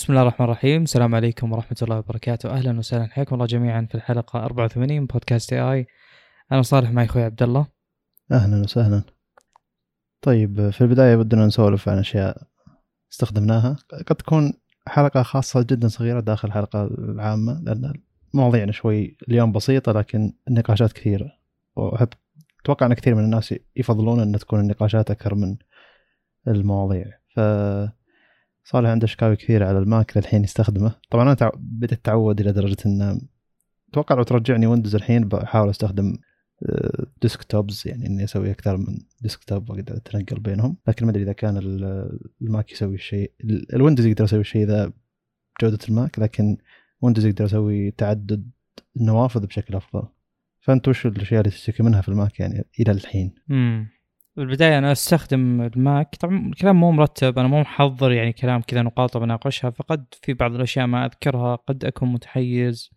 بسم الله الرحمن الرحيم. السلام عليكم ورحمة الله وبركاته. أهلا وسهلا حياكم الله جميعا في الحلقة 84 من بودكاست اي أنا صالح معي أخوي عبد الله. أهلا وسهلا. طيب في البداية بدنا نسولف عن أشياء استخدمناها. قد تكون حلقة خاصة جدا صغيرة داخل الحلقة العامة لأن مواضيعنا شوي اليوم بسيطة لكن النقاشات كثيرة. واحب أتوقع إن كثير من الناس يفضلون أن تكون النقاشات أكثر من المواضيع. ف صالح عنده شكاوي كثيرة على الماك للحين يستخدمه. طبعا أنا بديت أتعود إلى درجة ان أتوقع لو ترجعني ويندوز الحين بحاول أستخدم desktops يعني إني أسوي أكثر من desktop وأقدر أتنقل بينهم. لكن ما أدري إذا كان ال- الماك يسوي الشيء ال- الويندوز يقدر يسوي الشيء ذا بجوده الماك لكن ويندوز يقدر يسوي تعدد النوافذ بشكل أفضل. فأنت وش الأشياء اللي تشتكي منها في الماك يعني إلى الحين؟ امم بالبداية أنا أستخدم الماك. طبعا الكلام مو مرتب أنا مو محضر يعني كلام كذا نقاط بناقشها فقد في بعض الأشياء ما أذكرها قد أكون متحيز.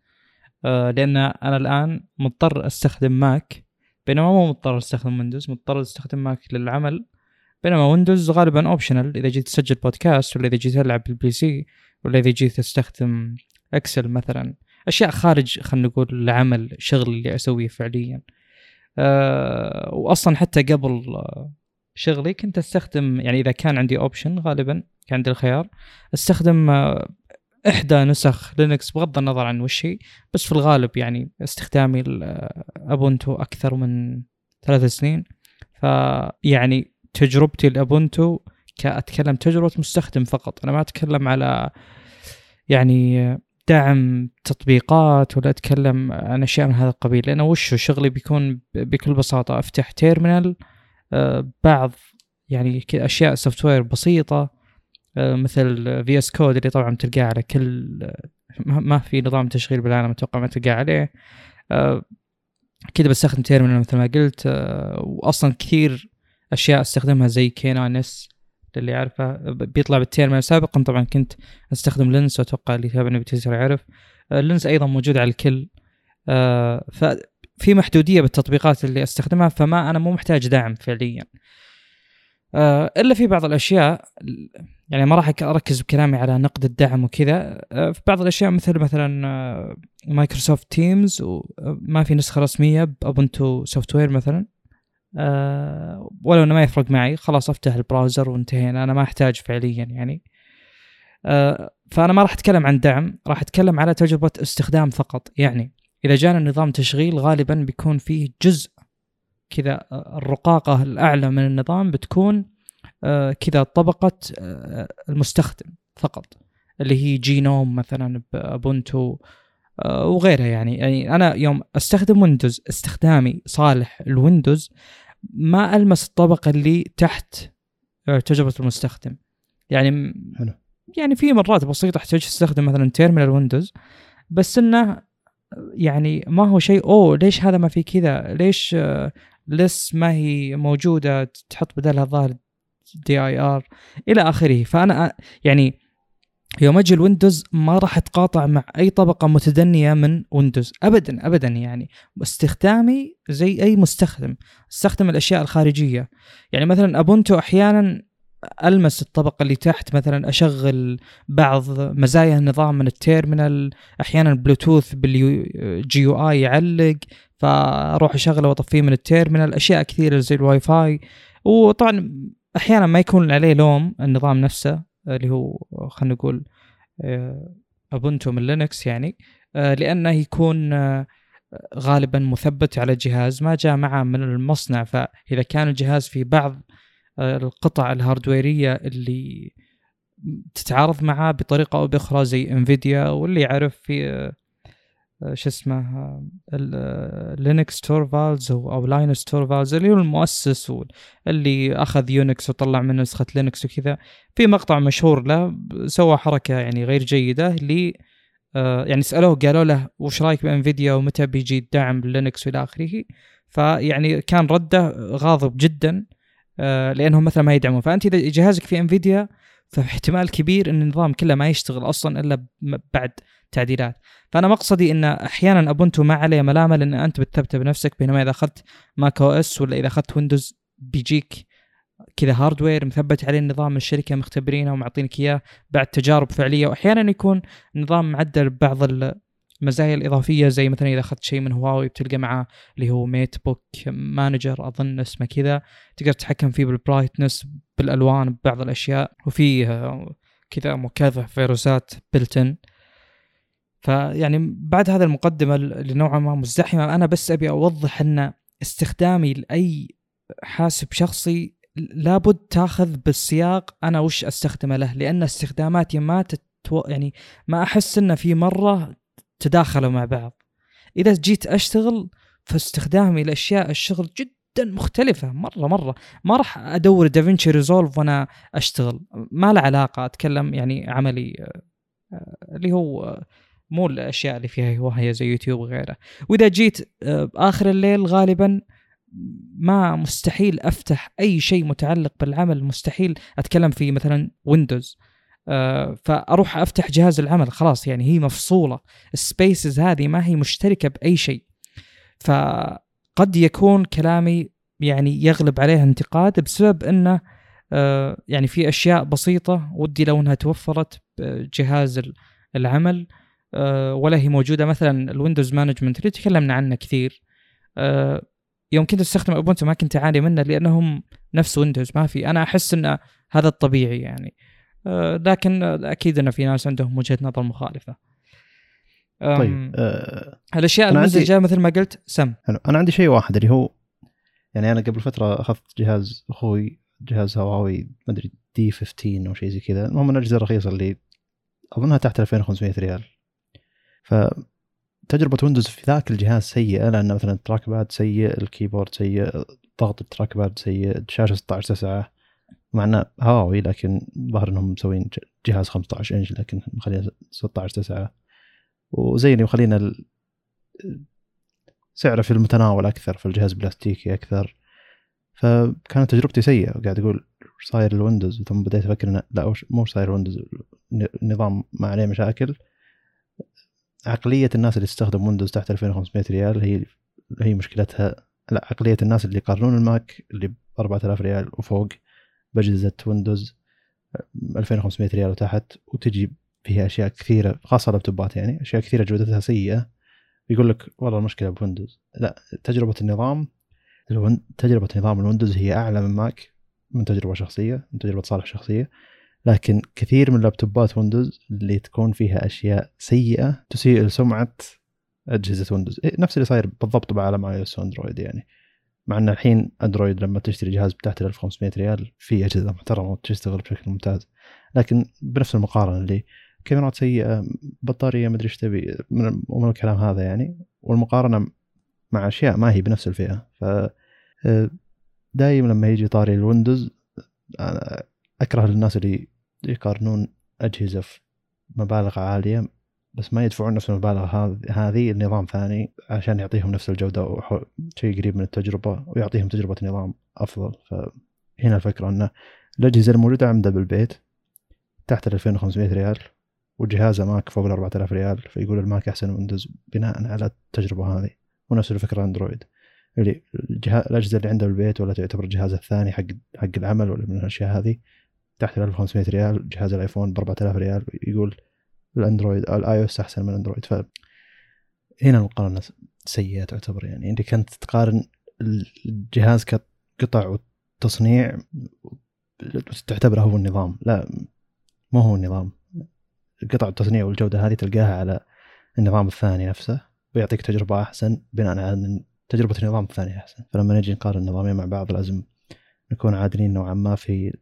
آه لأن أنا الآن مضطر أستخدم ماك بينما مو مضطر أستخدم ويندوز مضطر أستخدم ماك للعمل. بينما ويندوز غالبا optional إذا جيت تسجل بودكاست ولا إذا جيت تلعب بال PC ولا إذا جيت تستخدم اكسل مثلا. أشياء خارج خلينا نقول العمل شغل اللي أسويه فعليا. أه واصلا حتى قبل آه، شغلي كنت أستخدم يعني إذا كان عندي option غالبا كان عندي الخيار أستخدم آه، إحدى نسخ لينكس بغض النظر عن وش هي بس في الغالب يعني استخدامي الابونتو أكثر من ثلاث سنين. فيعني تجربتي الابونتو كأتكلم تجربة مستخدم فقط. أنا ما أتكلم على يعني دعم تطبيقات ولا أتكلم عن أشياء من هذا القبيل لأنه وش شغلي بيكون بكل بساطة أفتح terminal آه، بعض يعني أشياء software بسيطة آه، مثل VS Code اللي طبعا تلقاه على كل ما في نظام تشغيل بالعالم أتوقع ما تلقاه عليه آه، كذا بستخدم terminal مثل ما قلت واصلا كثير أشياء أستخدمها زي كي nnn اس للي يعرفه بيطلع بال terminal سابقا. طبعا كنت أستخدم لينس وأتوقع اللي يتابعني بتويتر يعرف. آه، لينس أيضا موجود على الكل. آه، ففي محدودية بالتطبيقات اللي أستخدمها فما أنا مو محتاج دعم فعليا. آه، إلا في بعض الأشياء يعني ما راح أركز بكلامي على نقد الدعم وكذا. في بعض الأشياء مثل مثلا Microsoft Teams وما في نسخة رسمية بأبونتو software مثلا. أه ولو إنه ما يفرق معي خلاص أفتح ال browser وانتهينا. أنا ما أحتاج فعليا يعني. أه فأنا ما راح أتكلم عن دعم راح أتكلم على تجربة استخدام فقط. يعني إذا جانا نظام تشغيل غالبا بيكون فيه جزء كذا الرقاقة الأعلى من النظام بتكون كذا طبقة المستخدم فقط. اللي هي GNOME مثلا بابونتو وغيرها يعني. يعني أنا يوم أستخدم ويندوز استخدامي صالح الويندوز ما ألمس الطبقه اللي تحت آه، تجربه المستخدم. يعني حلو. يعني في مرات بسيطة أحتاج أستخدم مثلا terminal ويندوز بس إنه يعني ما هو شيء أوه ليش هذا ما في كذا؟ ليش آه، ls ما هي موجودة تحط بدلها ظاهر dir إلى آخره. فأنا يعني يوم أجي الويندوز ما راح أتقاطع مع أي طبقة متدنية من ويندوز. ابدا ابدا يعني. استخدامي زي أي مستخدم. أستخدم الأشياء الخارجية. يعني مثلا أبونتو أحيانا ألمس الطبقة اللي تحت مثلا أشغل بعض مزايا النظام من ال terminal. أحيانا بلوتوث بال GUI يعلق فأروح أشغله وأطفيه من ال terminal. أشياء كثيرة زي الواي فاي. وطبعا أحيانا ما يكون عليه لوم النظام نفسه. اللي هو خلينا نقول ابونتو من لينكس يعني آه، لأنه يكون آه، غالبا مثبت على جهاز ما جاء معه من المصنع. فإذا كان الجهاز في بعض آه، القطع ال hardware ية اللي تتعارض معاه بطريقة أو بأخرى زي إنفيديا واللي يعرف في شو اسمه لينوس تورفالز أو لاينس تورفالز اللي هو المؤسس اللي أخذ يونكس وطلع منه نسخة لينكس وكذا. في مقطع مشهور له سوى حركة يعني غير جيدة اللي يعني سألوه قالوا له وش رأيك بانفيديا ومتى بيجي الدعم لينكس وإلى آخره؟ فيعني كان رده غاضب جدا لأنهم مثلا ما يدعمون. فأنت إذا جهازك في انفيديا فاحتمال كبير إن النظام كله ما يشتغل أصلا إلا بعد تعديلات فأنا مقصدي إن أحيانا ابونتو ما عليه ملامة لأن أنت بتثبته بنفسك بينما إذا أخذت macOS ولا إذا أخذت ويندوز بيجيك كذا hardware مثبت عليه النظام من الشركة مختبرينه ومعطينك إياه بعد تجارب فعلية. واحيانا يكون نظام معدل ببعض المزايا الإضافية زي مثلا إذا أخذت شيء من هواوي بتلقى معاه اللي هو MateBook Manager أظن اسمه كذا. تقدر تتحكم فيه بال brightness بالألوان ببعض الأشياء. وفيه كذا مكافح فيروسات built-in فيعني بعد هذا المقدمة اللي نوعا ما مزدحمة أنا بس أبي أوضح أن استخدامي لأي حاسب شخصي لابد تأخذ بالسياق أنا وش أستخدمه له لأن استخداماتي ما تتو... يعني ما أحس أن في مرة تداخلوا مع بعض. إذا جيت أشتغل فاستخدامي لأشياء الشغل جدا مختلفة مرة مرة. ما راح أدور DaVinci Resolve وأنا أشتغل. ما له علاقة أتكلم يعني عملي آه، اللي هو مو الأشياء اللي فيها هواية زي يوتيوب وغيره. وإذا جيت آه، آخر الليل غالبا ما مستحيل أفتح أي شيء متعلق بالعمل مستحيل أتكلم في مثلا Windows آه، فأروح أفتح جهاز العمل خلاص يعني هي مفصولة. ال spaces هذه ما هي مشتركة بأي شيء. فقد يكون كلامي يعني يغلب عليه انتقاد بسبب إنه آه، يعني في أشياء بسيطة ودي لو إنها توفرت بجهاز العمل. آه، ولا هي موجودة مثلا ال window management اللي تكلمنا عنه كثير. آه، يوم كنت أستخدم Ubuntu ما كنت أعاني منه لأنهم نفس Windows ما في. أنا أحس إن هذا الطبيعي يعني. آه، لكن أكيد إن في ناس عندهم وجهة نظر مخالفة. طيب أه الأشياء المزعجه مثل ما قلت سم. حلو. أنا عندي شيء واحد اللي هو يعني أنا قبل فترة أخذت جهاز أخوي جهاز هواوي ما أدري D 15 أو شيء زي كذا. المهم من الأجهزة الرخيصة اللي أظنها تحت 2500 ريال. فتجربة Windows في ذاك الجهاز سيئة لأن مثلا ال trackpad سيء ال keyboard سيء ضغط ال trackpad سيء الشاشة 16 9 مع إنه هواوي لكن ظهر إنهم مسوين جهاز 15 إنش لكن مخلينا 16 9 وزي اللي مخلينا سعره في المتناول أكثر في الجهاز بلاستيكي أكثر. فكانت تجربتي سيئة قاعد أقول صاير ال Windows ثم بديت أفكر إنه لا مو صاير ال Windows النظام ما عليه مشاكل. عقلية الناس اللي تستخدم Windows تحت 2500 ريال هي هي مشكلتها. لا عقلية الناس اللي يقارنون ال Mac اللي ب 4000 ريال وفوق باجهزه Windows 2500 ريال وتحت وتجي فيها أشياء كثيرة خاصة لابتوبات يعني أشياء كثيرة جودتها سيئة. يقول لك والله المشكلة ب Windows لا تجربة النظام تجربة نظام ال Windows هي أعلى من Mac من تجربة شخصية من تجربة صالح شخصية. لكن كثير من لابتوبات Windows اللي تكون فيها أشياء سيئة تسيء لسمعة أجهزة Windows. إيه، نفس اللي صاير بالضبط بعالم iOS و Android يعني. مع إن الحين Android لما تشتري جهاز تحت 1500 ريال في أجهزة محترمة وتشتغل بشكل ممتاز. لكن بنفس المقارنة اللي كاميرات سيئة بطارية مدري إيش تبي من الكلام هذا يعني. والمقارنة مع أشياء ما هي بنفس الفئة. ف آه، دايما لما يجي طاري ال Windows أكره الناس اللي يقارنون أجهزة في مبالغ عالية بس ما يدفعون نفس المبالغ هذه النظام ثاني عشان يعطيهم نفس الجودة شيء قريب من التجربة ويعطيهم تجربة نظام أفضل. فهنا الفكرة انه الأجهزة الموجودة عنده بالبيت تحت ال 2500 ريال وجهازه Mac فوق ال 4000 ريال فيقول ال Mac أحسن Windows بناء على التجربة هذه. ونفس الفكرة Android. اللي الأجهزة اللي عنده بالبيت ولا تعتبر جهازه الثاني حق حق العمل ولا من الأشياء هذه تحت ال 1500 ريال جهاز ال iPhone ب 4000 ريال يقول ال Android ال iOS أحسن من ال Android. ف هنا المقارنة سيئة تعتبر يعني. أنت تقارن الجهاز كقطع وتصنيع تعتبره هو النظام. لا مو هو النظام. قطع التصنيع والجودة هذه تلقاها على النظام الثاني نفسه ويعطيك تجربة أحسن بناء على تجربة النظام الثاني أحسن. فلما نجي نقارن النظامين مع بعض لازم نكون عادلين نوعا ما في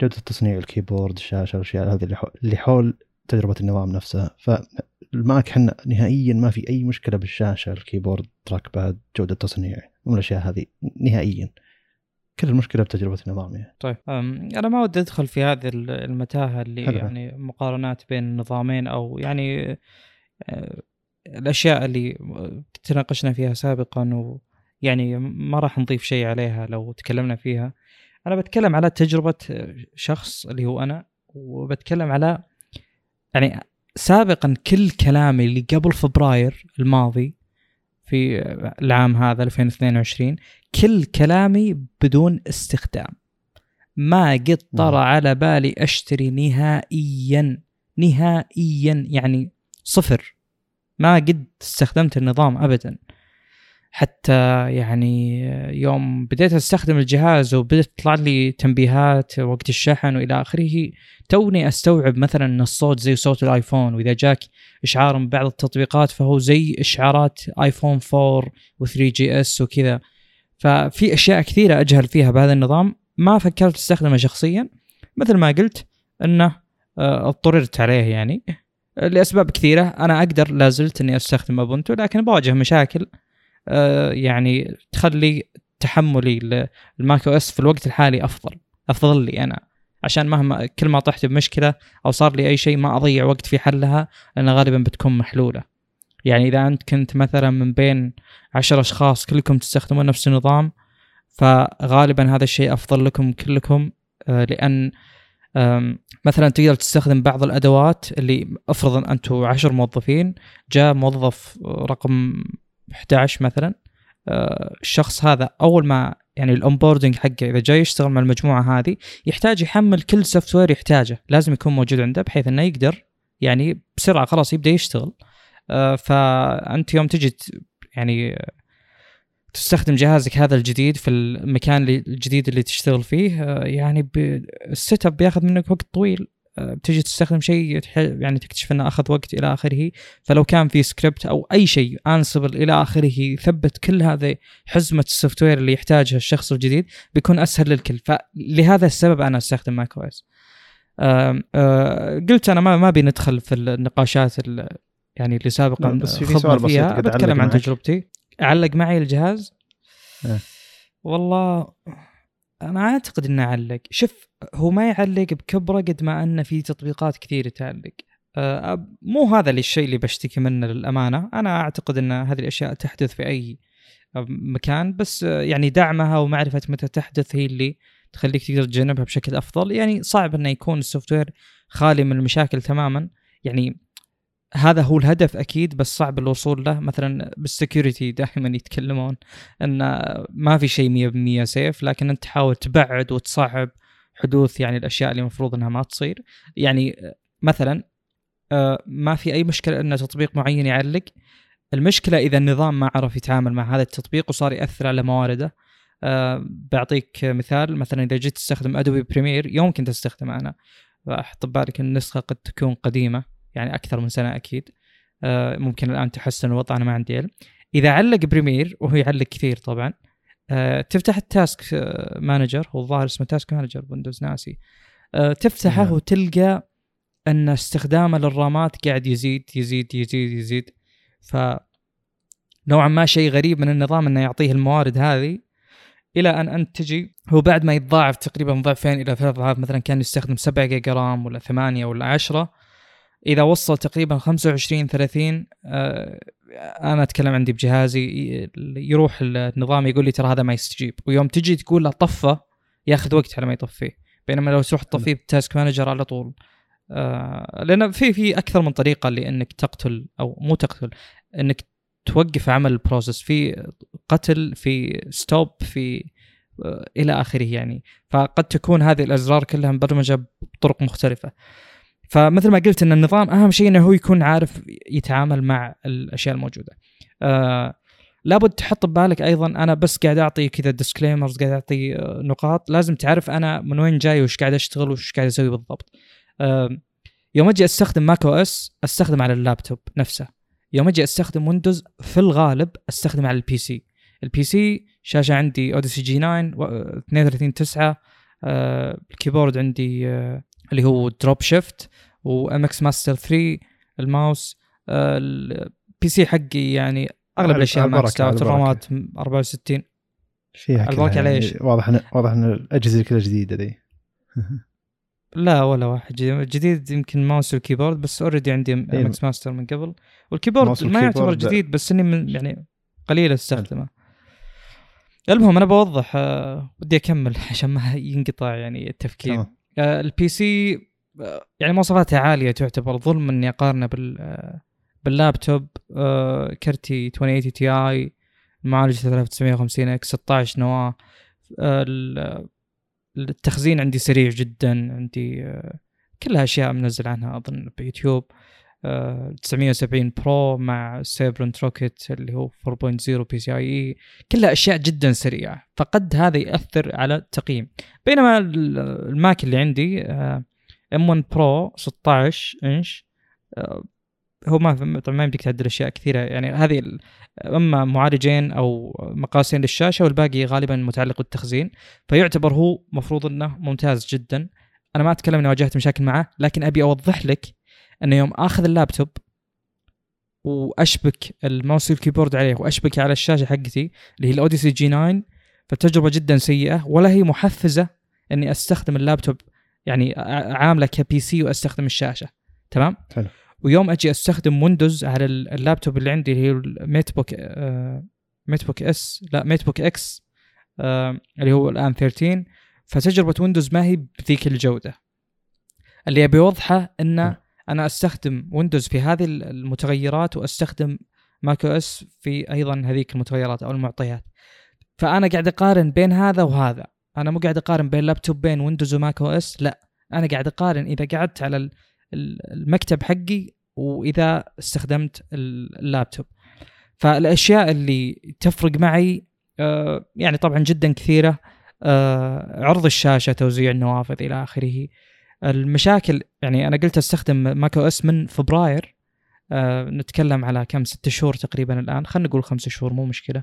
جودة تصنيع ال keyboard الشاشة الأشياء هذه اللي حول تجربة النظام نفسها فال Mac حنا نهائيا ما في أي مشكلة بالشاشة ال keyboard trackpad جودة تصنيع من الأشياء هذه نهائيا كل المشكلة بتجربة النظام يعني. طيب أنا ما ودي أدخل في هذه المتاهة اللي حلو. يعني مقارنات بين النظامين أو يعني الأشياء اللي تناقشنا فيها سابقا ويعني ما راح نضيف شيء عليها لو تكلمنا فيها أنا بتكلم على تجربة شخص اللي هو أنا وبتكلم على يعني سابقا كل كلامي اللي قبل فبراير الماضي في العام هذا 2022 كل كلامي بدون استخدام. ما قد طرى نعم. على بالي أشتري نهائيا نهائيا يعني صفر. ما قد استخدمت النظام ابدا. حتى يعني يوم بديت أستخدم الجهاز وبدت تطلع لي تنبيهات وقت الشحن وإلى آخره توني أستوعب مثلا إن الصوت زي صوت ال iPhone وإذا جاك إشعار من بعض التطبيقات فهو زي إشعارات iPhone 4 و 3GS وكذا. ففي أشياء كثيرة أجهل فيها بهذا النظام ما فكرت استخدمه شخصيا مثل ما قلت إنه آه، اضطررت عليه يعني لأسباب كثيرة. أنا أقدر لا زلت إني أستخدم Ubuntu لكن بواجه مشاكل. يعني تخلي تحملي لل macOS في الوقت الحالي أفضل أفضل لي أنا. عشان مهما كل ما طحت بمشكلة أو صار لي أي شيء ما أضيع وقت في حلها لأن غالبا بتكون محلولة. يعني إذا أنت كنت مثلا من بين عشر أشخاص كلكم تستخدمون نفس النظام فغالبا هذا الشيء أفضل لكم كلكم آه، لأن مثلا تقدر تستخدم بعض الأدوات اللي افرض ان أنتم عشر موظفين جاء موظف رقم 11 مثلا آه، الشخص هذا أول ما يعني ال onboarding حقه إذا جاي يشتغل مع المجموعة هذه يحتاج يحمل كل software يحتاجه لازم يكون موجود عنده بحيث إنه يقدر يعني بسرعة خلاص يبدأ يشتغل. آه، فأنت يوم تجي يعني تستخدم جهازك هذا الجديد في المكان الجديد اللي تشتغل فيه آه، يعني ال setup بياخذ منك وقت طويل. بتجي تستخدم شيء يعني تكتشف إنه أخذ وقت إلى آخره. فلو كان في سكريبت أو أي شيء Ansible إلى آخره يثبت كل هذه حزمة ال software اللي يحتاجها الشخص الجديد بيكون أسهل للكل. فلهذا السبب أنا أستخدم macOS آه، قلت أنا ما ما أبي ندخل في النقاشات ال- يعني اللي سابقا بس في- سؤال بسيط بتكلم عن. تجربتي. علق معي الجهاز؟ إيه. والله أنا أعتقد إنه علق شوف هو ما يعلق بكبرة قد ما أنه في تطبيقات كثير تعلق. آه، مو هذا الشيء اللي بشتكي منه للأمانة. أنا أعتقد إن هذه الأشياء تحدث في أي مكان. بس آه، يعني دعمها ومعرفة متى تحدث هي اللي تخليك تقدر تجنبها بشكل أفضل. يعني صعب إنه يكون السوفت وير خالي من المشاكل تماما. يعني هذا هو الهدف أكيد بس صعب الوصول له. مثلا بال security دائما يتكلمون إن ما في شيء 100% safe لكن أنت تحاول تبعد وتصعب حدوث يعني الأشياء اللي المفروض إنها ما تصير. يعني مثلا آه، ما في أي مشكلة إن تطبيق معين يعلق. المشكلة إذا النظام ما عرف يتعامل مع هذا التطبيق وصار يأثر على موارده. آه، بعطيك مثال مثلا إذا جيت تستخدم Adobe Premiere يمكن تستخدمه أنا. أحط ببالك النسخة قد تكون قديمة. يعني أكثر من سنة أكيد. آه، ممكن الآن تحسن الوضع أنا ما عندي علم. إذا علق Premiere وهو يعلق كثير طبعا آه، تفتح ال task آه، manager هو الظاهر اسمه task manager Windows ناسي. تفتحه نعم. وتلقى أن استخدامه لل RAMات قاعد يزيد يزيد يزيد يزيد. ف نوعا ما شيء غريب من النظام إنه يعطيه الموارد هذه. إلى أن أنت تجي هو بعد ما يتضاعف تقريبا ضعفين إلى ثلاث أضعاف مثلا كان يستخدم 7 giga RAM ولا 8 ولا 10 إذا وصل تقريبا 25 30 آه، أنا أتكلم عندي بجهازي يروح النظام يقول لي ترى هذا ما يستجيب. ويوم تجي تقول له طفه ياخذ وقت على ما يطفيه. بينما لو تروح تطفيه ب task manager على طول. آه، لأن في في أكثر من طريقة لأنك تقتل أو مو تقتل إنك توقف عمل ال process في قتل في stop في آه، إلى آخره يعني. فقد تكون هذه الأزرار كلها مبرمجة بطرق مختلفة. فمثل ما قلت إن النظام أهم شيء إنه هو يكون عارف يتعامل مع الأشياء الموجودة. آه لابد تحط ببالك أيضا أنا بس قاعد أعطي كذا disclaimers قاعد أعطي آه، نقاط. لازم تعرف أنا من وين جاي وش قاعد أشتغل وش قاعد أسوي بالضبط. آه يوم أجي أستخدم macOS أستخدم على اللابتوب نفسه. يوم أجي أستخدم Windows في الغالب أستخدم على ال PC. ال PC شاشة عندي Odyssey G9 و- 32 9 آه ال keyboard عندي آه اللي هو Drop Shift و MX Master 3 الماوس آه ال PC حقي يعني أغلب الأشياء على اوت ال RAMات 64 فيها البركة كلها على يعني إيش؟ واضح ان واضح إن الأجهزة كلها جديدة ذي. لا ولا واحد. جديد, جديد يمكن mouse وال keyboard بس already عندي MX Master من قبل. وال keyboard ما يعتبر جديد بس إني من يعني قليل استخدمه. المهم أنا بوضح آه ودي أكمل عشان ما ينقطع يعني التفكير. ال PC آه يعني مواصفاتها عالية تعتبر ظلم إني أقارنه بال آه باللابتوب آه كرتي 2080 Ti معالج 3950 X 16 نواة. آه ال- التخزين عندي سريع جدا عندي آه، كلها اشياء منزل عنها أظن بيوتيوب. آه، 970 Pro مع Sabrent Rocket اللي هو 4.0 PCIe كلها أشياء جدا سريعة. فقد هذا يأثر على التقييم. بينما ال- ال Mac اللي عندي M1 Pro 16 إنش آه، هو ما طبعا ما يمديك تعدل أشياء كثيرة. يعني هذه أما معالجين أو مقاسين للشاشة والباقي غالبا متعلق بالتخزين فيعتبر هو مفروض إنه ممتاز جدا. أنا ما أتكلم إني واجهت مشاكل معه لكن أبي أوضح لك أنه يوم آخذ اللابتوب وأشبك ال mouse وال keyboard عليه وأشبك على الشاشة حقتي اللي هي ال Odyssey G9 فالتجربة جدا سيئة ولا هي محفزة إني أستخدم اللابتوب يعني عامله ك PC وأستخدم الشاشة. تمام؟ حلو. ويوم أجي أستخدم Windows على ال- اللابتوب اللي عندي اللي هي ال MateBook آه MateBook S لا MateBook X آه اللي هو الآن 13 فتجربة Windows ما هي بذيك الجودة. اللي أبي أوضحه إنه أنا أستخدم Windows في هذه المتغيرات وأستخدم macOS في أيضا هذيك المتغيرات أو المعطيات. فأنا قاعد أقارن بين هذا وهذا. أنا مو قاعد أقارن بين لابتوبين Windows و macOS لا. أنا قاعد أقارن إذا قعدت على ال- ال- المكتب حقي وإذا استخدمت ال- اللابتوب فالأشياء اللي تفرق معي آه، يعني طبعا جدا كثيرة آه، عرض الشاشة توزيع النوافذ إلى آخره المشاكل يعني أنا قلت أستخدم macOS من فبراير آه نتكلم على كم ست شهور تقريبا الآن خلينا نقول خمس شهور مو مشكلة.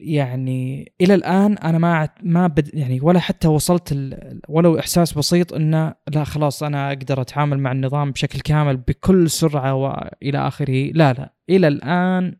يعني إلى الآن أنا ما ما بد يعني ولا حتى وصلت ولو إحساس بسيط إنه لا خلاص أنا أقدر أتعامل مع النظام بشكل كامل بكل سرعة وإلى آخره لا لا. إلى الآن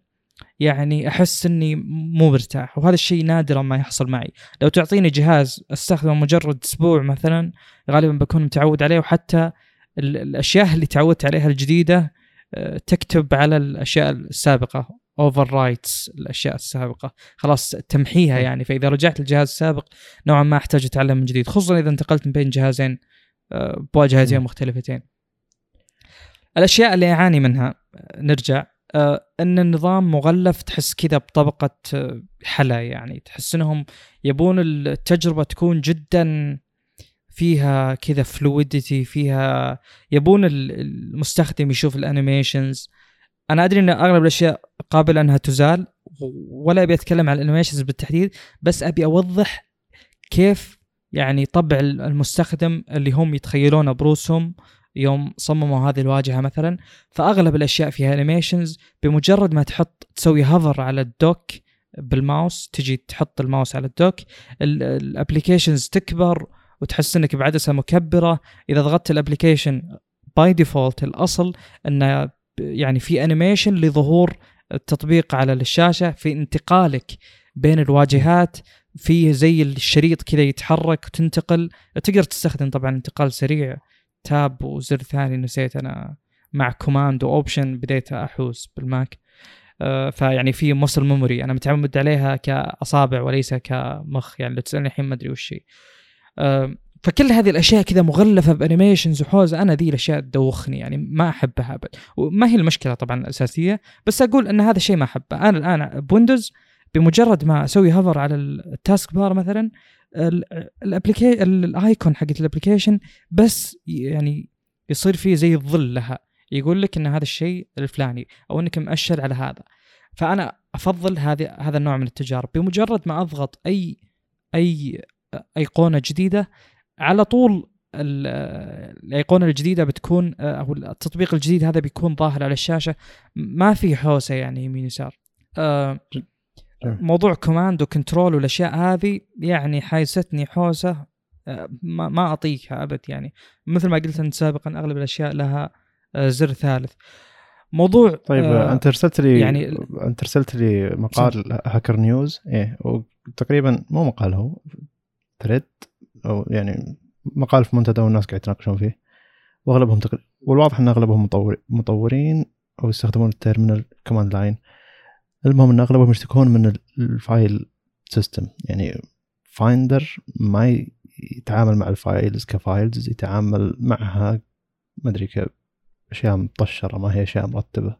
يعني أحس إني مو مرتاح وهذا الشيء نادرا ما يحصل معي. لو تعطيني جهاز أستخدمه مجرد أسبوع مثلا غالبا بكون متعود عليه وحتى ال- الأشياء اللي تعودت عليها الجديدة آه، تكتب على الأشياء السابقة overwrites الأشياء السابقة. خلاص تمحيها يعني. فإذا رجعت للجهاز السابق نوعا ما أحتاج أتعلم من جديد خصوصا إذا انتقلت من بين جهازين آه، بواجهتين. مختلفتين. الأشياء اللي أعاني منها آه، نرجع. أن النظام مغلف تحس كذا بطبقة آه، حلا يعني. تحس إنهم يبون التجربة تكون جدا فيها كذا فلويدتي فيها يبون ال- المستخدم يشوف الانيميشنز أنا أدري إن أغلب الأشياء قابلة أنها تزال ولا أبي أتكلم عن ال animations بالتحديد بس أبي أوضح كيف يعني طبع المستخدم اللي هم يتخيلونه بروسهم يوم صمموا هذه الواجهة مثلا فأغلب الأشياء فيها animations بمجرد ما تحط تسوي hover على ال Dock بالماوس تجي تحط الماوس على ال Dock ال applications تكبر وتحس إنك بعدسة مكبرة. إذا ضغطت ال application by default الأصل انه يعني في animation لظهور التطبيق على الشاشة في انتقالك بين الواجهات فيه زي الشريط كذا يتحرك وتنتقل. تقدر تستخدم طبعا انتقال سريع. Tab وزر ثاني نسيت أنا مع Command و Option بديت أحوس بالماك. آه، فيعني في muscle memory أنا متعود عليها كأصابع وليس كمخ. يعني لو تسألني الحين ما أدري وش هي. فكل هذه الأشياء كذا مغلفة ب animations وحوسة. أنا ذي الأشياء تدوخني. يعني ما أحبها أبد. وما هي المشكلة طبعا الأساسية. بس أقول إن هذا الشيء ما أحبه. أنا الآن بويندوز بمجرد ما أسوي hover على ال taskbar مثلا ال appli- ال icon حقت ال application بس يعني يصير فيه زي الظل لها. يقول لك إن هذا الشيء الفلاني أو إنك مؤشر على هذا. فأنا أفضل هذه هذا النوع من التجارب. بمجرد ما أضغط اي أي أيقونة جديدة على طول ال- الأيقونة الجديدة بتكون أو التطبيق الجديد هذا بيكون ظاهر على الشاشة. ما في حوسة يعني يمين يسار. آه،. موضوع Command و Control والأشياء هذه يعني حايستني حوسة آه، ما ما أطيقها أبد يعني. مثل ما قلت أنت سابقا أغلب الأشياء لها آه، زر ثالث. موضوع طيب آه، أنت أرسلت لي يعني يعني أنت أرسلت لي مقال هاكر نيوز إيه وتقريبا مو مقال هو thread أو يعني مقال في منتدى والناس قاعد يتناقشون فيه. وأغلبهم تقريبا والواضح إن أغلبهم مطور مطورين أو يستخدمون ال terminal command line المهم إن أغلبهم يشتكون من ال- ال file system يعني فايندر ما يتعامل مع ال files ك files يتعامل معها ما أدري أشياء مطشرة ما هي أشياء مرتبة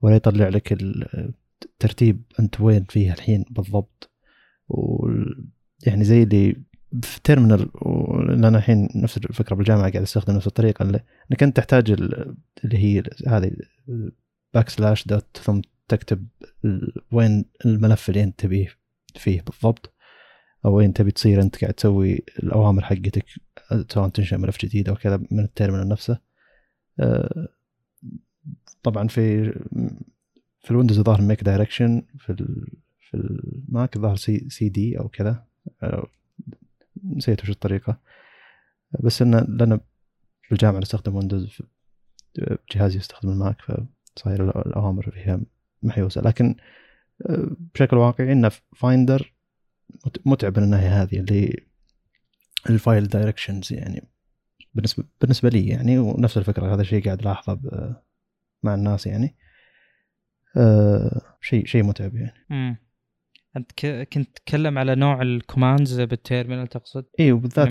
ولا يطلع لك ال- الترتيب أنت وين فيها الحين بالضبط. و يعني زي اللي في terminal لأن الحين نفس الفكرة بالجامعة قاعد أستخدم نفس الطريقة إنك أنت تحتاج ال- اللي هي هذه backslash dot ثم تكتب وين الملف اللي انت تبيه فيه بالضبط أو وين تبي تصير انت قاعد تسوي الأوامر حقتك سواء تنشئ ملف جديد أو كذا من التيرمينال نفسه. آه، طبعا في في الويندوز ظهر ميك دايركشن في ال في الماك ظهر سي سي دي أو كذا. أو نسيت وش الطريقة. بس إن لأن بالجامعة نستخدم ويندوز جهازي يستخدم الماك فصاير الأ- الأوامر فيها محيوسه لكن آه، بشكل واقعي إن فايندر متعب من الناحية هذه اللي ال file directions يعني بالنسبة بالنسبة لي يعني ونفس الفكرة هذا الشيء قاعد ألاحظه مع الناس يعني آه، شيء شيء متعب يعني امم أنت. كنت تتكلم على نوع ال commands بال terminal تقصد؟ اي وبالذات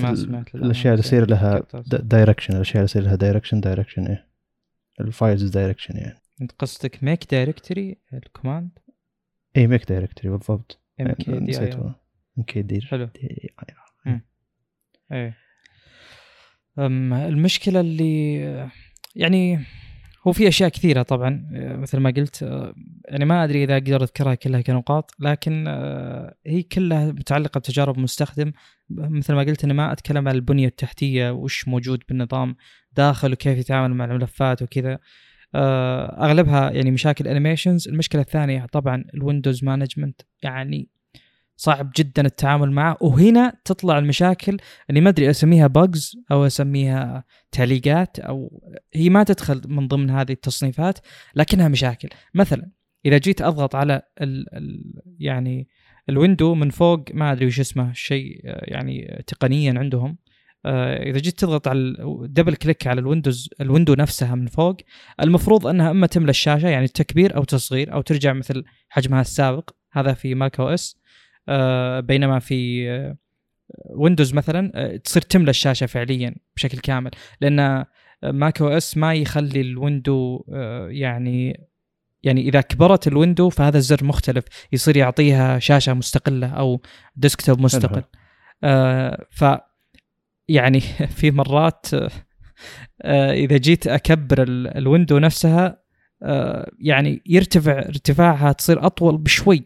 الأشياء اللي يصير لها. direction الأشياء اللي يصير لها direction direction إيه ال files direction يعني انت قصدك make directory ال command؟ اي make directory بالضبط. mkd اي نسيته. mkd حلو. d إيه. المشكلة اللي يعني هو في أشياء كثيرة طبعا. آه، مثل ما قلت آه، يعني ما أدري إذا أقدر أذكرها كلها كنقاط لكن آه، هي كلها متعلقة بتجارب المستخدم مثل ما قلت أنا ما أتكلم عن البنية التحتية وش موجود بالنظام داخل وكيف يتعامل مع الملفات وكذا. أغلبها يعني مشاكل animations المشكلة الثانية طبعا ال windows management يعني صعب جدا التعامل معه. وهنا تطلع المشاكل اللي ما أدري أسميها bugs أو أسميها تعليقات أو هي ما تدخل من ضمن هذه التصنيفات لكنها مشاكل. مثلا إذا جيت أضغط على ال ال يعني window من فوق ما أدري وش اسمه شيء آه، يعني تقنيا عندهم. آه، إذا جيت تضغط على double click على ال windows ال window نفسها من فوق المفروض أنها أما تملى الشاشة يعني تكبير أو تصغير أو ترجع مثل حجمها السابق هذا في ماك أو إس آه، بينما في آه، ويندوز مثلا آه، تصير تملى الشاشة فعليا بشكل كامل لأن ماك أو إس ما يخلي ال window آه، يعني يعني إذا كبرت ال window فهذا الزر مختلف يصير يعطيها شاشة مستقلة أو desktop مستقل. آه ف يعني في مرات آه، إذا جيت أكبر ال- ال window نفسها آه يعني يرتفع ارتفاعها تصير أطول بشوي.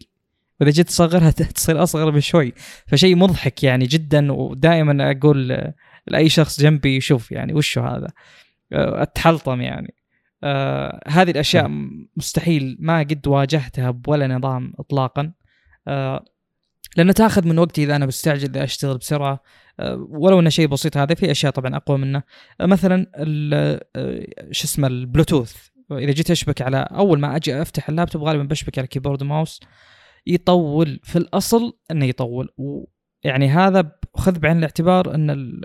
وإذا جيت تصغرها تصير أصغر بشوي. فشيء مضحك يعني جدا ودائما أقول لأي شخص جنبي شوف يعني وشو هذا؟ آه، أتحلطم يعني. آه هذه الأشياء مستحيل ما قد واجهتها بولا نظام اطلاقا. آه لأنه تاخذ من وقتي إذا أنا بستعجل إذا أشتغل بسرعة آه ولو انه شيء بسيط هذا في أشياء طبعا أقوى منه. آه مثلا آه، شو اسمه البلوتوث إذا جيت أشبك على أول ما أجي أفتح اللابتوب غالبا بشبك على keyboard و mouse يطول في الأصل إنه يطول. ويعني هذا خذ بعين الاعتبار إن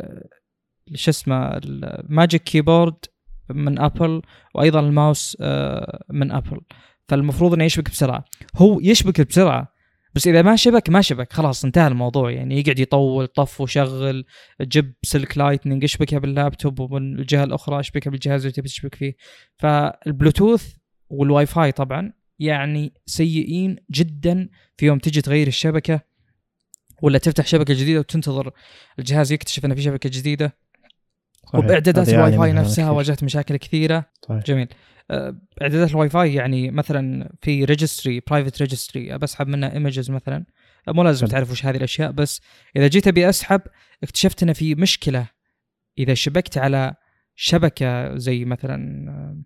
شو اسمه ال Magic Keyboard من Apple وأيضا الماوس من Apple فالمفروض إنه يشبك بسرعة. هو يشبك بسرعة بس إذا ما شبك ما شبك. خلاص انتهى الموضوع. يعني يقعد يطول طف وشغل جيب سلك Lightning اشبكها باللابتوب ومن الجهه الاخرى اشبكها بالجهاز اللي تبي تشبك فيه. فال Bluetooth وال Wi-Fi طبعا يعني سيئين جدا في يوم تجي تغير الشبكة ولا تفتح شبكة جديدة وتنتظر الجهاز يكتشف ان في شبكة جديدة. صحيح. وبإعدادات الواي فاي نفسها. واجهت مشاكل كثيرة. صحيح. جميل. إعدادات الواي فاي يعني مثلا في registry private registry بسحب منها images مثلا. آه، مو لازم. تعرف وش هذه الأشياء بس إذا جيت أبي أسحب اكتشفت ان في مشكلة. إذا شبكت على شبكة زي مثلا آه،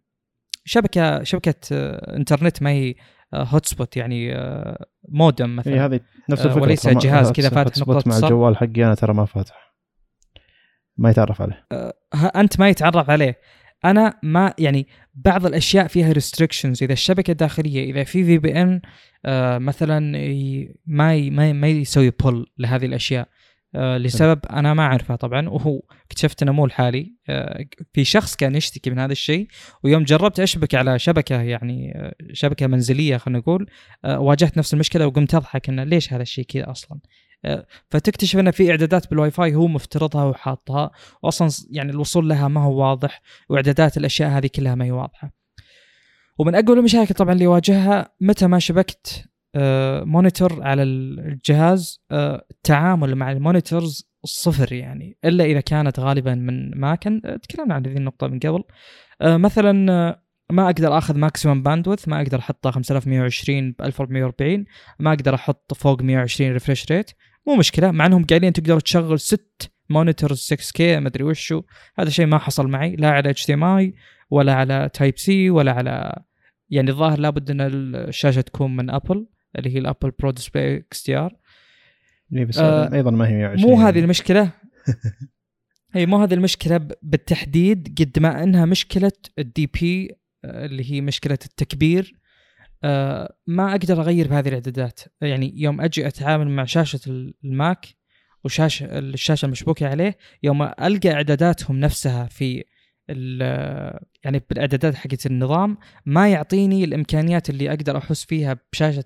شبكة شبكة آه، انترنت ما هي hotspot يعني آه، مودم مثلا. هذه نفس آه، الفكرة وليس جهاز كذا فاتح نقطة مع. الجوال حقي أنا ترى ما فاتح. ما يتعرف عليه. أنت ما يتعرف عليه. أنا ما يعني بعض الأشياء فيها restrictions إذا الشبكة الداخلية إذا في VPN مثلا ما ما ما يسوي pull لهذه الأشياء آه، لسبب أنا ما أعرفه طبعا. وهو اكتشفت إنه مو لحالي. آه، في شخص كان يشتكي من هذا الشيء. ويوم جربت أشبك على شبكة يعني آه، شبكة منزلية خلينا نقول واجهت نفس المشكلة وقمت أضحك إنه ليش هذا الشيء كذا أصلا؟ فتكتشف انه في إعدادات بالواي فاي هو مفترضها وحاطها واصلا يعني الوصول لها ما هو واضح وإعدادات الأشياء هذه كلها ما هي واضحة. ومن أقوى المشاكل طبعا اللي واجهها متى ما شبكت آه، monitor على الجهاز آه، التعامل مع ال monitors صفر يعني إلا إذا كانت غالبا من ماك. تكلمنا عن هذه النقطة من قبل. آه، مثلا آه، ما أقدر أخذ maximum bandwidth ما أقدر أحطه 5120 ب 1440 ما أقدر أحط فوق 120 refresh rate مو مشكلة مع إنهم قايلين تقدر تشغل ست monitors 6K ما أدري وشو. هذا شيء ما حصل معي لا على HDMI ولا على Type-C ولا على يعني الظاهر لابد إن الشاشة تكون من Apple اللي هي ال Apple Pro Display XDR. إيه، بس آه أيضا ما هي 120 مو هذه المشكلة. اي مو هذه المشكلة بالتحديد قد ما إنها مشكلة ال DPI اللي هي مشكلة التكبير. آه ما أقدر أغير بهذه الإعدادات. يعني يوم أجي أتعامل مع شاشة ال Mac وشاشة الشاشة المشبوكة عليه يوم ألقى إعداداتهم نفسها في يعني بالإعدادات حقت النظام ما يعطيني الإمكانيات اللي أقدر أحس فيها بشاشة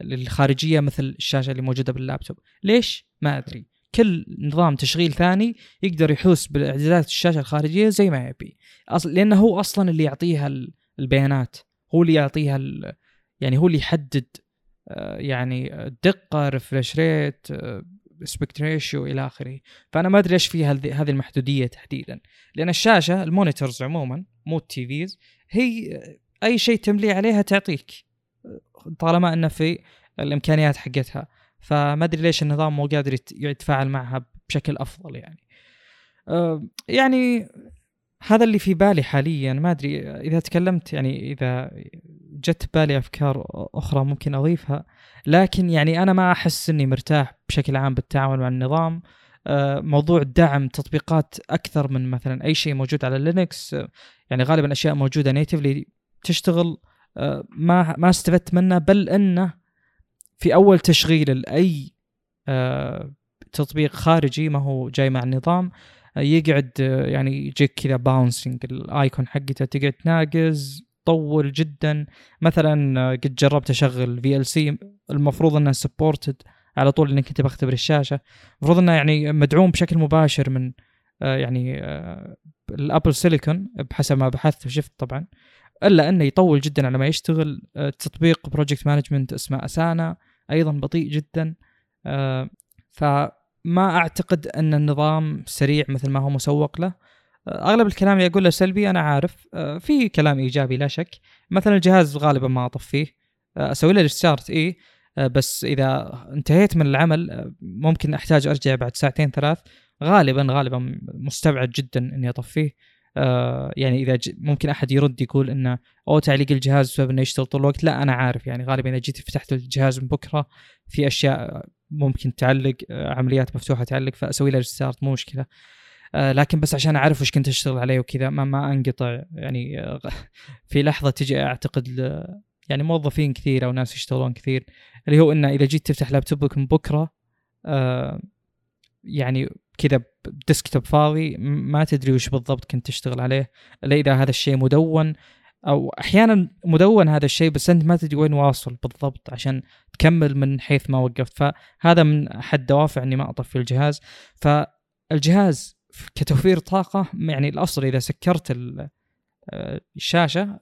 الخارجية مثل الشاشة اللي موجودة باللابتوب. ليش؟ ما أدري. كل نظام تشغيل ثاني يقدر يحوس بالإعدادات الشاشة الخارجية زي ما يبي. أصل لأنه هو أصلا اللي يعطيها البيانات. هو اللي يعطيها يعني هو اللي يحدد آه، يعني الدقه refresh rate aspect ratio إلى آخره. فأنا ما أدري إيش فيها هذه المحدودية تحديدا. لأن الشاشة ال monitors عموما مو ال TVs هي أي شيء تملي عليها تعطيك طالما إنه في الإمكانيات حقتها. فما أدري ليش النظام مو قادر يتفاعل معها بشكل أفضل يعني. أه، يعني هذا اللي في بالي حاليا. ما أدري إذا تكلمت يعني إذا جت بالي أفكار أخرى ممكن أضيفها. لكن يعني أنا ما أحس إني مرتاح بشكل عام بالتعامل مع النظام. أه، موضوع دعم تطبيقات أكثر من مثلا أي شيء موجود على لينكس. يعني غالبا أشياء موجودة natively تشتغل. أه، ما ما استفدت منه بل انه في أول تشغيل لأي آه، تطبيق خارجي ما هو جاي مع النظام آه، يقعد آه، يعني يجيك كذا bouncing ال icon حقته تقعد تناقز طول جدا. مثلا قد جربت أشغل في VLC المفروض إنه supported على طول إنك أنت بختبر الشاشة. المفروض إنه يعني مدعوم بشكل مباشر من يعني ال Apple silicon بحسب ما بحثت وشفت طبعا. إلا إنه يطول جدا على ما يشتغل تطبيق project management اسمه Asana أيضا بطيء جدا. آه، فما أعتقد أن النظام سريع مثل ما هو مسوق له. آه، أغلب الكلام اللي اقوله سلبي أنا عارف. آه، في كلام إيجابي لا شك. مثلا الجهاز غالبا ما أطفيه. أسوي له restart اي بس إذا انتهيت من العمل ممكن أحتاج أرجع بعد ساعتين ثلاث. غالبا غالبا مستبعد جدا إني أطفيه. آه يعني إذا ممكن أحد يرد يقول انه أو تعليق الجهاز بسبب إنه يشتغل طول الوقت. لا أنا عارف. يعني غالبا إذا جيت فتحت الجهاز من بكرة في أشياء ممكن تعلق آه عمليات مفتوحة تعلق فأسوي له ريستارت مو مشكلة. آه لكن بس عشان أعرف وش كنت أشتغل عليه وكذا ما, ما أنقطع يعني آه في لحظة تجي أعتقد يعني موظفين كثير أو ناس يشتغلون كثير اللي هو إنه إذا جيت تفتح لابتوبك من بكرة يعني كذا ديسكتوب فاضي ما تدري وش بالضبط كنت تشتغل عليه إلا إذا هذا الشيء مدون أو أحيانا مدون هذا الشيء بس أنت ما تدري وين واصل بالضبط عشان تكمل من حيث ما وقفت. فهذا من أحد دوافع إني ما اطفي الجهاز. فالجهاز كتوفير طاقة يعني الأصل إذا سكرت الشاشة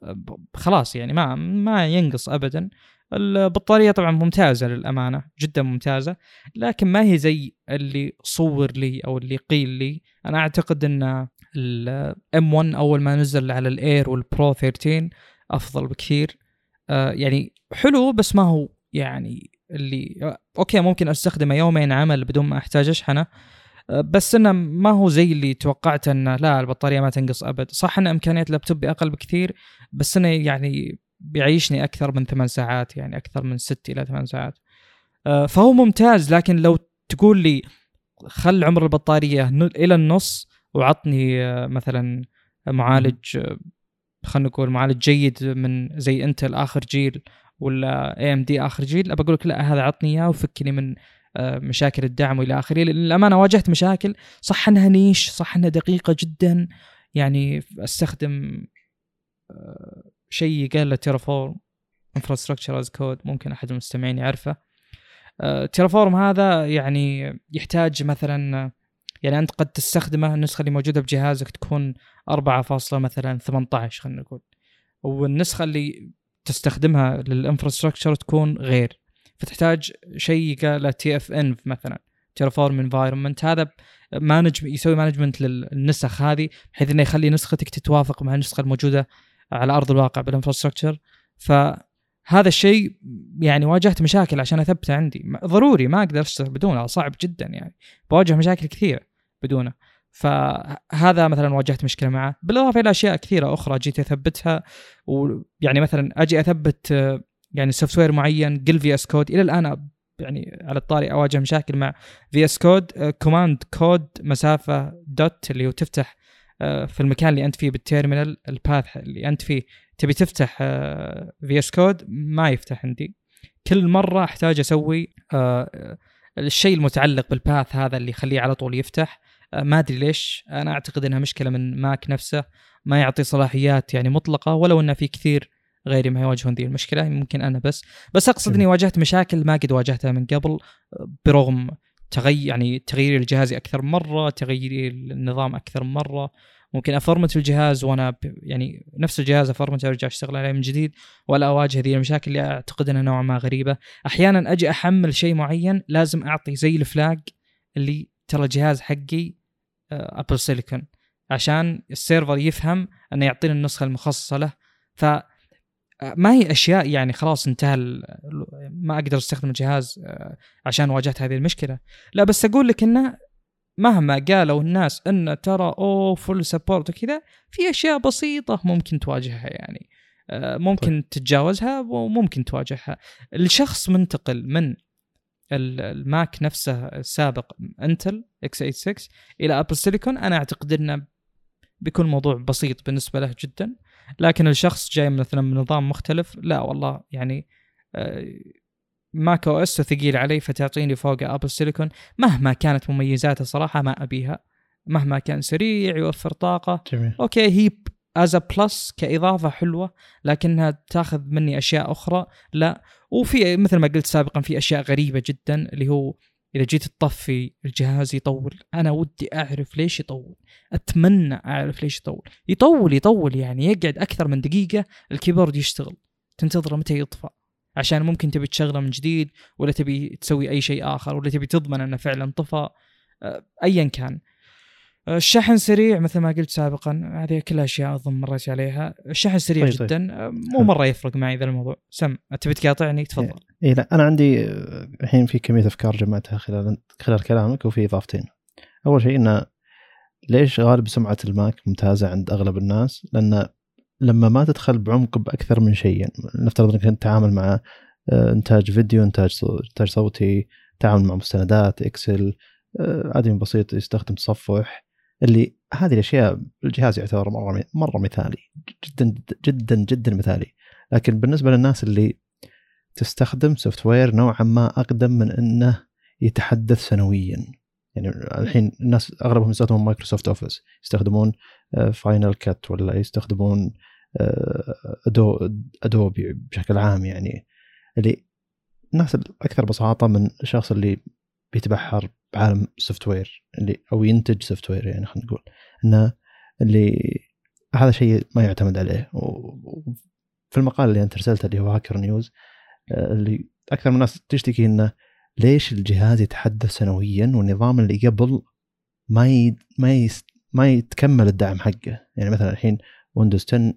خلاص يعني ما ما ينقص ابدا. البطارية طبعا ممتازة للأمانة جدا ممتازة. لكن ما هي زي اللي صور لي أو اللي قيل لي. أنا أعتقد إن ال M1 أول ما نزل على ال Air وال Pro 13 أفضل بكثير. آه يعني حلو بس ما هو يعني اللي okay ممكن أستخدمه يومين عمل بدون ما أحتاج أشحنه آه، بس إنه ما هو زي اللي توقعت إنه لا البطارية ما تنقص أبد. صح إن امكانيات اللابتوب أقل بكثير بس إنه يعني بيعيشني أكثر من ثمان ساعات يعني أكثر من ست إلى ثمان ساعات. آه، فهو ممتاز لكن لو تقول لي خل عمر البطارية إلى النص وعطني آه، مثلا معالج آه، خلينا نقول معالج جيد من زي Intel آخر جيل ولا AMD آخر جيل أبى أقول لك لا هذا عطني إياه وفكني من مشاكل الدعم وإلى آخره. للأمانة واجهت مشاكل صح إنها niche صح إنها دقيقة جدا يعني أستخدم شيء قال له Terraform infrastructure as code ممكن أحد المستمعين يعرفه. Terraform هذا يعني يحتاج مثلا يعني أنت قد تستخدمه النسخة اللي موجودة بجهازك تكون 4. مثلا 18 خلينا نقول. والنسخة اللي تستخدمها لل infrastructure تكون غير. فتحتاج شيء قال tfenv مثلا Terraform environment هذا manage يسوي management للنسخ هذه بحيث إنه يخلي نسختك تتوافق مع النسخة الموجودة على أرض الواقع بال infrastructure. فهذا الشيء يعني واجهت مشاكل عشان أثبته عندي. ضروري ما أقدر اشتغل بدونه صعب جدا يعني. بواجه مشاكل كثيرة. بدونه. فهذا مثلا واجهت مشكلة معه. بالإضافة إلى أشياء كثيرة أخرى جيت أثبتها ويعني مثلا أجي أثبت يعني software معين قل VS Code إلى الآن يعني على الطاري أواجه مشاكل مع VS Code command code مسافة dot اللي هو تفتح آه، في المكان اللي أنت فيه بال terminal ال path اللي أنت فيه. تبي تفتح VS Code ما يفتح عندي. كل مرة أحتاج أسوي آه، الشيء المتعلق بال path هذا اللي يخليه على طول يفتح. آه، ما أدري ليش. أنا أعتقد إنها مشكلة من Mac نفسه ما يعطي صلاحيات يعني مطلقة ولو إنه في كثير غيري ما يواجهون ذي المشكلة ممكن أنا بس. بس أقصد إني واجهت مشاكل ما قد واجهتها من قبل برغم تغير يعني تغيير الجهاز أكثر مرة تغيير النظام أكثر مرة. ممكن أفرمت الجهاز وأنا يعني نفس الجهاز أفرمت أرجع أشتغل عليه من جديد ولا أواجه ذي المشاكل اللي أعتقد إنها نوعا ما غريبة. أحيانا أجي أحمل شيء معين لازم أعطي زي الفلاج اللي ترى الجهاز حقي Apple آه، سيليكون عشان ال server يفهم إنه يعطيني النسخة المخصصة له. ف ما هي أشياء يعني خلاص انتهى ما أقدر أستخدم الجهاز آه، عشان واجهت هذه المشكلة. لا بس أقول لك إنه مهما قالوا الناس إن ترى أوه full support وكذا في أشياء بسيطة ممكن تواجهها يعني. آه، ممكن طيب. تتجاوزها وممكن تواجهها. الشخص منتقل من ال Mac نفسه السابق Intel x86 إلى Apple Silicon أنا أعتقد إنه بيكون موضوع بسيط بالنسبة له جدا. لكن الشخص جاي مثلا من نظام مختلف لا والله يعني macOS ثقيل علي فتعطيني فوق Apple Silicon مهما كانت مميزاته صراحة ما أبيها. مهما كان سريع يوفر طاقة. جميل. okay هي as plus كإضافة حلوة لكنها تأخذ مني أشياء أخرى. لا وفي مثل ما قلت سابقا في أشياء غريبة جدا اللي هو إذا جيت تطفي الجهاز يطول. أنا ودي أعرف ليش يطول. أتمنى أعرف ليش يطول. يطول يطول يعني يقعد أكثر من دقيقة ال keyboard يشتغل. تنتظره متى يطفى. عشان ممكن تبي تشغله من جديد ولا تبي تسوي أي شيء آخر ولا تبي تضمن إنه فعلا طفى. آه، ايا كان. الشحن سريع مثل ما قلت سابقا هذه كلها أشياء أظن مريت عليها. الشحن سريع طيب, طيب. جدا طيب. مو مرة يفرق معي ذا الموضوع. سم تبي تقاطعني؟ تفضل. اي إيه لا أنا عندي آه، الحين في كمية أفكار جمعتها خلال خلال كلامك وفي إضافتين. أول شيء إنه ليش غالب سمعة ال Mac ممتازة عند أغلب الناس؟ لأن لما ما تدخل بعمق بأكثر من شيء يعني نفترض إنك تتعامل مع آه، إنتاج فيديو إنتاج إنتاج صوتي تعامل مع مستندات Excel آدمي بسيط يستخدم تصفح. اللي هذه الأشياء الجهاز يعتبر مرة مرة مثالي جدا جدا جدا مثالي. لكن بالنسبة للناس اللي تستخدم software نوعا ما أقدم من إنه يتحدث سنويا. يعني الحين الناس أغلبهم يستخدمون Microsoft Office يستخدمون Final Cut ولا يستخدمون Ado Adobe بشكل عام يعني. اللي الناس الاكثر بساطة من الشخص اللي بيتبحر بعالم ال software اللي أو ينتج software يعني خلينا نقول. إنه اللي هذا شيء ما يعتمد عليه. وفي المقال اللي أنت أرسلته اللي هو Hacker News آه، اللي أكثر من الناس تشتكي إنه ليش الجهاز يتحدث سنويا والنظام اللي قبل ما ي... ما ي... ما يتكمل الدعم حقه؟ يعني مثلا الحين Windows 10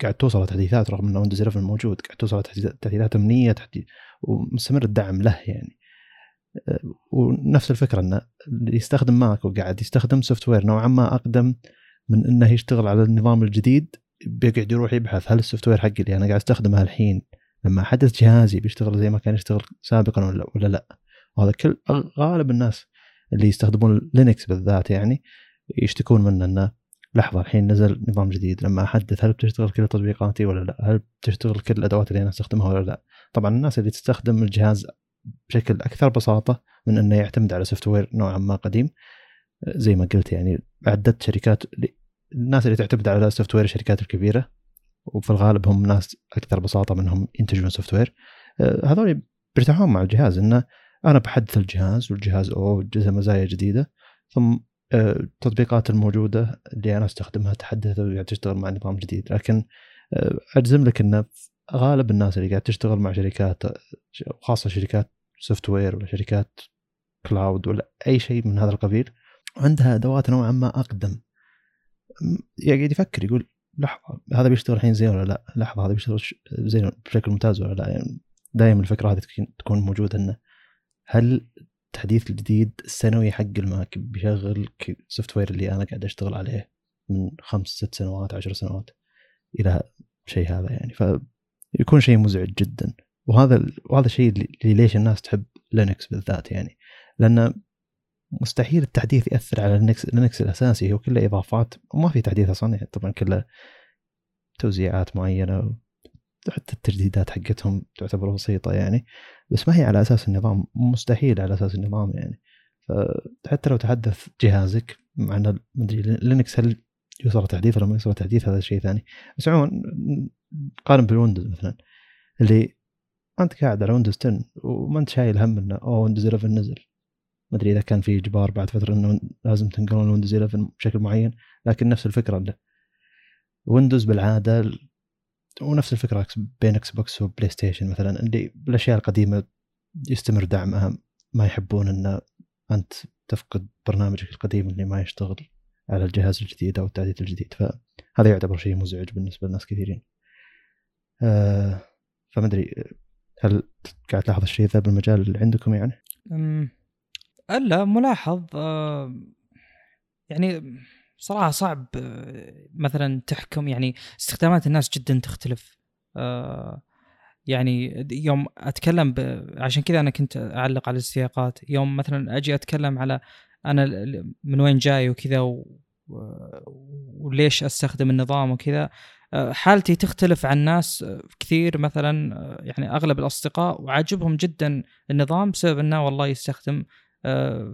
قاعد توصل تحديثات رغم إن Windows 11 موجود قاعد توصل تحديثات أمنية تحديث ومستمر الدعم له يعني. ونفس الفكرة إنه اللي يستخدم Mac وقاعد يستخدم software نوعا ما أقدم من إنه يشتغل على النظام الجديد بيقعد يروح يبحث هل ال software حقي اللي أنا قاعد أستخدمه الحين لما احدث جهازي بيشتغل زي ما كان يشتغل سابقا ولا ولا لا وهذا كل غالب الناس اللي يستخدمون Linux بالذات يعني يشتكون منه إنه لحظة الحين نزل نظام جديد لما احدث هل بتشتغل كل تطبيقاتي ولا لا؟ هل بتشتغل كل الأدوات اللي أنا أستخدمها ولا لا؟ طبعا الناس اللي تستخدم الجهاز بشكل أكثر بساطة من أنه يعتمد على software نوعا ما قديم. زي ما قلت يعني عدت شركات الناس اللي تعتمد على ال software الشركات الكبيرة وفي الغالب هم ناس أكثر بساطة منهم ينتجون software هذول بيرتاحون مع الجهاز إنه أنا بحدث الجهاز والجهاز أو جزء مزايا جديدة ثم التطبيقات الموجودة اللي أنا أستخدمها تحدث وقاعد تشتغل مع نظام جديد. لكن أجزم لك إنه غالب الناس اللي قاعد تشتغل مع شركات خاصة شركات software ولا شركات cloud ولا أي شيء من هذا القبيل عندها أدوات نوعا ما أقدم. يقعد يفكر يقول لحظة هذا بيشتغل الحين زين ولا لا؟ لحظة هذا بيشتغل زين بشكل ممتاز ولا لا؟ يعني دائما الفكرة هذه تكون موجودة انه هل التحديث الجديد السنوي حق ال Mac بيشغل ال software اللي أنا قاعد أشتغل عليه من خمس ست سنوات عشر سنوات؟ إلى شيء هذا يعني. فيكون شيء مزعج جدا. وهذا وهذا الشيء اللي ليش الناس تحب Linux بالذات يعني. لأن مستحيل التحديث يأثر على Linux Linux الأساسي هو كله إضافات وما في تحديث أصلا. يعني طبعا كله توزيعات معينة حتى التحديثات حقتهم تعتبر بسيطة يعني. بس ما هي على أساس النظام مستحيل على أساس النظام يعني. فحتى لو تحدث جهازك مع ان مدري Linux هل يوصل تحديث ولا ما يوصل تحديث هذا شيء ثاني. بس عموما قارن بال Windows مثلا اللي أنت قاعد على Windows 10 وما أنت شايل هم إنه أوه Windows 11 نزل. ما أدري إذا كان في إجبار بعد فترة إنه لازم تنقلون Windows 11 بشكل معين لكن نفس الفكرة له Windows بالعادة ونفس الفكرة بين Xbox و PlayStation مثلا اللي بالأشياء القديمة يستمر دعمها ما يحبون إن أنت تفقد برنامجك القديم اللي ما يشتغل على الجهاز الجديد أو التعديل الجديد. فهذا يعتبر شيء مزعج بالنسبة لناس كثيرين. فما أدري هل قاعد تلاحظ الشيء ذا بالمجال اللي عندكم يعني؟ ألا ملاحظ آه يعني صراحة صعب آه، مثلا تحكم يعني استخدامات الناس جدا تختلف آه يعني يوم أتكلم عشان كذا أنا كنت أعلق على السياقات يوم مثلا أجي أتكلم على أنا من وين جاي وكذا. وليش أستخدم النظام وكذا آه، حالتي تختلف عن ناس كثير مثلا آه، يعني أغلب الأصدقاء وعاجبهم جدا النظام بسبب إنه والله يستخدم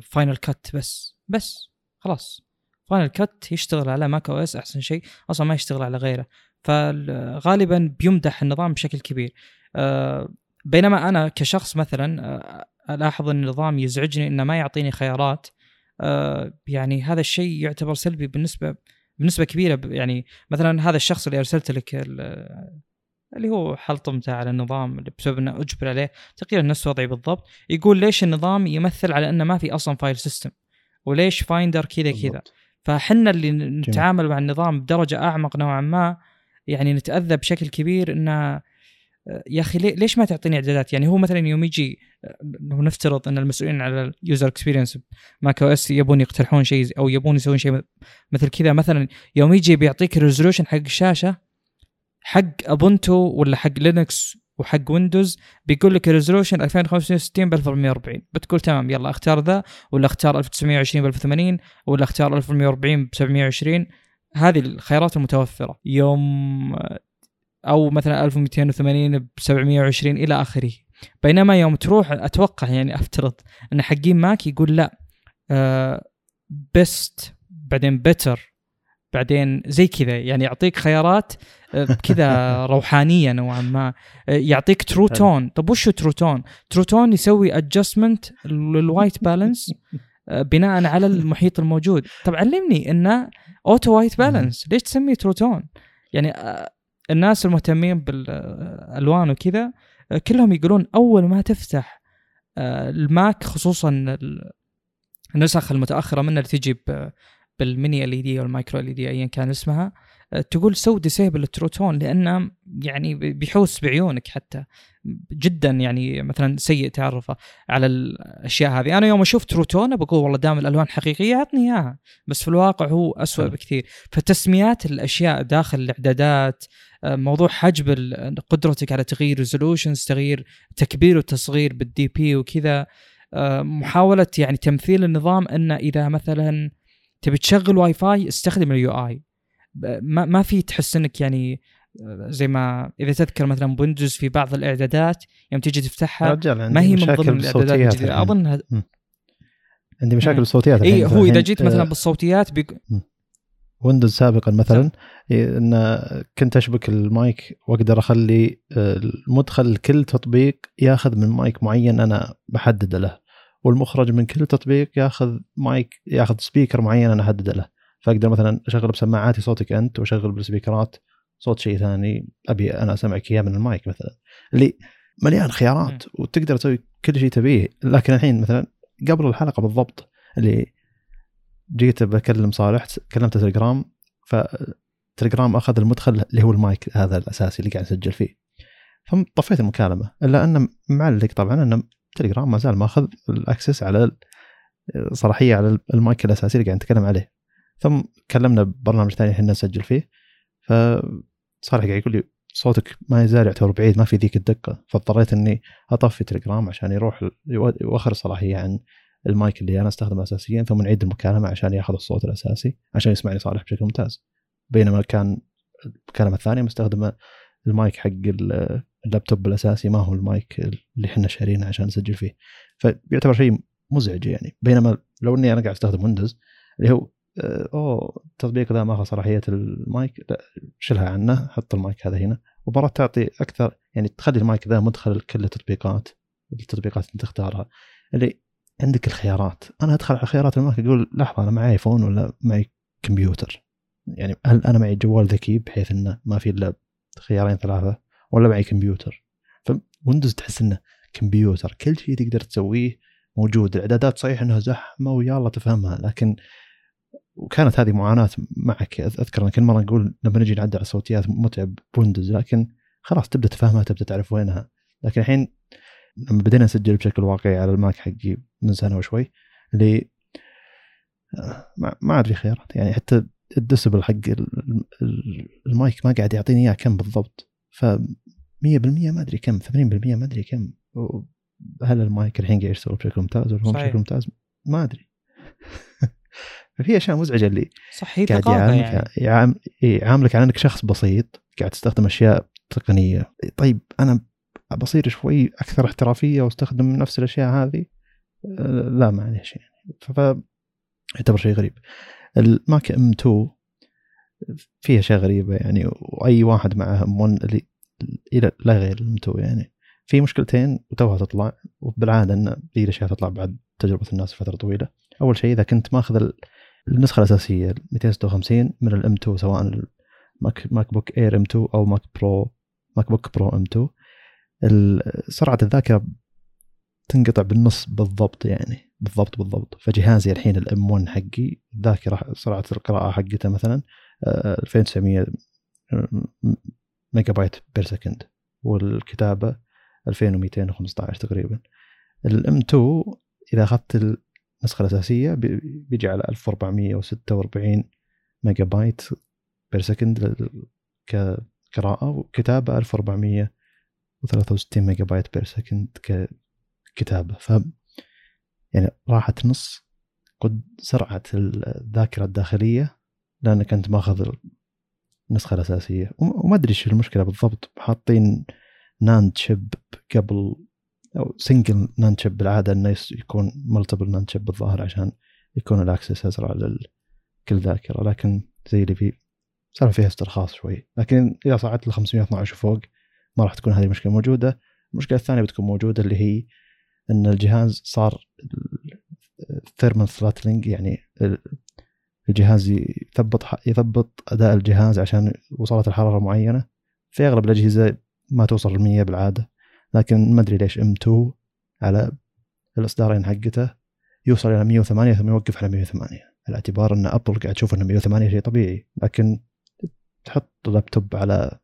Final آه، Cut بس بس خلاص. Final Cut يشتغل على macOS أحسن شيء أصلا ما يشتغل على غيره. فغالبا بيمدح النظام بشكل كبير. بينما أنا كشخص مثلا ألاحظ إن النظام يزعجني إنه ما يعطيني خيارات. يعني هذا الشيء يعتبر سلبي بالنسبة بنسبة كبيرة يعني مثلا هذا الشخص اللي أرسلت لك اللي هو حلطمته على النظام اللي بسبب إنه أجبر عليه تقريبا نفس وضعي بالضبط يقول ليش النظام يمثل على إنه ما في أصلا file system وليش Finder كذا كذا؟ فحنا اللي نتعامل مع النظام بدرجة أعمق نوعا ما يعني نتأذى بشكل كبير إنه يا أخي ليش ما تعطيني إعدادات؟ يعني هو مثلا يوم يجي لو نفترض أن المسؤولين على ال user experience macOS يبون يقترحون شيء أو يبون يسوون شيء مثل كذا مثلا يوم يجي بيعطيك ال resolution حق الشاشه حق Ubuntu ولا حق Linux وحق Windows بيقول لك ال resolution 2560 ب 1440 بتقول تمام يلا أختار ذا ولا أختار 1920 ب 1080 ولا أختار 1440 ب 720 هذه الخيارات المتوفرة. يوم أو مثلا 1280 ب 720 إلى آخره. بينما يوم تروح أتوقع يعني أفترض أن حقين Mac يقول لا آه best بعدين better بعدين زي كذا. يعني يعطيك خيارات آه، كذا روحانية نوعا ما. آه، يعطيك True Tone طب وش True Tone؟ True Tone يسوي adjustment لل white balance بناء على المحيط الموجود. طب علمني انه auto white balance ليش تسميه True Tone؟ يعني آه، الناس المهتمين بالألوان وكذا كلهم يقولون أول ما تفتح آه، ال Mac خصوصا النسخ المتأخرة منه اللي تجي بال mini LED أو ال micro LED ايا كان اسمها آه، تقول سو disable ال True Tone لأنه يعني بيحوس بعيونك حتى جدا يعني مثلا سيء تعرفه على الأشياء هذه. أنا يوم أشوف True Tone بقول والله دام الألوان حقيقية عطني إياها بس في الواقع هو أسوأ بكثير. فتسميات الأشياء داخل الإعدادات موضوع حجب قدرتك على تغيير resolutions تغيير تكبير وتصغير بال DPI وكذا. آه، محاولة يعني تمثيل النظام إن إذا مثلا تبي تشغل واي فاي استخدم ال UI ما ما في تحس إنك يعني آه، زي ما إذا تذكر مثلا Windows في بعض الإعدادات يوم تيجي تفتحها ما هي من ضمن الإعدادات الجديدة. اظنها عندي مشاكل بالصوتيات اي هو إذا جيت مثلا بالصوتيات بيق... Windows سابقا مثلا إن كنت أشبك المايك وأقدر أخلي آه، المدخل كل تطبيق ياخذ من مايك معين أنا بحدده له والمخرج من كل تطبيق ياخذ مايك ياخذ speaker معين أنا احدده له. فأقدر مثلا أشغل بسماعاتي صوتك أنت وأشغل بالسبيكرات صوت شيء ثاني أبي أنا أسمعك إياه من المايك مثلا. اللي مليان خيارات وتقدر تسوي كل شيء تبيه. لكن الحين مثلا قبل الحلقة بالضبط اللي جيت بكلم صالح كلمته Telegram ف Telegram أخذ المدخل اللي هو المايك هذا الأساسي اللي قاعد اسجل فيه. فطفيت المكالمة إلا انه معلق طبعا أن تليجرام ما زال ماخذ ال access على صلاحية على المايك الأساسي اللي قاعد نتكلم عليه. ثم كلمنا ببرنامج ثاني إحنا نسجل فيه فصالح قاعد يقول لي صوتك ما يزال يعتبر بعيد ما في ذيك الدقة. فاضطريت إني أطفي تليجرام عشان يروح يوخر الصلاحيه عن المايك اللي أنا أستخدمه اساسيا ثم نعيد المكالمة عشان يأخذ الصوت الأساسي عشان يسمعني صالح بشكل ممتاز. بينما كان المكالمة الثانية مستخدمة المايك حق اللابتوب الأساسي ما هو المايك اللي إحنا شارينه عشان نسجل فيه. فبيعتبر شيء مزعج يعني. بينما لو إني أنا قاعد أستخدم Windows اللي هو آه، أوه التطبيق ذا ماخذ صلاحية المايك لا شيلها عنه حط المايك هذا هنا. ومرات تعطي أكثر يعني تخلي المايك ذا مدخل لكل التطبيقات التطبيقات اللي تختارها. اللي عندك الخيارات. أنا أدخل على خيارات المايك أقول لحظة أنا معي iPhone ولا معي كمبيوتر يعني هل أنا معي جوال ذكي بحيث إنه ما في إلا خيارين ثلاثة؟ ولا معي كمبيوتر ف Windows تحس إنه كمبيوتر كل شيء تقدر تسويه موجود. الإعدادات صحيح إنها زحمة ويلا تفهمها لكن وكانت هذه معاناة معك. أذكر كل مرة نقول لما نجي نعدل على الصوتيات متعب ب Windows لكن خلاص تبدأ تفهمها تبدأ تعرف وينها. لكن الحين لما بدينا نسجل بشكل واقعي على ال Mac حقي من سنة وشوي اللي ما عاد في خيارات. يعني حتى الدسبل حق المايك ما قاعد يعطيني إياه كم بالضبط. ف 100% ما أدري كم 80% ما أدري كم. هل المايك الحين قاعد يشتغل بشكل ممتاز ولا هو بشكل ممتاز؟ ما أدري. ففي أشياء مزعجة اللي صح هي قاعد يعاملك يعني. يعاملك على إنك شخص بسيط قاعد تستخدم أشياء تقنية. طيب أنا بصير شوي أكثر احترافية واستخدم نفس الأشياء هذه آه، لا معليش يعني ف يعتبر شيء غريب. ال Mac M 2 فيها أشياء غريبة يعني وأي واحد معه M 1 اللي إلى لا غير ال M 2 يعني. في مشكلتين وتوها تطلع وبالعادة إن ذي الأشياء تطلع بعد تجربة الناس فتره طويلة. أول شيء إذا كنت ماخذ النسخة الأساسية 256 من ال M 2 سواء ال Mac MacBook Air M 2 أو Mac Pro MacBook Pro M 2 سرعة الذاكرة تنقطع بالنص بالضبط يعني بالضبط بالضبط. فجهازي الحين ال M 1 حقي الذاكرة سرعة القراءة حقته مثلا 2900 آه، megabyte per second. والكتابة 2215 تقريبا. ال M 2 إذا أخذت النسخة الأساسية بيجي على 1446 megabyte per second كقراءه وكتابة 1463 megabyte per second ككتابه ف يعني راحت نص قد سرعه الذاكرة الداخلية لأنك أنت ماخذ النسخه الأساسية. وما أدري إيش المشكلة بالضبط. حاطين NAND chip قبل أو single NAND chip بالعادة إنه يكون multiple NAND chip بالظاهر عشان يكون ال access أسرع لكل ذاكرة. لكن زي اللي في صار فيها استرخاص شوي. لكن إذا صعدت ل 512 وفوق ما راح تكون هذه المشكلة موجودة. المشكلة الثانية بتكون موجودة اللي هي إن الجهاز صار thermal throttling يعني الجهاز يثبط يثبط أداء الجهاز عشان وصلت الحرارة معينة. في أغلب الأجهزة ما توصل 100 بالعادة لكن ما أدري ليش M 2 على الإصدارين حقته يوصل إلى 108 ثم يوقف على 108 على اعتبار إن Apple قاعد تشوف إن 108 شيء طبيعي لكن تحط لابتوب على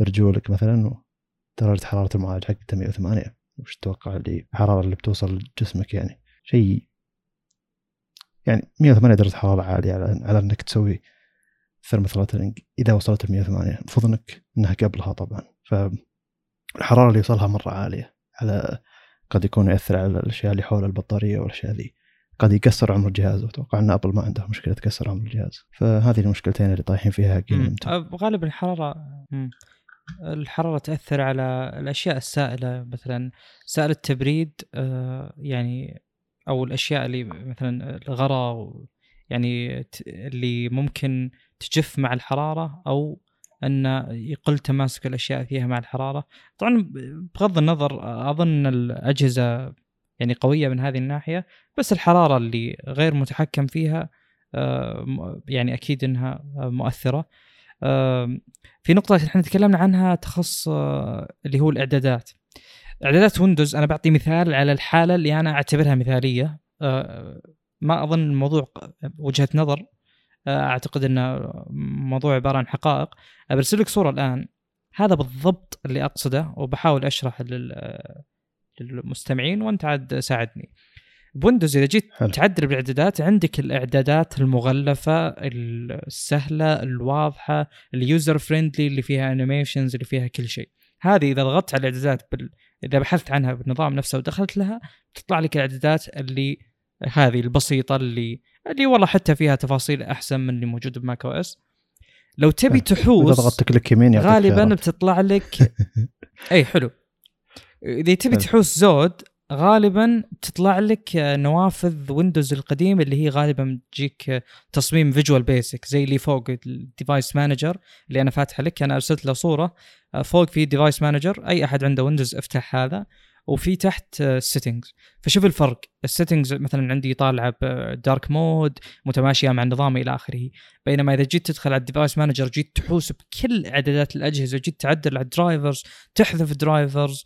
رجولك مثلا درجه حرارة المعالج حقته 108 وش تتوقع اللي الحراره اللي بتوصل لجسمك يعني؟ شيء يعني 108 درجة حرارة عالية على على إنك تسوي thermal throttling إذا وصلت ل 108 المفروض انك إنها قبلها طبعا. فالحراره اللي يوصلها مرة عالية على قد يكون ياثر على الأشياء اللي حول البطارية والأشياء ذي. قد يكسر عمر الجهاز. وأتوقع إن ابل ما عندها مشكلة تكسر عمر الجهاز. فهذه المشكلتين اللي طايحين فيها غالبا الحراره الحرارة تأثر على الأشياء السائلة مثلا سائل التبريد آه، يعني أو الأشياء اللي مثلا الغرا يعني اللي ممكن تجف مع الحرارة أو أن يقل تماسك الأشياء فيها مع الحرارة. طبعا بغض النظر أظن الأجهزة يعني قوية من هذه الناحية بس الحرارة اللي غير متحكم فيها آه، يعني أكيد إنها مؤثرة. في نقطة إحنا تكلمنا عنها تخص آه، اللي هو الإعدادات. إعدادات ويندوز أنا بعطي مثال على الحالة اللي أنا أعتبرها مثالية. آه، ما أظن الموضوع وجهة نظر آه، أعتقد إنه موضوع عبارة عن حقائق. برسل لك صورة الآن. هذا بالضبط اللي أقصده وبحاول أشرح للمستمعين وأنت عاد ساعدني. ب Windows إذا جيت حلو. تعدل بالإعدادات عندك الإعدادات المغلفة السهلة الواضحة ال user friendly اللي فيها animations اللي فيها كل شيء. هذه إذا ضغطت على الإعدادات بال... إذا بحثت عنها بالنظام نفسه ودخلت لها تطلع لك الإعدادات اللي هذه البسيطة اللي اللي والله حتى فيها تفاصيل أحسن من اللي موجود ب macOS. لو تبي تحوس إذا ضغطت click يمين غالبا بتطلع لك اي حلو. إذا تبي تحوس زود غالبا تطلع لك نوافذ Windows القديم اللي هي غالبا تجيك تصميم Visual Basic زي اللي فوق ال device manager اللي أنا فاتحه لك. أنا أرسلت له صورة. فوق في device manager أي أحد عنده Windows افتح هذا. وفي تحت ال settings فشوف الفرق. ال settings مثلا عندي طالعة ب dark mode متماشية مع النظام إلى آخره. بينما إذا جيت تدخل على ال device manager جيت تحوس بكل اعدادات الأجهزة جيت تعدل على ال drivers تحذف drivers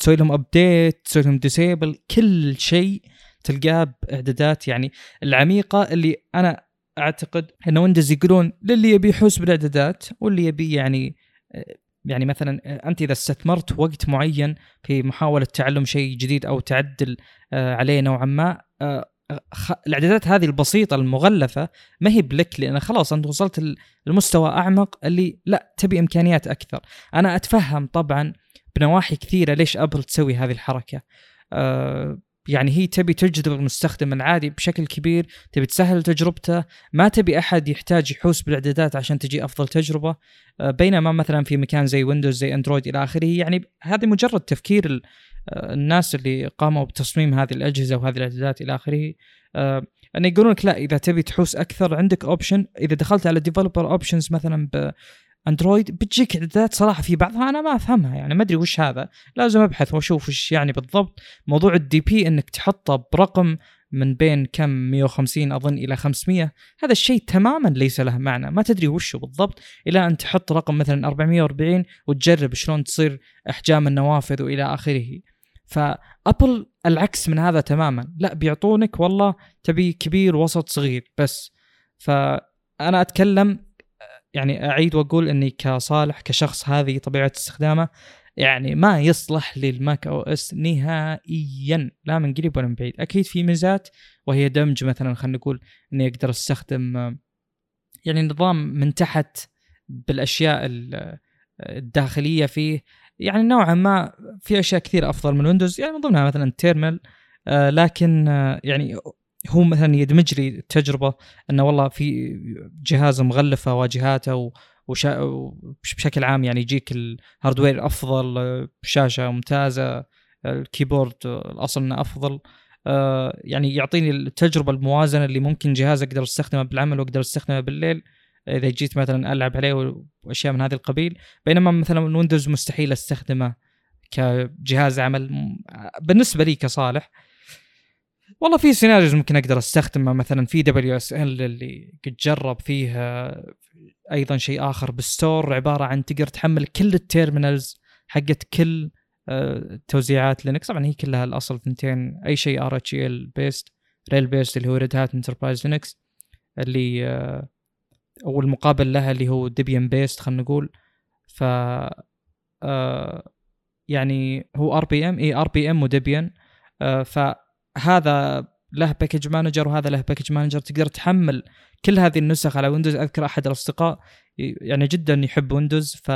تسوي لهم update تسوي لهم disable كل شيء تلقاه باعدادات. يعني العميقة اللي أنا أعتقد ان Windows يقولون للي يبي يحوس بالاعدادات واللي يبي يعني يعني مثلا أنت إذا استثمرت وقت معين في محاولة تعلم شيء جديد أو تعدل آه، عليه نوعا ما آه، الإعدادات هذه البسيطة المغلفة ما هي بلك لأن خلاص أنت وصلت لمستوى أعمق اللي لا تبي إمكانيات أكثر. أنا أتفهم طبعا بنواحي كثيرة ليش أبل تسوي هذه الحركة. أه يعني هي تبي تجذب المستخدم العادي بشكل كبير تبي تسهل تجربته. ما تبي أحد يحتاج يحوس بالإعدادات عشان تجي أفضل تجربة. أه بينما مثلا في مكان زي Windows زي Android إلى آخره يعني هذه مجرد تفكير أه، الناس اللي قاموا بتصميم هذه الأجهزة وهذه الإعدادات إلى آخره. أه انه يقولون لك لا إذا تبي تحوس أكثر عندك option إذا دخلت على developer options مثلا Android بتجيك اعدادات صراحة في بعضها أنا ما أفهمها يعني ما أدري وش هذا. لازم أبحث وأشوف وش يعني بالضبط. موضوع ال DP إنك تحطه برقم من بين كم؟ 150 أظن إلى 500 هذا الشيء تماما ليس له معنى ما تدري وشه بالضبط. إلى أن تحط رقم مثلا 440 وتجرب شلون تصير إحجام النوافذ وإلى آخره. ف Apple العكس من هذا تماما. لا بيعطونك والله تبي كبير وسط صغير بس. فأنا أتكلم يعني أعيد وأقول إني كصالح كشخص هذه طبيعة استخدامه يعني ما يصلح لل macOS نهائيا لا من قريب ولا من بعيد. أكيد في ميزات وهي دمج مثلا خلينا نقول إني أقدر أستخدم يعني نظام من تحت بالأشياء الداخلية فيه. يعني نوعا ما في أشياء كثير أفضل من Windows يعني من ضمنها مثلا ال terminal آه لكن آه يعني هو مثلا يدمج لي التجربه إنه والله في جهاز مغلفه واجهاته وشا... بشكل عام يعني يجيك ال hardware أفضل شاشة ممتازة ال keyboard الأصل إنه أفضل. آه، يعني يعطيني التجربة الموازنة اللي ممكن جهاز أقدر استخدمه بالعمل واقدر استخدمه بالليل إذا جيت مثلا ألعب عليه وأشياء من هذا القبيل. بينما مثلا Windows مستحيل أستخدمه كجهاز عمل بالنسبة لي كصالح. والله في scenarios ممكن أقدر أستخدمه. مثلا في WSL اللي قد جرب فيه أيضا شيء آخر بال store عبارة عن تقدر تحمل كل ال terminals حقت كل آه، توزيعات Linux. طبعا هي كلها الأصل ثنتين أي شيء RHL based RHEL based اللي هو Red Hat Enterprise Linux اللي آه، أو المقابل لها اللي هو Debian based خلينا نقول. ف آه، يعني هو RPM اي RPM و Debian ف هذا له package manager وهذا له package manager تقدر تحمل كل هذه النسخ على Windows أذكر أحد الأصدقاء يعني جدا يحب Windows ف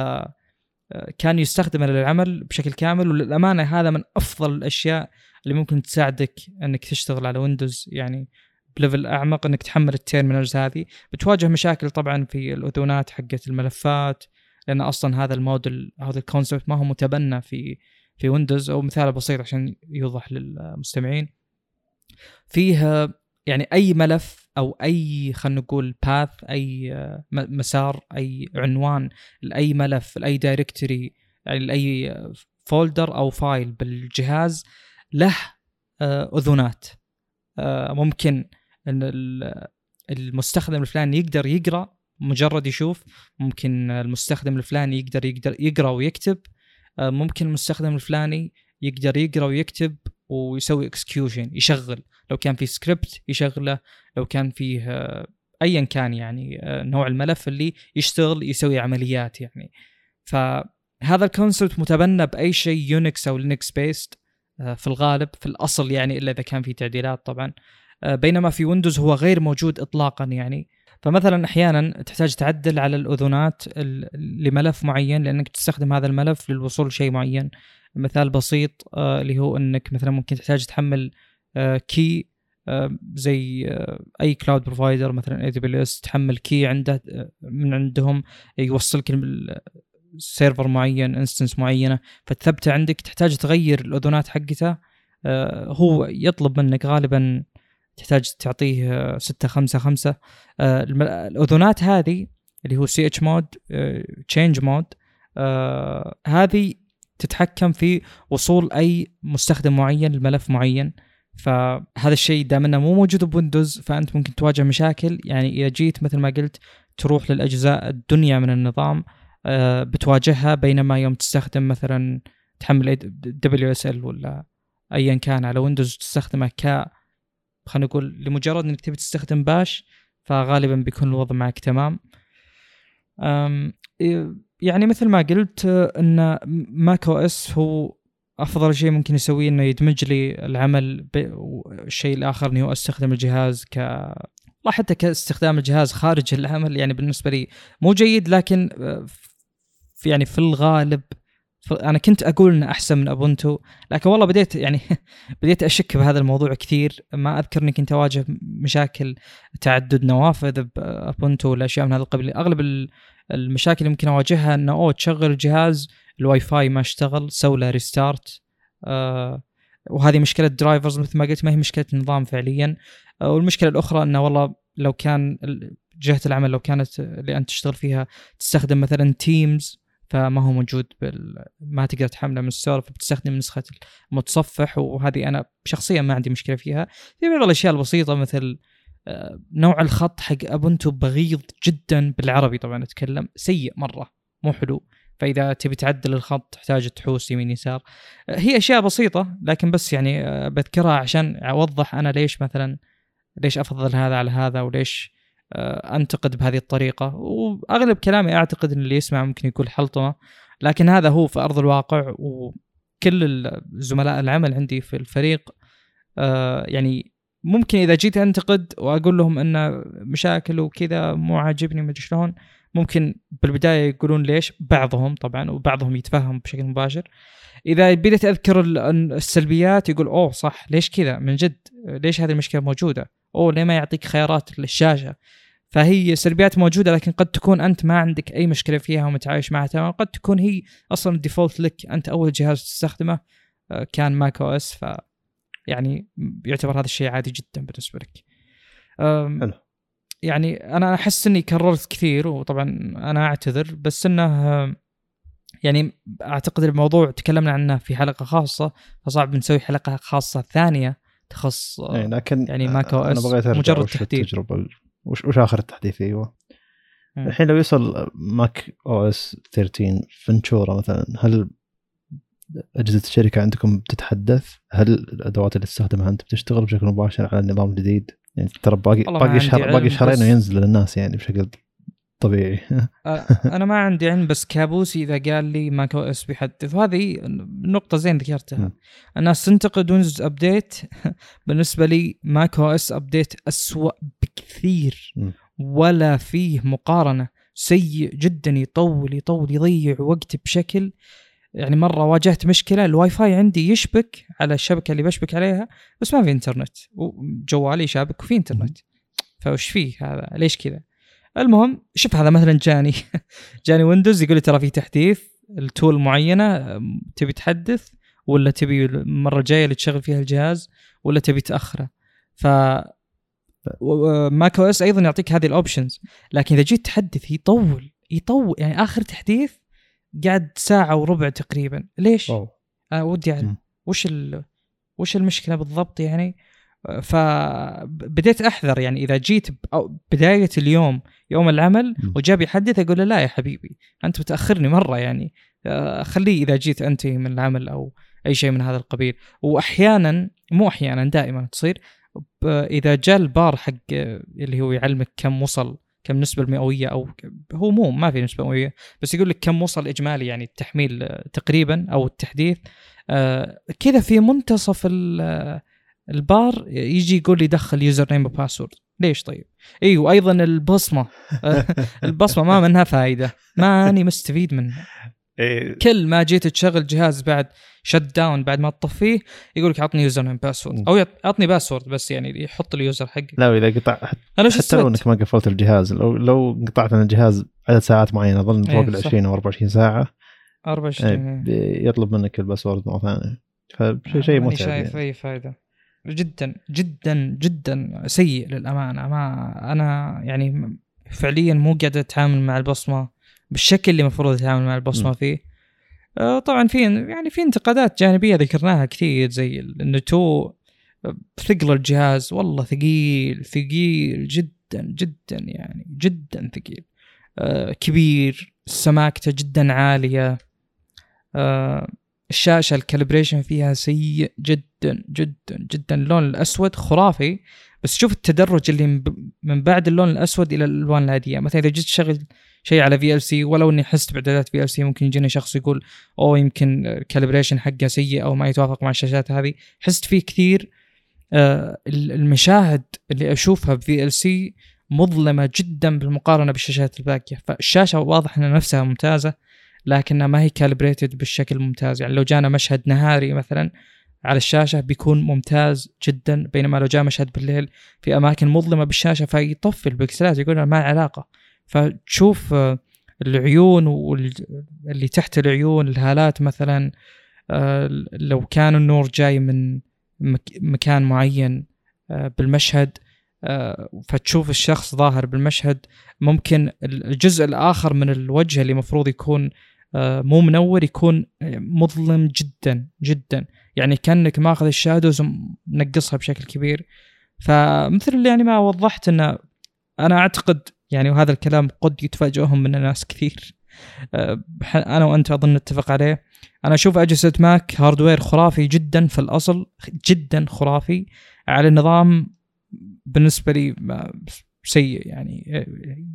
كان يستخدمه للعمل بشكل كامل. وللأمانة هذا من أفضل الأشياء اللي ممكن تساعدك إنك تشتغل على Windows يعني ب level أعمق إنك تحمل ال terminals هذه. بتواجه مشاكل طبعا في الاذونات حقت الملفات لأن أصلا هذا الموديل هذا ال concept ما هو متبنى في في Windows أو مثال بسيط عشان يوضح للمستمعين. فيه يعني أي ملف أو أي خلينا نقول path أي مسار أي عنوان لأي ملف لأي دايركتوري يعني لأي فولدر أو file بالجهاز له آه، اذونات آه، ممكن إن المستخدم الفلاني يقدر يقرأ مجرد يشوف ممكن المستخدم الفلاني يقدر يقدر يقرأ ويكتب. آه، ممكن المستخدم الفلاني يقدر يقرأ ويكتب ويسوي execution يشغل. لو كان في سكريبت يشغله لو كان فيه آه، ايا كان يعني آه، نوع الملف اللي يشتغل يسوي عمليات يعني. فهذا ال concept متبنى بأي شيء Unix أو Linux based في الغالب في الأصل يعني إلا إذا كان في تعديلات طبعا. بينما في Windows هو غير موجود اطلاقا يعني. فمثلا أحيانا تحتاج تعدل على الاذونات لملف معين لأنك تستخدم هذا الملف للوصول لشيء معين. مثال بسيط آه، اللي هو إنك مثلا ممكن تحتاج تحمل key آه، آه، زي أي cloud provider مثلا AWS تحمل key عنده من عندهم يوصلك server معين instance معينة. فتثبتة عندك تحتاج تغير الاذونات حقته هو يطلب منك غالبا تحتاج تعطيه 6 5 5 الاذونات هذه اللي هو chmod change mode هذه تتحكم في وصول أي مستخدم معين لملف معين. فهذا الشيء دام إنه مو موجود ب Windows فأنت ممكن تواجه مشاكل. يعني إذا جيت مثل ما قلت تروح للأجزاء الدنيا من النظام آه، بتواجهها. بينما يوم تستخدم مثلا تحمل WSL ولا ايا كان على Windows تستخدمه ك خلينا نقول لمجرد إنك تبي تستخدم Bash فغالبا بيكون الوضع معك تمام. يعني مثل ما قلت إن macOS هو أفضل شيء ممكن يسويه إنه يدمج لي العمل بالشيء الآخر اني استخدم الجهاز ك لا حتى كاستخدام الجهاز خارج العمل يعني بالنسبة لي مو جيد لكن في يعني في الغالب أنا كنت أقول إنه أحسن من Ubuntu لكن والله بديت يعني بديت أشك بهذا الموضوع كثير. ما أذكر إني كنت أواجه مشاكل تعدد نوافذ ب Ubuntu ولا أشياء من هذا القبيل. أغلب المشاكل اللي ممكن أواجهها إنه أوه تشغل الجهاز الواي فاي ما اشتغل سوى له restart آه وهذه مشكلة drivers مثل ما قلت ما هي مشكلة نظام فعليا. آه والمشكلة الأخرى إنه والله لو كان جهة العمل لو كانت اللي أنت تشتغل فيها تستخدم مثلا Teams فما هو موجود بال... ما تقدر تحمله من الستور فبتستخدم نسخة المتصفح وهذه أنا شخصيا ما عندي مشكلة فيها. في بعض الأشياء البسيطة مثل آه، نوع الخط حق ابونتو بغيض جدا بالعربي طبعا اتكلم سيء مرة مو حلو. فإذا تبي تعدل الخط تحتاج تحوس يمين يسار. آه، هي أشياء بسيطة لكن بس يعني آه، بذكرها عشان أوضح أنا ليش مثلا ليش أفضل هذا على هذا وليش أنتقد بهذه الطريقة وأغلب كلامي أعتقد إن اللي يسمع ممكن يكون حلطمة لكن هذا هو في أرض الواقع وكل زملاء العمل عندي في الفريق يعني ممكن إذا جيت أنتقد وأقول لهم إن مشاكل وكذا مو عاجبني ما شلون ممكن بالبداية يقولون ليش؟ بعضهم طبعا وبعضهم يتفهم بشكل مباشر. إذا بديت أذكر السلبيات يقول أوه صح ليش كذا؟ من جد ليش هذه المشكلة موجودة؟ أوه ليه ما يعطيك خيارات للشاشة؟ فهي سلبيات موجودة لكن قد تكون أنت ما عندك أي مشكلة فيها ومتعايش معها. تمام قد تكون هي أصلا ال default لك. أنت أول جهاز تستخدمه آه، كان macOS ف يعني يعتبر هذا الشيء عادي جدا بالنسبة لك. حلو. يعني أنا أحس إني كررت كثير وطبعا أنا أعتذر بس إنه يعني أعتقد الموضوع تكلمنا عنه في حلقة خاصة فصعب نسوي حلقة خاصة ثانية. تخص يعني لكن يعني macOS مجرد تحديث التجربة وش, وش آخر التحديث أيوه الحين لو يوصل macOS 13 Ventura مثلا هل أجهزة الشركة عندكم بتتحدث؟ هل الأدوات اللي تستخدمها أنت بتشتغل بشكل مباشر على النظام الجديد؟ يعني ترى باقي باقي شهر باقي شهرين وينزل للناس يعني بشكل طبيعي. أنا ما عندي علم بس كابوسي إذا قال لي macOS بيحدث وهذه نقطة زين ذكرتها. الناس تنتقد Windows update. بالنسبة لي macOS update اسوء بكثير. ولا فيه مقارنة. سيء جدا يطول يطول يضيع وقت بشكل. يعني مرة واجهت مشكلة الواي فاي عندي يشبك على الشبكة اللي بشبك عليها بس ما في إنترنت. وجوالي شابك وفي إنترنت. فوش فيه هذا؟ ليش كذا؟ المهم شوف هذا مثلا جاني. جاني ويندوز يقول لي ترى في تحديث ال tool معينة تبي تحدث ولا تبي المرة الجاية اللي تشغل فيها الجهاز ولا تبي تأخره. ف macOS أيضا يعطيك هذه ال options لكن إذا جيت تحدث يطول يطول. يعني آخر تحديث قعد ساعة وربع تقريبا. ليش؟ أوه. أنا ودي اعلم وش ال... وش المشكلة بالضبط يعني؟ فبديت أحذر يعني إذا جيت بداية اليوم يوم العمل وجاب يحدث أقول له لا يا حبيبي أنت بتأخرني مرة يعني آه، خليه إذا جيت انتهي من العمل أو أي شيء من هذا القبيل. واحيانا مو أحيانا دائما تصير إذا جاء البار حق اللي هو يعلمك كم وصل كم نسبة المئوية أو هو مو ما في نسبة مئوية بس يقول لك كم وصل إجمالي يعني التحميل آه، تقريبا أو التحديث. آه، كذا في منتصف ال- آه، البار يجي يقول لي دخل username و password ليش طيب؟ إيوه أيضا البصمة. آه، البصمة ما منها فائده ماني مستفيد منها. إيه. كل ما جيت تشغل جهاز بعد shutdown بعد ما تطفيه يقول لك عطني username password أو يعط- عطني password بس يعني يحط ال user حقي. لا إذا قطع أنا وش حتى لو؟ إنك ما قفلت الجهاز لو لو قطعت عن الجهاز عدد ساعات معينة أظن إيه، فوق ال صح. 20 أو 24 ساعة. 24 إيه، بيطلب منك ال password مرة ثانية. فشيء متعب شايف يعني. أي فائده جدا جدا جدا سيء للأمانة. ما أنا يعني فعليا مو قاعد أتعامل مع البصمة بالشكل اللي المفروض أتعامل مع البصمة م. فيه. آه، طبعا في يعني في انتقادات جانبية ذكرناها كثير زي انه تو ثقل الجهاز. والله ثقيل ثقيل جدا جدا يعني جدا ثقيل. آه، كبير سماكته جدا عالية. آه، الشاشة ال calibration فيها سيء جدا. جدا جدا اللون الأسود خرافي. بس شوف التدرج اللي من بعد اللون الأسود إلى الألوان العادية. مثلا إذا جيت تشغل شيء على VLC ولو إني حست باعدادات VLC ممكن يجيني شخص يقول أوه يمكن ال calibration حقه سيء أو ما يتوافق مع الشاشات هذه. حست فيه كثير آه، المشاهد اللي أشوفها ب VLC مظلمة جدا بالمقارنة بالشاشات الباقية. فالشاشة واضح انها نفسها ممتازة لكنها ما هي calibrated بالشكل الممتاز. يعني لو جانا مشهد نهاري مثلا على الشاشة بيكون ممتاز جدا بينما لو جاء مشهد بالليل في أماكن مظلمة بالشاشة فيطفي البكسلات يقول ما علاقة. فتشوف آه، العيون واللي تحت العيون الهالات مثلا آه، لو كان النور جاي من مك- مكان معين آه، بالمشهد فتشوف الشخص ظاهر بالمشهد. ممكن الجزء الآخر من الوجه اللي المفروض يكون مو منور يكون مظلم جدا جدا. يعني كأنك ماخذ ال shadows ومنقصها بشكل كبير. فمثل اللي يعني ما وضحت إنه أنا أعتقد يعني وهذا الكلام قد يتفاجأ منه ناس كثير. ح- أنا وأنت أظن نتفق عليه. أنا أشوف أجهزة ماك hardware خرافي جدا في الأصل جدا خرافي على النظام بالنسبة لي سيء يعني.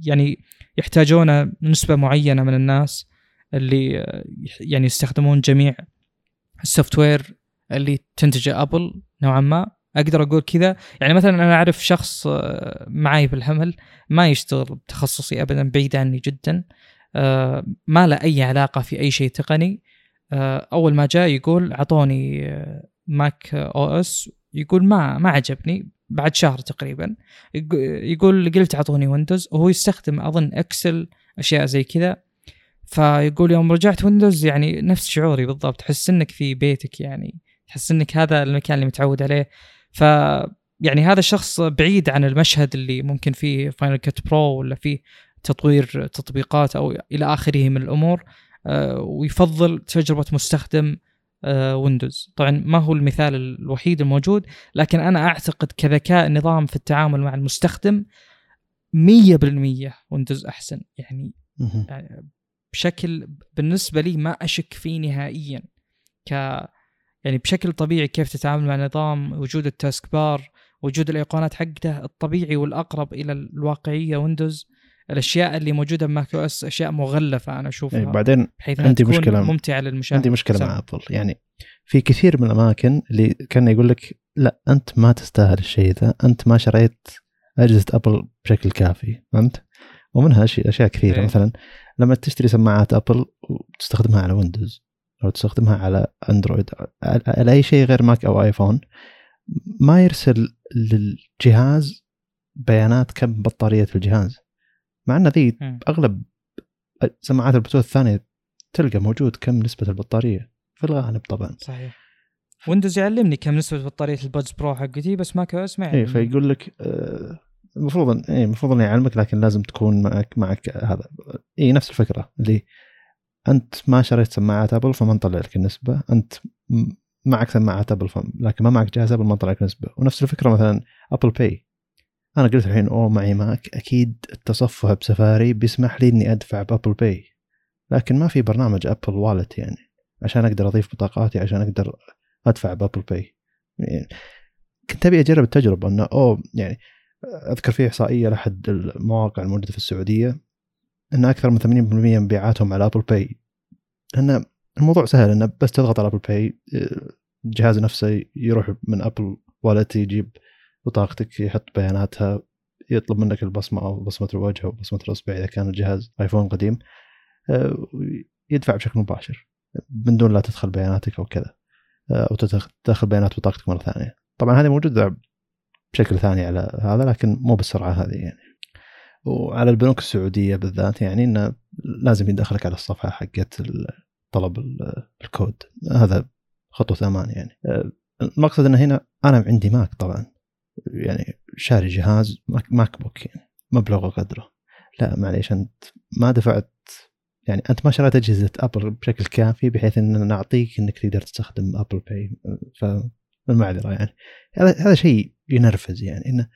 يعني يحتاجون نسبة معينة من الناس اللي يعني يستخدمون جميع ال software اللي تنتجه ابل نوعا ما. أقدر أقول كذا. يعني مثلا أنا أعرف شخص آه، معي بالعمل ما يشتغل بتخصصي ابدا بعيد عني جدا. آه، ما له أي علاقة في أي شيء تقني. آه، أول ما جاء يقول اعطوني macOS يقول ما ما عجبني. بعد شهر تقريبا. يق- يقول قلت اعطوني ويندوز وهو يستخدم أظن Excel أشياء زي كذا. فيقول يوم رجعت ويندوز يعني نفس شعوري بالضبط. تحس إنك في بيتك يعني. تحس إنك هذا المكان اللي متعود عليه. ف يعني هذا الشخص بعيد عن المشهد اللي ممكن فيه Final Cut Pro ولا فيه تطوير تطبيقات أو إلى آخره من الأمور آه، ويفضل تجربة مستخدم آه، ويندوز طبعا ما هو المثال الوحيد الموجود لكن أنا أعتقد كذكاء النظام في التعامل مع المستخدم 100% ويندوز أحسن. يعني. يعني بشكل بالنسبة لي ما أشك فيه نهائيا. ك يعني بشكل طبيعي كيف تتعامل مع نظام وجود ال taskbar وجود الإيقونات حقته الطبيعي والأقرب إلى الواقعية ويندوز الأشياء اللي موجودة ب macOS أشياء مغلفة أنا أشوفها إيه، بعدين بحيث عندي تكون مشكلة. ممتعة للمشاهد عندي مشكلة سم. مع أبل يعني في كثير من الأماكن اللي كان يقول لك لا أنت ما تستاهل الشيء ذا أنت ما شريت أجهزة أبل بشكل كافي فهمت ومنها اشياء أشياء كثيرة إيه. مثلا لما تشتري سماعات أبل وتستخدمها على ويندوز أو تستخدمها على أندرويد على أي شيء غير ماك أو آيفون ما يرسل للجهاز بيانات كم بطارية الجهاز. مع إن ذي. أغلب سماعات البلوتوث الثانية تلقى موجود كم نسبة البطارية. في الغالب طبعا. صحيح. ويندوز يعلمني كم نسبة بطارية ال Buds Pro حقتي بس macOS ما اي. فيقول لك آه، المفروض ان اي المفروض إنه يعلمك لكن لازم تكون معك معك هذا. اي نفس الفكرة اللي أنت ما شريت سماعات أبل فما نطلع لك النسبة. أنت معك سماعات أبل لكن ما معك جهاز أبل ما نطلع لك نسبة. ونفس الفكرة مثلا Apple Pay أنا قلت الحين أوه معي ماك. أكيد التصفح بسفاري بيسمح لي إني أدفع ب Apple Pay لكن ما في برنامج Apple Wallet يعني. عشان أقدر أضيف بطاقاتي عشان أقدر أدفع ب Apple Pay يعني كنت أبي أجرب التجربة إنه أوه يعني أذكر في إحصائية لأحد المواقع الموجودة في السعودية إن أكثر من 80% من مبيعاتهم على Apple Pay لأن الموضوع سهل انه بس تضغط على Apple Pay الجهاز نفسه يروح من Apple Wallet يجيب بطاقتك يحط بياناتها يطلب منك البصمة أو بصمة الوجه أو بصمة الأصبع إذا كان الجهاز آيفون قديم آه، يدفع بشكل مباشر من دون لا تدخل بياناتك أو كذا آه، أو تدخل بيانات بطاقتك مرة ثانية. طبعا هذه موجودة بشكل ثاني على هذا لكن مو بالسرعة هذه يعني. وعلى البنوك السعودية بالذات يعني إنه لازم يدخلك على الصفحة حقت طلب الكود. هذا خطوة أمان يعني. المقصد إنه هنا أنا عندي ماك طبعا. يعني شاري جهاز ماك بوك يعني مبلغ وقدره. لا معليش أنت ما دفعت يعني أنت ما شريت أجهزة أبل بشكل كافي بحيث إن نعطيك إنك تقدر تستخدم Apple Pay فالمعذره يعني. هذا شيء ينرفز يعني إنه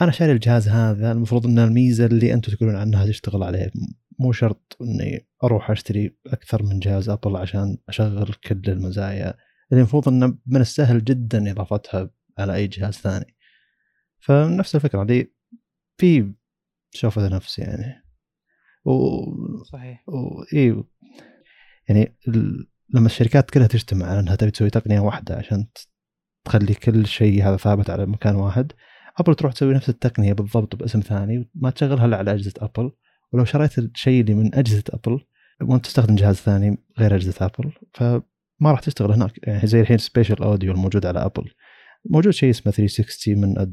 أنا شاري الجهاز هذا المفروض إن الميزة اللي أنتم تقولون عنها تشتغل عليه. مو شرط إني أروح أشتري أكثر من جهاز أبل عشان أشغل كل المزايا. اللي المفروض إنه من السهل جدا إضافتها على أي جهاز ثاني. فنفس الفكرة دي في شوفة نفس يعني. و صحيح. و... إيه يعني ال... لما الشركات كلها تجتمع على إنها تبي تسوي تقنية واحدة عشان تخلي كل شيء هذا ثابت على مكان واحد ابل تروح تسوي نفس التقنية بالضبط باسم ثاني ما تشغلها إلا على أجهزة ابل ولو شريت الشيء اللي من أجهزة ابل وأنت تستخدم جهاز ثاني غير أجهزة ابل فما راح تشتغل هناك. يعني زي الحين spatial audio الموجود على ابل موجود شيء اسمه 360 من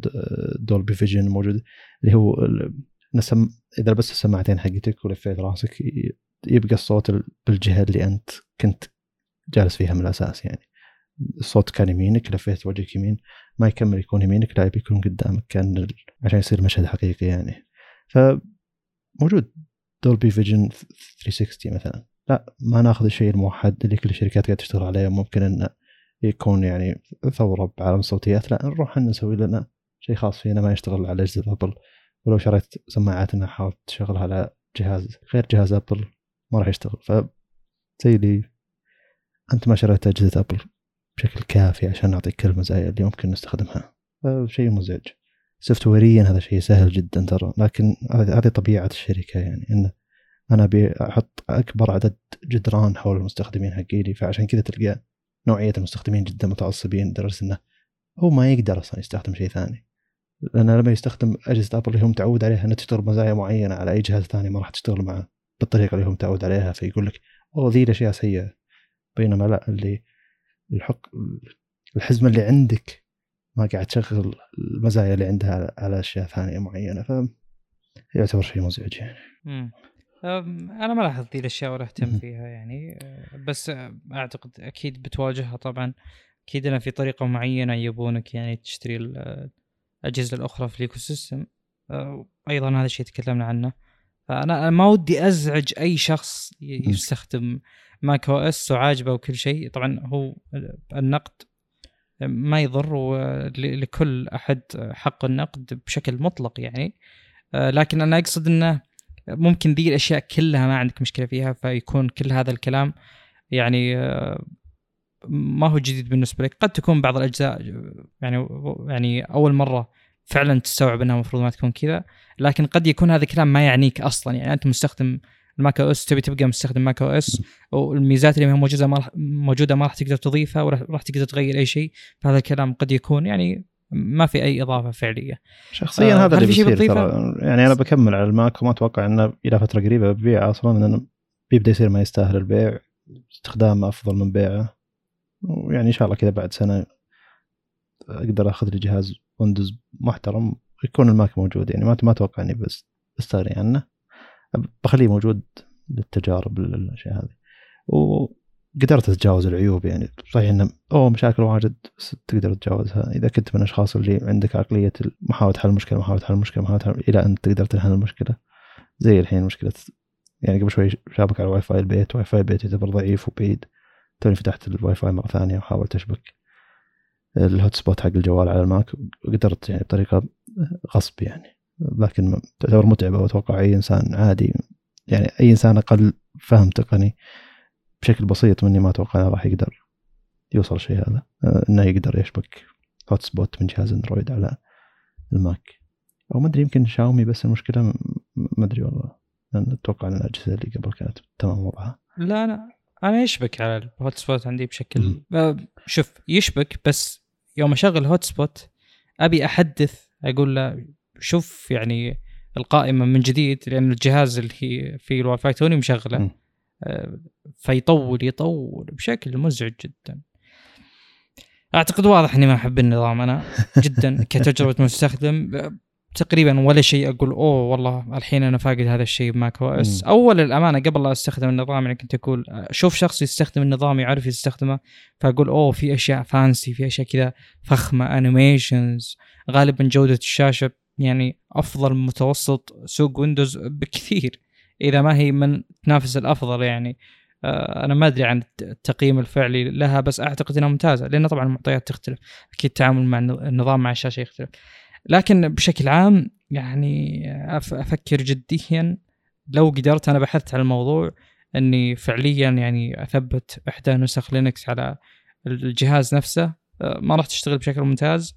Dolby Vision موجود اللي هو نسم إذا لبست السماعتين حقتك ولفيت راسك يبقى الصوت بالجهة اللي أنت كنت جالس فيها من الأساس يعني. الصوت كان يمينك لفيت وجهك يمين ما يكمل يكون يمينك لا يكون قدامك كأن عشان يصير مشهد حقيقي يعني. فموجود دولبي فيجن 360 مثلا. لا ما ناخذ الشيء الموحد اللي كل الشركات قاعدة تشتغل عليه. ممكن إنه يكون يعني ثورة بعالم الصوتيات لا نروح نسوي لنا شيء خاص فينا ما يشتغل على اجهزه أبل. ولو شريت سماعات إنها حاولت تشغلها على جهاز غير جهاز أبل ما راح يشتغل. ف زي لي. أنت ما شريت أجهزة أبل. بشكل كافي عشان نعطيك كل المزايا اللي ممكن نستخدمها. شيء مزعج. software يا هذا شيء سهل جدا ترى. لكن هذه طبيعة الشركة يعني. انه أنا أبي أحط أكبر عدد جدران حول المستخدمين حقيني فعشان كذا تلقى نوعية المستخدمين جدا متعصبين لدرجة إنه هو ما يقدر أصلا يستخدم شيء ثاني. لأن لما يستخدم أجهزة ابل اللي هو متعود عليها إنها تشتغل مزايا معينة على أي جهاز ثاني ما راح تشتغل معه بالطريقة اللي هو متعود عليها. فيقول لك اوه ذي الأشياء سيئة. بينما لا اللي الحق الحزمة اللي عندك ما قاعد تشغل المزايا اللي عندها على أشياء ثانية معينة ف يعتبر شيء مزعج يعني. أنا ما لاحظ ذي الأشياء ولا أهتم فيها يعني. بس أعتقد أكيد بتواجهها طبعا. أكيد إنه في طريقة معينة يبونك يعني تشتري الأجهزة الأخرى في ال ecosystem أيضا هذا الشيء تكلمنا عنه. فأنا ما ودي أزعج أي شخص يستخدم macOS وعاجبه وكل شيء. طبعا هو النقد ما يضر لكل أحد حق النقد بشكل مطلق يعني. لكن أنا أقصد إنه ممكن ذي الأشياء كلها ما عندك مشكلة فيها فيكون كل هذا الكلام يعني ما هو جديد بالنسبة لك. قد تكون بعض الأجزاء يعني يعني أول مرة فعلا تستوعب إنها المفروض ما تكون كذا لكن قد يكون هذا الكلام ما يعنيك أصلا. يعني أنت مستخدم ال macOS تبي تبقى مستخدم macOS والميزات اللي موجودة ما موجودة ما راح تقدر تضيفها ولا راح تقدر تغير أي شيء فهذا الكلام قد يكون يعني ما في أي إضافة فعلية. شخصيا آه هذا اللي بيصير ترى. يعني أنا بكمل على الماك وما أتوقع إنه إلى فترة قريبة ببيع أصلا لأنه بيبدأ يصير ما يستاهل البيع. استخدامه أفضل من بيعه. ويعني إن شاء الله كذا بعد سنة أقدر أخذ لي جهاز ويندوز محترم يكون الماك موجود. يعني ما ما أتوقع إني بس بستغني عنه. بخليه موجود للتجارب للاشياء هذه. وقدرت أتجاوز العيوب يعني. صحيح إنه أوه مشاكل واجد بس تقدر تتجاوزها. إذا كنت من الأشخاص اللي عندك عقلية محاولة حل المشكلة محاولة حل المشكلة محاولة حل إلى أن تقدر تنهي المشكلة. زي الحين مشكلة يعني قبل شوي شابك على الواي فاي البيت. واي فاي البيت يعتبر ضعيف وبعيد. توني فتحت الواي فاي مرة ثانية وحاولت أشبك. ال hotspot حق الجوال على الماك وقدرت يعني بطريقة غصب يعني. لكن تعتبر متعبة وأتوقع أي إنسان عادي يعني أي إنسان أقل فهم تقني بشكل بسيط مني ما أتوقع إنه راح يقدر يوصل الشيء هذا. آه، إنه يقدر يشبك hotspot من جهاز أندرويد على الماك. أو ما أدري يمكن شاومي بس المشكلة ما أدري والله. لأن أتوقع إن الأجهزة اللي قبل كانت تمام وضعها. لا أنا أنا يشبك على ال hotspot عندي بشكل. آه، شوف يشبك بس يوم أشغل hotspot أبي أحدث أقول له شوف يعني القائمة من جديد لأن الجهاز اللي هي فيه الواي فاي توني مشغلة. مم. آه، فيطول يطول بشكل مزعج جدا. أعتقد واضح إني ما أحب النظام أنا جدا كتجربة مستخدم. تقريبا ولا شيء أقول أوه والله الحين أنا فاقد هذا الشيء ب macOS. أول الأمانة قبل لا أستخدم النظام يعني كنت أقول أشوف شخص يستخدم النظام يعرف يستخدمه فأقول أوه في أشياء fancy في أشياء كذا فخمة animations غالبا جودة الشاشة يعني أفضل متوسط سوق ويندوز بكثير إذا ما هي من تنافس الأفضل يعني. آه، أنا ما أدري عن التقييم الفعلي لها بس أعتقد إنها ممتازة لأن طبعا المعطيات تختلف أكيد التعامل مع النظام مع الشاشة يختلف. لكن بشكل عام يعني أفكر جديا. لو قدرت أنا بحثت على الموضوع إني فعليا يعني أثبت إحدى نسخ لينكس على الجهاز نفسه ما راح تشتغل بشكل ممتاز.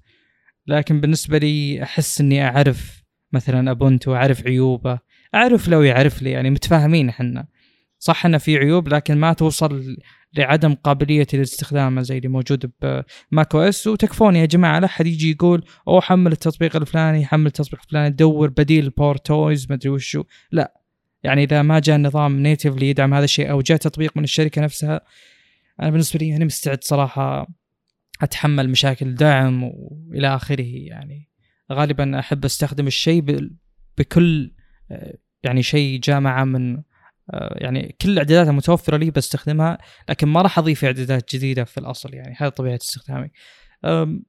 لكن بالنسبة لي أحس إني أعرف مثلا أبونتو أعرف عيوبه أعرف لو يعرف لي يعني متفاهمين إحنا. صح إنه في عيوب لكن ما توصل لعدم قابلية الاستخدام زي اللي موجود ب macOS وتكفون يا جماعة لا احد يجي يقول أو حمل التطبيق الفلاني حمل التطبيق الفلاني دور بديل PowerToys ما أدري وشو. لا. يعني إذا ما جاء النظام natively يدعم هذا الشيء أو جاء تطبيق من الشركة نفسها أنا بالنسبة لي أنا مستعد صراحة أتحمل مشاكل دعم وإلى آخره. يعني غالبا أحب أستخدم الشيء بكل آه، يعني شيء جاء معه من يعني كل الاعدادات المتوفرة لي بستخدمها لكن ما راح أضيف إعدادات جديدة في الأصل يعني هذا طبيعة استخدامي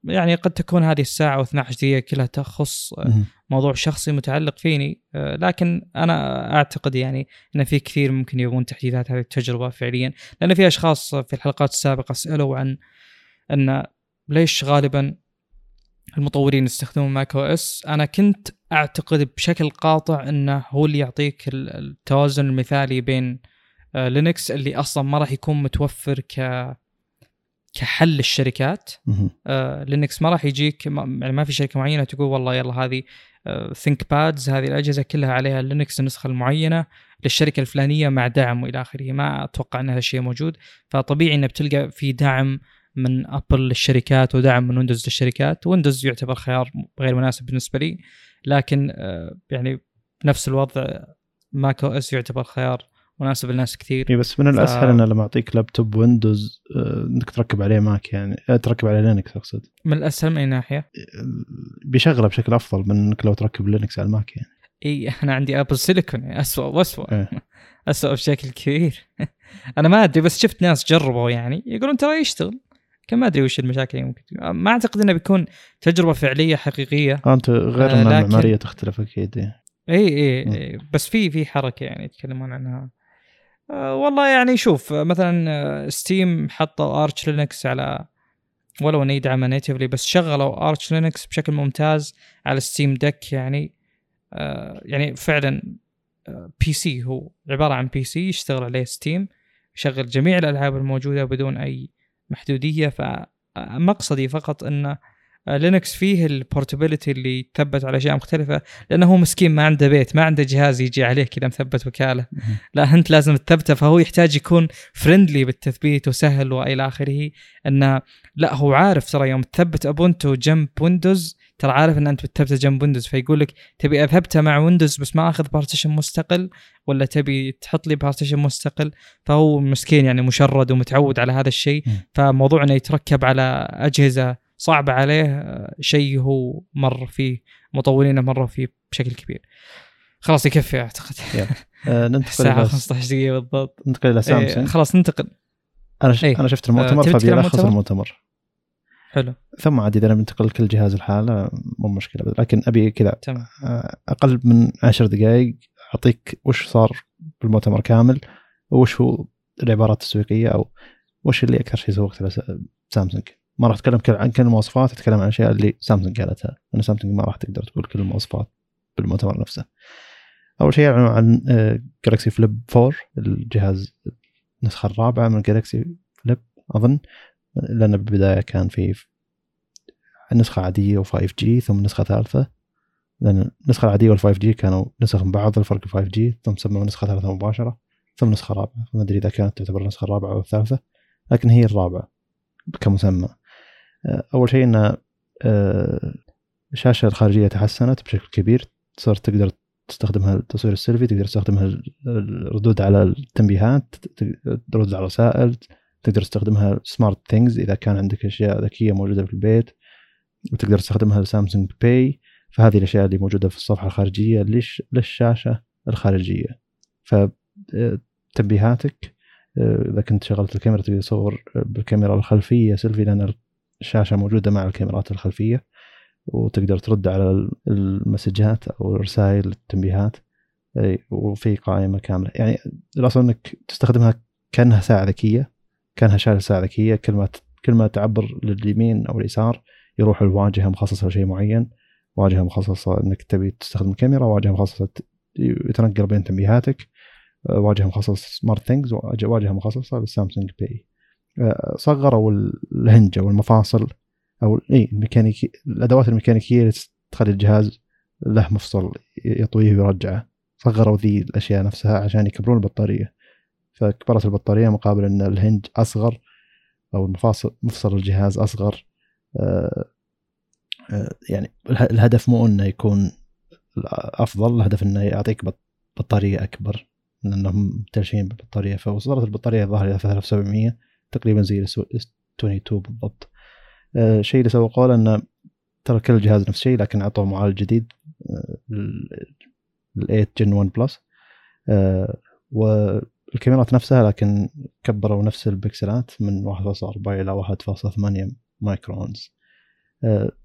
يعني قد تكون هذه الساعة و12 دقيقة كلها تخص آه،. موضوع شخصي متعلق فيني آه، لكن أنا أعتقد يعني إن في كثير ممكن يبغون تحديثات هذه التجربة فعليا لأن في أشخاص في الحلقات السابقة سألوا عن إن ليش غالبا المطورين يستخدمون macOS. أنا كنت أعتقد بشكل قاطع إنه هو اللي يعطيك ال- التوازن المثالي بين آه، لينكس اللي أصلا ما راح يكون متوفر ك كحل للشركات. آه، لينكس ما راح يجيك ما يعني ما في شركة معينة تقول والله يلا هذه ThinkPads هذه الأجهزة كلها عليها لينكس النسخه المعينه للشركة الفلانية مع دعم وإلى آخره. ما أتوقع إن هذا الشيء موجود. فطبيعي إنه بتلقى في دعم من Apple للشركات ودعم من Windows للشركات. Windows يعتبر خيار غير مناسب بالنسبة لي لكن آه، يعني بنفس الوضع macOS يعتبر خيار مناسب لناس كثير. اي بس من الأسهل إنه لما أعطيك لابتوب Windows آه، إنك تركب عليه Mac يعني آه، تركب عليه Linux أقصد. من الأسهل من أي ناحية؟ بيشغله بشكل أفضل من إنك لو تركب Linux على ال Mac يعني. إي أنا عندي Apple Silicon اسوء واسوء إيه. اسوء بشكل كبير. أنا ما أدري بس شفت ناس جربوا يعني يقولون ترى يشتغل. ما أدري وش المشاكل اللي ممكن تكون. ما أعتقد إنه بيكون تجربة فعلية حقيقية. آه، أنت غير آه، إن لكن- المعمارية تختلف أكيد إيه. إي إي بس في في حركة يعني يتكلمون عنها. آه والله يعني شوف آه، مثلا آه، Steam حطوا Arch Linux على ولو إنه يدعم natively بس شغلوا Arch Linux بشكل ممتاز على Steam Deck يعني. آه يعني فعلا PC هو عبارة عن PC يشتغل عليه Steam يشغل جميع الألعاب الموجودة بدون أي محدودية فمقصدي فقط إن Linux فيه ال portability اللي يتثبت على أشياء مختلفة لأنه هو مسكين ما عنده بيت ما عنده جهاز يجي عليه كذا مثبت وكالة. لا أنت لازم تثبته فهو يحتاج يكون friendly بالتثبيت وسهل وإلى آخره انه لا هو عارف ترى يوم تثبت Ubuntu جنب Windows ترى عارف إن أنت بتثبته جنب ويندوز فيقول لك تبي اثبته مع Windows بس ما أخذ partition مستقل ولا تبي تحط لي بارتيشن مستقل؟ فهو مسكين يعني مشرد ومتعود على هذا الشيء. فموضوع إنه يتركب على أجهزة صعبة عليه شيء هو مر فيه مطورينه مروا فيه بشكل كبير. خلاص يكفي أعتقد. آه، ننتقل إلى 15 دقيقة بالضبط. ننتقل إلى إيه سامسونج. خلاص ننتقل. أنا ش... إيه. أنا شفت المؤتمر فبيلخص مؤتمر؟ المؤتمر. حلو. ثم عاد إذا بننتقل كل جهاز لحاله مو مشكلة. لكن أبي كذا آه، أقل من عشر دقائق أعطيك وش صار بالمؤتمر كامل وش هو العبارات التسويقية أو وش اللي أكثر شيء سوقت له س- سامسونج. ما راح أتكلم كل- عن كل المواصفات أتكلم عن الاشياء اللي سامسونج قالتها. لأن سامسونج ما راح تقدر تقول كل المواصفات بالمؤتمر نفسه. أول شيء اعلنوا عن جالكسي فليب 4 الجهاز النسخة الرابعة من جالكسي فليب أظن. لأن بالبداية كان في النسخه عادية و5G ثم نسخة ثالثة. لأن النسخة العادية وال5G كانوا نسخ من بعض الفرق 5G ثم سموا نسخة ثالثة مباشرة ثم نسخة رابعة. ما أدري إذا كانت تعتبر النسخة الرابعة أو الثالثة لكن هي الرابعة كمسمى. أول شيء إن الشاشة الخارجية تحسنت بشكل كبير. صرت تقدر تستخدمها التصوير السيلفي تقدر تستخدمها الردود على التنبيهات ترد على الرسائل تقدر تستخدمها SmartThings إذا كان عندك أشياء ذكية موجودة في البيت وتقدر تستخدمها ل Samsung Pay فهذه الأشياء اللي موجودة في الصفحة الخارجية ليش للشاشة الخارجية. فتنبيهاتك إذا كنت شغلت الكاميرا تقدر تصور بالكاميرا الخلفية سيلفي لأن الشاشة موجودة مع الكاميرات الخلفية وتقدر ترد على المسجات أو الرسائل التنبيهات. وفي قائمة كاملة. يعني الأصل إنك تستخدمها كأنها ساعة ذكية. كانها ساعة ذكية كل ما كل ما تعبر لليمين أو اليسار يروح الواجهه مخصصة لشيء معين واجهة مخصصة إنك تبي تستخدم الكاميرا واجهة مخصصة يتنقل بين تنبيهاتك واجهة مخصصة SmartThings واجهة مخصصة لل Samsung Pay صغروا ال hinge والمفاصل أو اي الميكانيكي الأدوات الميكانيكية اللي تخلي الجهاز له مفصل يطويه ويرجعه. صغروا ذي الأشياء نفسها عشان يكبرون البطارية. فكبرت البطاريه مقابل ان الهنج اصغر أو المفاصل مفصل الجهاز اصغر آه يعني الهدف مو انه يكون افضل الهدف انه يعطيك بطاريه اكبر لانهم متلشين بالبطاريه فوصلت البطاريه الظاهر إلى 3700 تقريبا زي ال 22 بالضبط الشيء اللي سوقوه انه ترى كل الجهاز نفس الشيء لكن اعطوه معالج جديد ال 8 Gen 1 Plus والكاميرات نفسها لكن كبروا نفس البكسلات من 1.4 إلى 1.8 microns.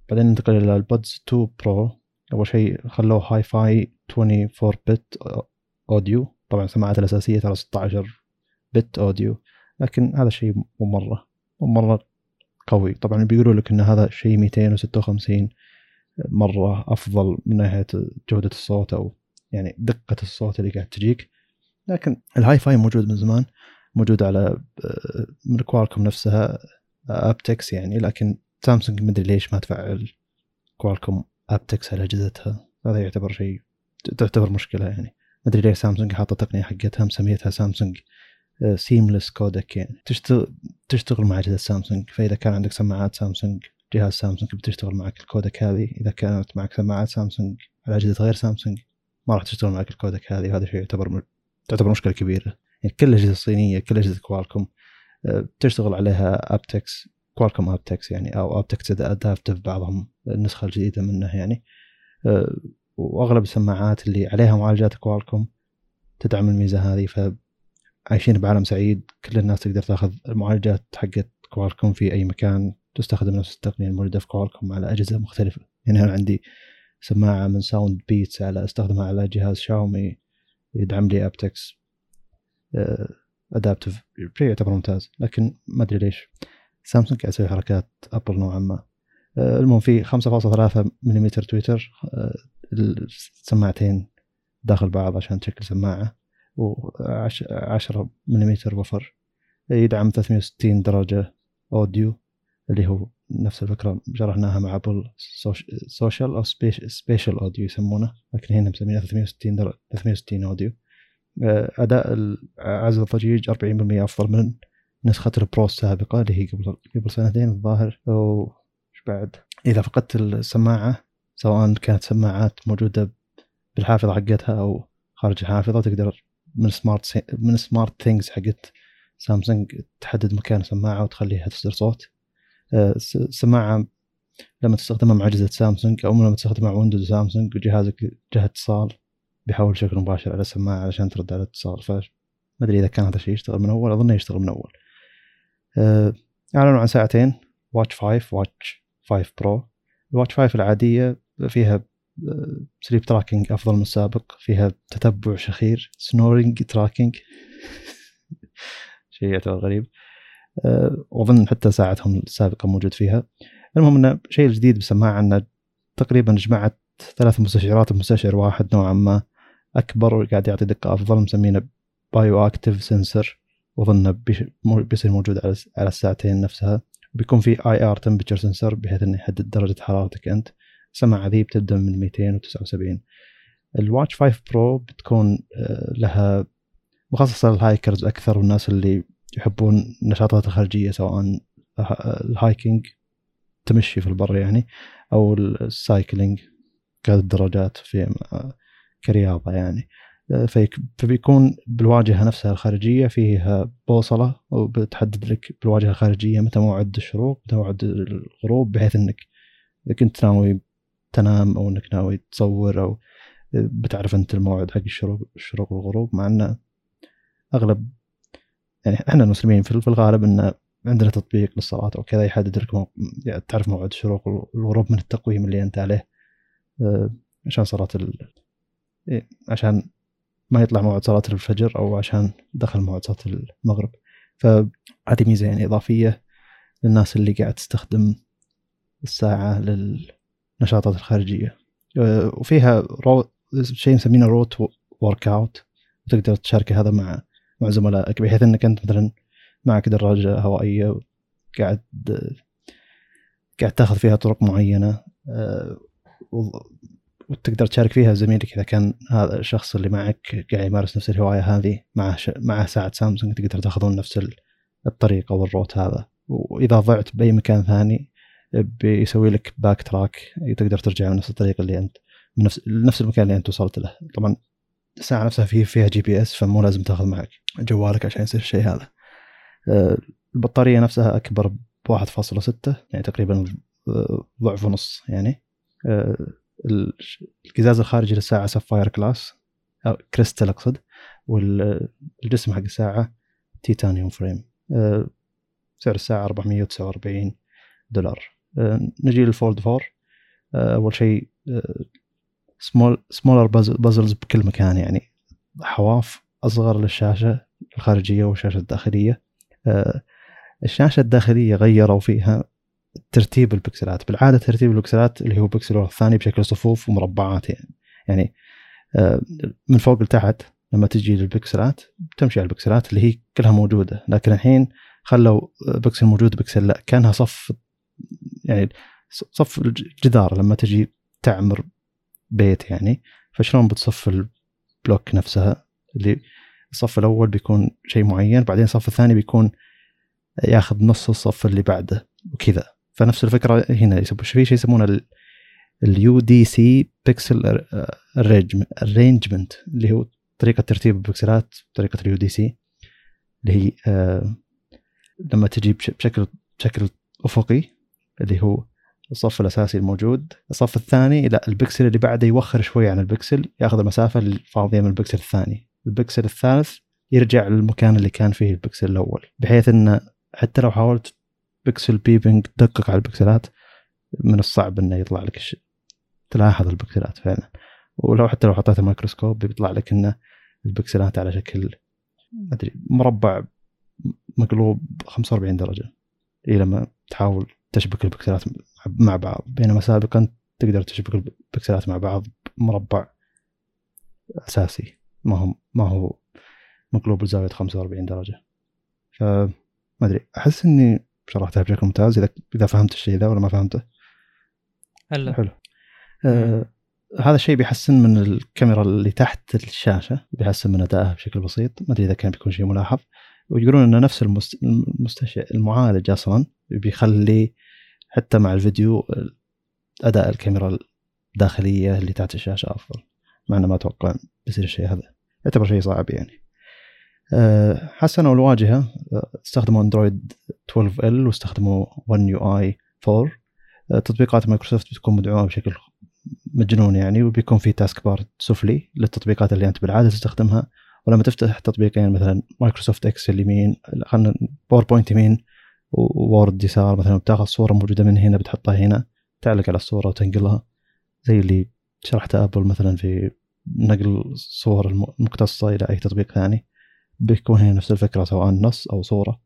بعدين ننتقل إلى ال Buds 2 Pro أول شيء خلوه Hi-Fi 24 bit audio طبعا السماعات الأساسية ترى 16 bit audio لكن هذا الشيء مو مره مو مره قوي. طبعا بيقولوا لك إن هذا شيء 256 مرة أفضل من ناحية جودة الصوت أو يعني دقة الصوت اللي قاعد تجيك. لكن ال Hi-Fi موجود من زمان موجود على من Qualcomm نفسها aptX يعني لكن سامسونج مدري ليش ما تفعل Qualcomm aptX على أجهزتها. هذا يعتبر شيء تعتبر مشكلة يعني. مدري ليش سامسونج حاطة تقنيه حقتها مسميتها Samsung Seamless Codec يعني. تشتغل تشتغل مع أجهزة سامسونج. فإذا كان عندك سماعات سامسونج جهاز سامسونج بتشتغل معك ال codec هذه. إذا كانت معك سماعات سامسونج على أجهزة غير سامسونج ما راح تشتغل معك ال codec هذه. وهذا شيء يعتبر. تعتبر مشكلة كبيرة. يعني كل الاجهزه الصينية كل أجهزة Qualcomm تشتغل عليها aptX Qualcomm aptX يعني أو aptX Adaptive بعضهم النسخه الجديده منه يعني. وأغلب السماعات اللي عليها معالجات Qualcomm تدعم الميزة هذه ف عايشين بعالم سعيد. كل الناس تقدر تاخذ المعالجات حقت Qualcomm في أي مكان تستخدم نفس التقنية الموجودة في Qualcomm على أجهزة مختلفة. يعني أنا عندي سماعة من Soundpeats على أستخدمها على جهاز شاومي يدعم لي aptX Adaptive شيء يعتبر ممتاز. لكن ما أدري ليش. سامسونج قاعد يسوي حركات Apple نوعا ما. المهم في 5.3 ملم tweeter السماعتين داخل بعض عشان تشكل سماعة و10 ملم woofer يدعم 360 درجة audio اللي هو نفس الفكرة شرحناها مع Apple social أو Spatial Audio يسمونه لكن هنا مسمينها 360 درجة 360 audio. أداء عزل الضجيج 40% أفضل من نسخة ال Pro السابقة اللي هي قبل قبل سنتين الظاهر. وش بعد؟ إذا فقدت السماعة سواء كانت سماعات موجودة بالحافظة حقتها أو خارج الحافظة تقدر من Smart من SmartThings حقت سامسونج تحدد مكان السماعه وتخليها تصدر صوت. السماعه لما تستخدمها مع أجهزة سامسونج أو لما تستخدمها مع Windows Samsung وجهازك جهة اتصال بيحول بشكل مباشر على السماعه علشان ترد على الاتصال ف ما أدري إذا كان هذا الشيء يشتغل من أول أظن يشتغل من أول. أعلنوا عن ساعتين Watch 5 Watch 5 Pro ال Watch 5 العادية فيها sleep tracking أفضل من السابق فيها تتبع شخير snoring tracking شيء يعتبر غريب. وأظن حتى ساعتهم السابقة موجود فيها. المهم إنه شيء جديد بالسماعه إنه تقريبا جمعت ثلاث مستشعرات بمستشعر واحد نوعا ما أكبر وقاعد يعطي دقة أفضل مسمينه BioActive sensor مو- بيصير موجود على على الساعتين نفسها. بيكون في IR temperature sensor بحيث إنه يحدد درجة حرارتك أنت. السماعة ذي بتبدأ من 279 ال Watch 5 Pro بتكون آه، لها مخصصة لل hikers أكثر والناس اللي يحبون النشاطات الخارجية سواء ال hiking تمشي في البر يعني أو ال cycling قيادة الدراجات في آه، كرياضة يعني. آه، فبيكون بالواجهة نفسها الخارجية فيها بوصلة وبتحدد لك بالواجهة الخارجية متى موعد الشروق متى موعد الغروب بحيث إنك اذا كنت ناوي تنام أو إنك ناوي تصور أو بتعرف أنت الموعد حق الشروق الشروق والغروب مع انه أغلب يعني إحنا المسلمين في الغالب إن عندنا تطبيق للصلاة أو كذا يحدد لك. يعني تعرف موعد الشروق والغروب من التقويم اللي أنت عليه. آه، عشان صلاة ال... إيه، عشان ما يطلع موعد صلاة الفجر أو عشان دخل موعد صلاة المغرب. فهذه ميزة يعني إضافية للناس اللي قاعد تستخدم الساعة للنشاطات الخارجية. آه، وفيها رو... شيء مسمينه route workout وتقدر تشارك هذا مع مع زملائك بحيث إنك أنت مثلا معك دراجة هوائية قاعد قاعد تاخذ فيها طرق معينة آه، وتقدر تشارك فيها زميلك إذا كان هذا الشخص اللي معك قاعد يمارس نفس الهواية هذه مع ش... ساعة سامسونج تقدر تاخذون نفس ال- الطريق أو ال route هذا. وإذا ضعت بأي مكان ثاني بيسوي لك back track تقدر ترجع من نفس الطريق اللي أنت من نفس المكان اللي أنت وصلت له. طبعا الساعة نفسها فيه فيها GPS فمو لازم تاخذ معك جوالك عشان يصير الشيء هذا. آه، البطارية نفسها أكبر ب 1.6 يعني تقريبا آه، ضعف ونص يعني. آه، القزاز الخارجي للساعة sapphire glass أو كريستال أقصد والجسم حق الساعة titanium frame سعر الساعة 449 دولار. نجي لل Fold 4 آه، أول شيء small smaller bezels بكل مكان يعني. حواف أصغر للشاشة الخارجية والشاشة الداخلية. آه، الشاشة الداخلية غيروا فيها ترتيب البكسلات. بالعادة ترتيب البكسلات اللي هو بكسل الثاني بشكل صفوف ومربعات يعني. يعني آه، من فوق لتحت لما تجي للبكسلات تمشي على البكسلات اللي هي كلها موجودة. لكن الحين خلوا بكسل موجود بكسل لا كأنها صف يعني صف الجدار لما تجي تعمر بيت يعني فشلون بتصف ال block نفسها؟ اللي الصف الأول بيكون شيء معين بعدين الصف الثاني بيكون ياخذ نص الصف اللي بعده وكذا. فنفس الفكرة هنا في شيء يسمونه ال UDC pixel arrangement اللي هو طريقة ترتيب البكسلات طريقة ال UDC اللي هي آه لما تجي بش- بشكل بشكل أفقي اللي هو الصف الأساسي الموجود. الصف الثاني لا البكسل اللي بعده يوخر شوي عن البكسل ياخذ المسافة الفاضيه من البكسل الثاني. البكسل الثالث يرجع للمكان اللي كان فيه البكسل الأول بحيث انه حتى لو حاولت pixel peeping تدقق على البكسلات من الصعب إنه يطلع لك الش... تلاحظ البكسلات فعلا. ولو حتى لو حطيت الميكروسكوب بيطلع لك إنه البكسلات على شكل ما أدري مربع مقلوب 45 درجة اي لما تحاول تشبك البكسلات مع بعض. بينما سابقا تقدر تشبك البكسلات مع بعض مربع أساسي. ما هو ما هو مقلوب بزاوية 45 درجة. فما أدري. أحس إني شرحتها بشكل ممتاز. اذا إذا فهمت الشيء ذا ولا ما فهمته. هلا. حلو. آه هذا الشيء بيحسن من الكاميرا اللي تحت الشاشة. بيحسن من أدائها بشكل بسيط. ما أدري إذا كان بيكون شيء ملاحظ. ويقولون إن نفس المست... المستشعر المعالج أصلا بيخلي حتى مع الفيديو أداء الكاميرا الداخلية اللي تحت الشاشة أفضل. مع إنه ما أتوقع بيصير الشيء هذا. يعتبر شيء صعب يعني. أه حسنوا الواجهة. أه، استخدموا Android 12 ال واستخدموا 1 يو اي 4 أه، تطبيقات مايكروسوفت بتكون مدعومة بشكل مجنون يعني وبيكون في taskbar سفلي للتطبيقات اللي أنت بالعادة تستخدمها. ولما تفتح تطبيقين مثلا Microsoft Excel يمين خلينا PowerPoint يمين Word يسار مثلا بتاخذ صورة موجودة من هنا بتحطها هنا تعلق على الصورة وتنقلها. زي اللي شرحته Apple مثلا في نقل الصور المقتصه إلى أي تطبيق ثاني. بيكون هنا نفس الفكرة سواء نص أو صورة.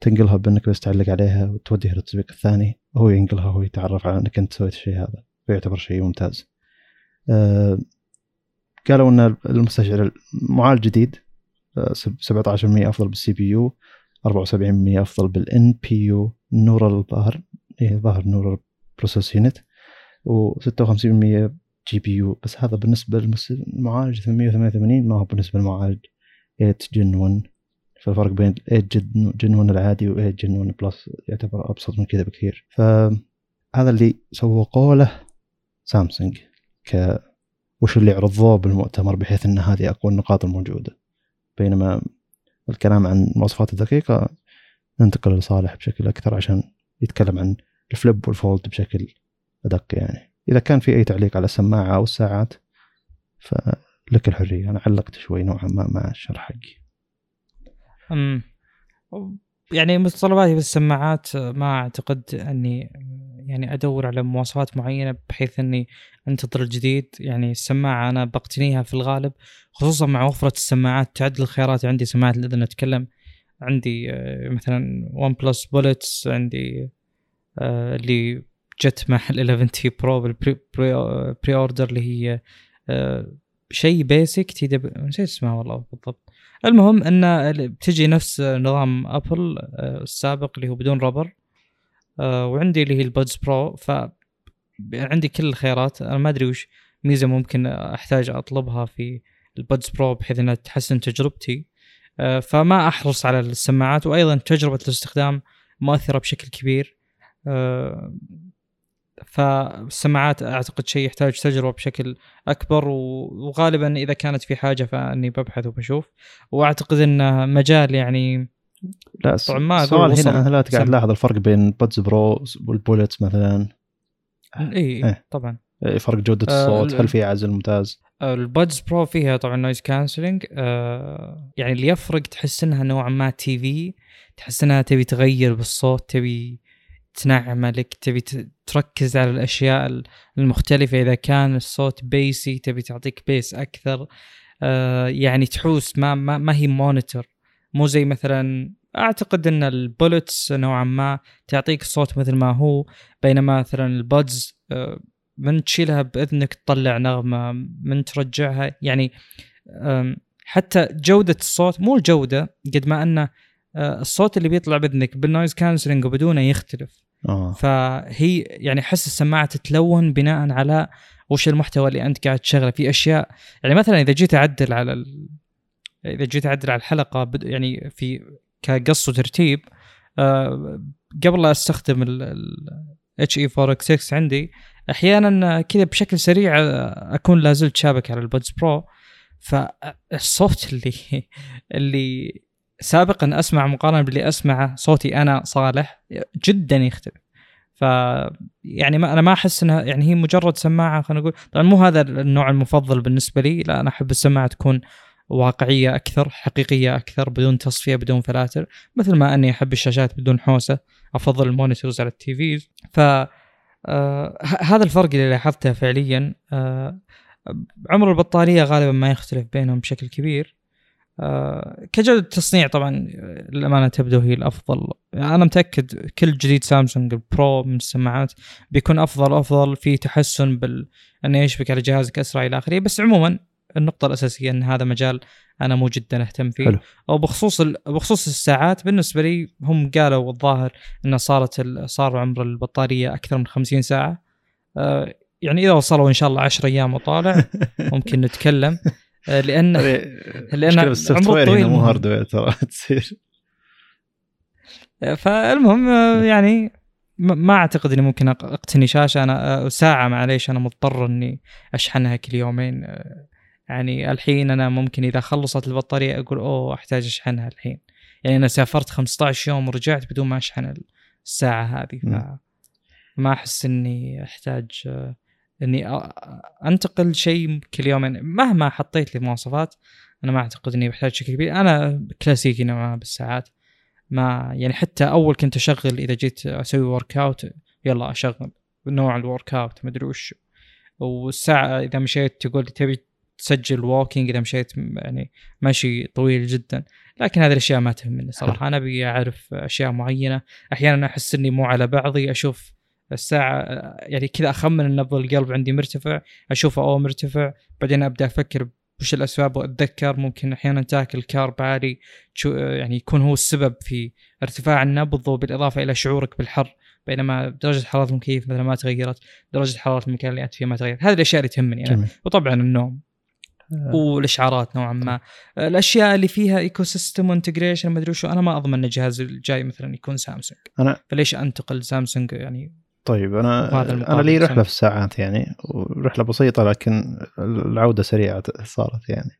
تنقلها بأنك بس تعلق عليها وتوديها للتطبيق الثاني. وهو ينقلها وهو يتعرف على أنك أنت سويت الشيء هذا فيعتبر شيء ممتاز. أه قالوا إن المستشعر معالج جديد آه، سب- 17% أفضل بال CPU. 74% افضل بال NPU neural ظاهر إيه ظاهر neural process unit و56% GPU. بس هذا بالنسبة للمعالج 888 ما هو بالنسبة للمعالج 8 Gen 1 فالفرق بين 8 Gen Gen 1 العادي و 8 Gen 1 Plus يعتبر أبسط من كذا بكثير. فهذا اللي سوقوا له سامسونج ك وش اللي عرضوه بالمؤتمر بحيث إن هذه أقوى النقاط الموجودة. بينما الكلام عن المواصفات الدقيقة ننتقل لصالح بشكل أكثر عشان يتكلم عن الفليب والفولد بشكل أدق يعني. إذا كان في أي تعليق على السماعة أو الساعات فلك الحرية. أنا علقت شوي نوعا ما مع الشرح حقي. يعني متطلباتي بالسماعات ما أعتقد أني يعني أدور على مواصفات معينة بحيث أني أنتظر الجديد. يعني السماعة أنا بقتنيها في الغالب خصوصا مع وفرة السماعات. تعدد الخيارات عندي سماعات الاذن أتكلم. عندي آه، مثلا ون بلس Bullets عندي آه، اللي جت مع ال 11 T Pro بال pre pre, pre-order اللي هي آه، شيء basic تي دب نسيت اسمها والله بالضبط. المهم أن بتجي نفس نظام أبل آه، السابق اللي هو بدون rubber آه، وعندي اللي هي ال Buds Pro ف عندي كل الخيارات. أنا ما أدري وش ميزة ممكن أحتاج أطلبها في ال Buds Pro بحيث إنها تحسن تجربتي. آه، فما أحرص على السماعات وأيضا تجربة الاستخدام مؤثرة بشكل كبير. فالسماعات أعتقد شيء يحتاج تجربة بشكل أكبر وغالبا إذا كانت في حاجة فأني ببحث وبشوف. وأعتقد انه مجال يعني لا طبعاً ما السؤال هنا هل قاعد سم- تلاحظ الفرق بين Buds Pro وال Bullets مثلا؟ إي إيه. طبعا. إيه، فرق جودة آه، الصوت ال- هل في عزل ممتاز؟ ال Buds Pro فيها طبعا noise cancelling آه يعني اللي يفرق تحس إنها نوعا ما TV تحس إنها تبي تغير بالصوت تبي تنعمه لك تبي تركز على الأشياء المختلفة. إذا كان الصوت bassy تبي تعطيك bass أكثر. آه يعني تحوس. ما ما, ما هي monitor مو زي مثلا أعتقد إن ال Bullets نوعا ما تعطيك الصوت مثل ما هو. بينما مثلا ال Buds آه من تشيلها بإذنك تطلع نغمة من ترجعها. يعني حتى جودة الصوت مو الجودة قد ما أنه الصوت اللي بيطلع باذنك بال noise cancelling وبدونه يختلف. آه. فهي يعني حس السماعة تتلون بناء على وش المحتوى اللي أنت قاعد تشغله. في أشياء يعني مثلا إذا جيت أعدل على ال... إذا جيت أعدل على الحلقة بد... يعني في كقص وترتيب آه قبل لا أستخدم ال HE 4 X 6 عندي أحيانا كذا بشكل سريع آه، أكون لازلت شابك على ال Buds Pro فالصوت اللي اللي سابقا أسمع مقارنة باللي أسمعه صوتي أنا صالح جدا يختلف. ف يعني ما أنا ما أحس انها يعني هي مجرد سماعة خلينا نقول. طبعا مو هذا النوع المفضل بالنسبة لي. لا أنا أحب السماعة تكون واقعية أكثر حقيقية أكثر بدون تصفية بدون filters. مثل ما أني أحب الشاشات بدون حوسة أفضل ال monitors على ال TVs ف آه هذا الفرق اللي لاحظته فعليا. آه عمر البطارية غالبا ما يختلف بينهم بشكل كبير. آه كجودة تصنيع طبعا للأمانة تبدو هي الأفضل. أنا متأكد كل جديد سامسونج البرو من السماعات بيكون أفضل افضل في تحسن بال أنه يشبك على جهازك أسرع إلى آخره. بس عموما النقطة الأساسية أن هذا مجال أنا مو جدا أهتم فيه. حلو. وبخصوص ال... بخصوص الساعات بالنسبة لي هم قالوا الظاهر أن صارت ال... صار عمر البطارية أكثر من 50 ساعة. آه يعني إذا وصلوا إن شاء الله 10 أيام وطالع ممكن نتكلم. آه لأن عمر ال software طويل مو. hardware ترى تصير فالمهم آه، يعني ما أعتقد إني ممكن أقتني شاشة أنا آه، ساعة معليش أنا مضطر إني أشحنها كل يومين آه، يعني الحين أنا ممكن إذا خلصت البطارية أقول أوه أحتاج أشحنها الحين يعني أنا سافرت 15 يوم ورجعت بدون ما أشحن الساعة هذه. فما أحس إني أحتاج آه، إني أنتقل شيء كل يومين مهما حطيت لي مواصفات أنا ما أعتقد إني بحتاج شيء كبير. أنا كلاسيكي نوعا ما بالساعات. ما يعني حتى أول كنت أشغل إذا جيت أسوي workout يلا أشغل نوع ال workout مدري وش. والساعة إذا مشيت تقول لي تبي تسجل walking إذا مشيت يعني مشي طويل جدا. لكن هذه الأشياء ما تهمني صراحة. أنا أبي أعرف أشياء معينة. أحيانا أحس إني مو على بعضي أشوف الساعة يعني كذا أخمن نبض القلب عندي مرتفع أشوفه أوه مرتفع بعدين أبدأ أفكر وش الأسباب وأتذكر ممكن أحيانا تاكل carb عالي يعني يكون هو السبب في ارتفاع النبض وبالإضافة إلى شعورك بالحر بينما درجة حراره المكيف مثلا ما تغيرت درجة حراره المكان اللي أنت فيه ما تغيرت. هذه الأشياء اللي تهمني أنا. جميل. وطبعا النوم. آه، والإشعارات نوعا ما. الأشياء اللي فيها ecosystem و integration ما أدري شو أنا ما أضمن إن الجهاز الجاي مثلا يكون سامسونج. أنا- فليش أنتقل سامسونج يعني طيب أنا أنا لي. رحلة في الساعات يعني ورحلة بسيطة لكن العودة سريعة صارت يعني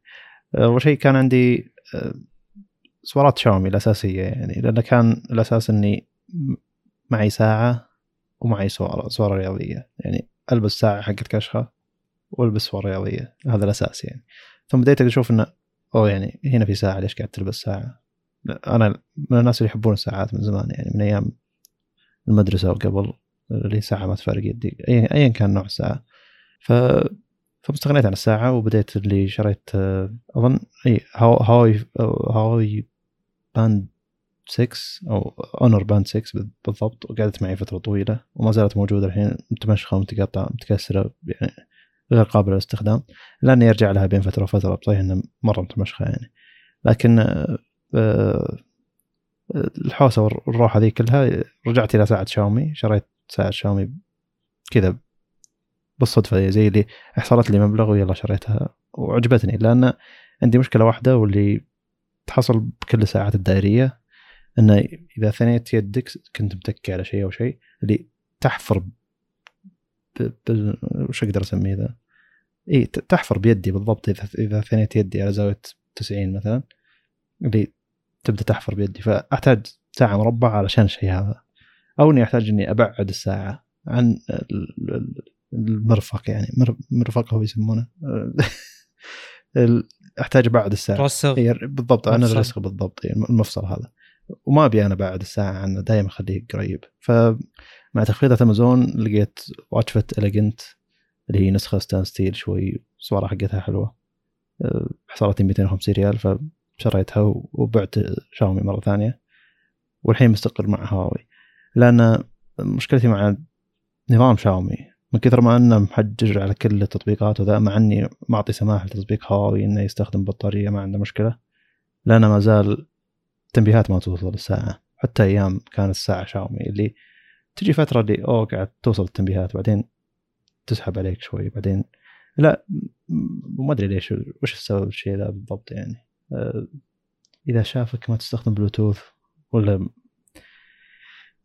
أول شيء كان عندي آه، سوارات شاومي الأساسية يعني لأن كان الأساس إني معي ساعة ومعي سوارة سوارة رياضية يعني ألبس ساعة حقت كشخه وألبس سوارة رياضية هذا الأساس يعني ثم بديت أشوف إنه أوه يعني هنا في ساعة ليش قاعد تلبس ساعة؟ أنا من الناس اللي يحبون الساعات من زمان يعني من أيام المدرسة وقبل اللي ساعة ما تفارق يدي. ايا كان نوع الساعة. ف فمستغنيت عن الساعة وبديت اللي شريت أظن أي هاو هاوي هاوي Band 6 أو أونر Band 6 بالضبط وقعدت معي فترة طويلة وما زالت موجودة الحين. متمشخة ومتقطعة متكسرة يعني غير قابلة للاستخدام لأني أرجع لها بين فترة وفترة بصحيح إنها مرة متمشخة يعني. لكن آه، آه، الحوسة والروحه ذي كلها رجعت إلى ساعة شاومي شريت ساعة شاومي كذا بالصدفة زي اللي حصلت لي مبلغ ويلا شريتها وعجبتني لأن عندي مشكلة واحدة واللي تحصل بكل الساعات الدائرية إنه إذا ثنيت يدك كنت متكي على شيء أو شيء اللي تحفر. وش أقدر أسميه ذا؟ اي تحفر بيدي بالضبط إذا إذا ثنيت يدي على زاوية 90 مثلا اللي تبدأ تحفر بيدي فأحتاج ساعة مربعه علشان الشيء هذا أو إني أحتاج إني أبعد الساعة عن ال- ال- المرفق يعني مر- مرفق هو يسمونه. أحتاج أبعد الساعة. رسغ هي بالضبط أنا مفصل. الرسخ بالضبط يعني المفصل هذا. وما أبي أنا بعد الساعة عنه دائما أخليه قريب. فمع تخفيضات أمازون لقيت Watch Fit Elegant اللي هي نسخة stain- stainless steel شوي الصورة حقتها حلوة. أه، حصلت لي 250 ريال فشريتها وبعت شاومي مرة ثانية. والحين مستقر مع هواوي. لأن مشكلتي مع نظام شاومي من كثر ما أنه محجر على كل التطبيقات وذا مع إني معطي سماح لتطبيق هواوي إنه يستخدم بطارية ما عنده مشكلة. لأن ما زال تنبيهات ما توصل الساعة حتى أيام كانت الساعة شاومي اللي تجي فترة اللي أوه قاعد توصل التنبيهات بعدين تسحب عليك شوي بعدين لا ما أدري ليش وش السبب الشيء ذا بالضبط يعني؟ آه، إذا شافك ما تستخدم بلوتوث ولا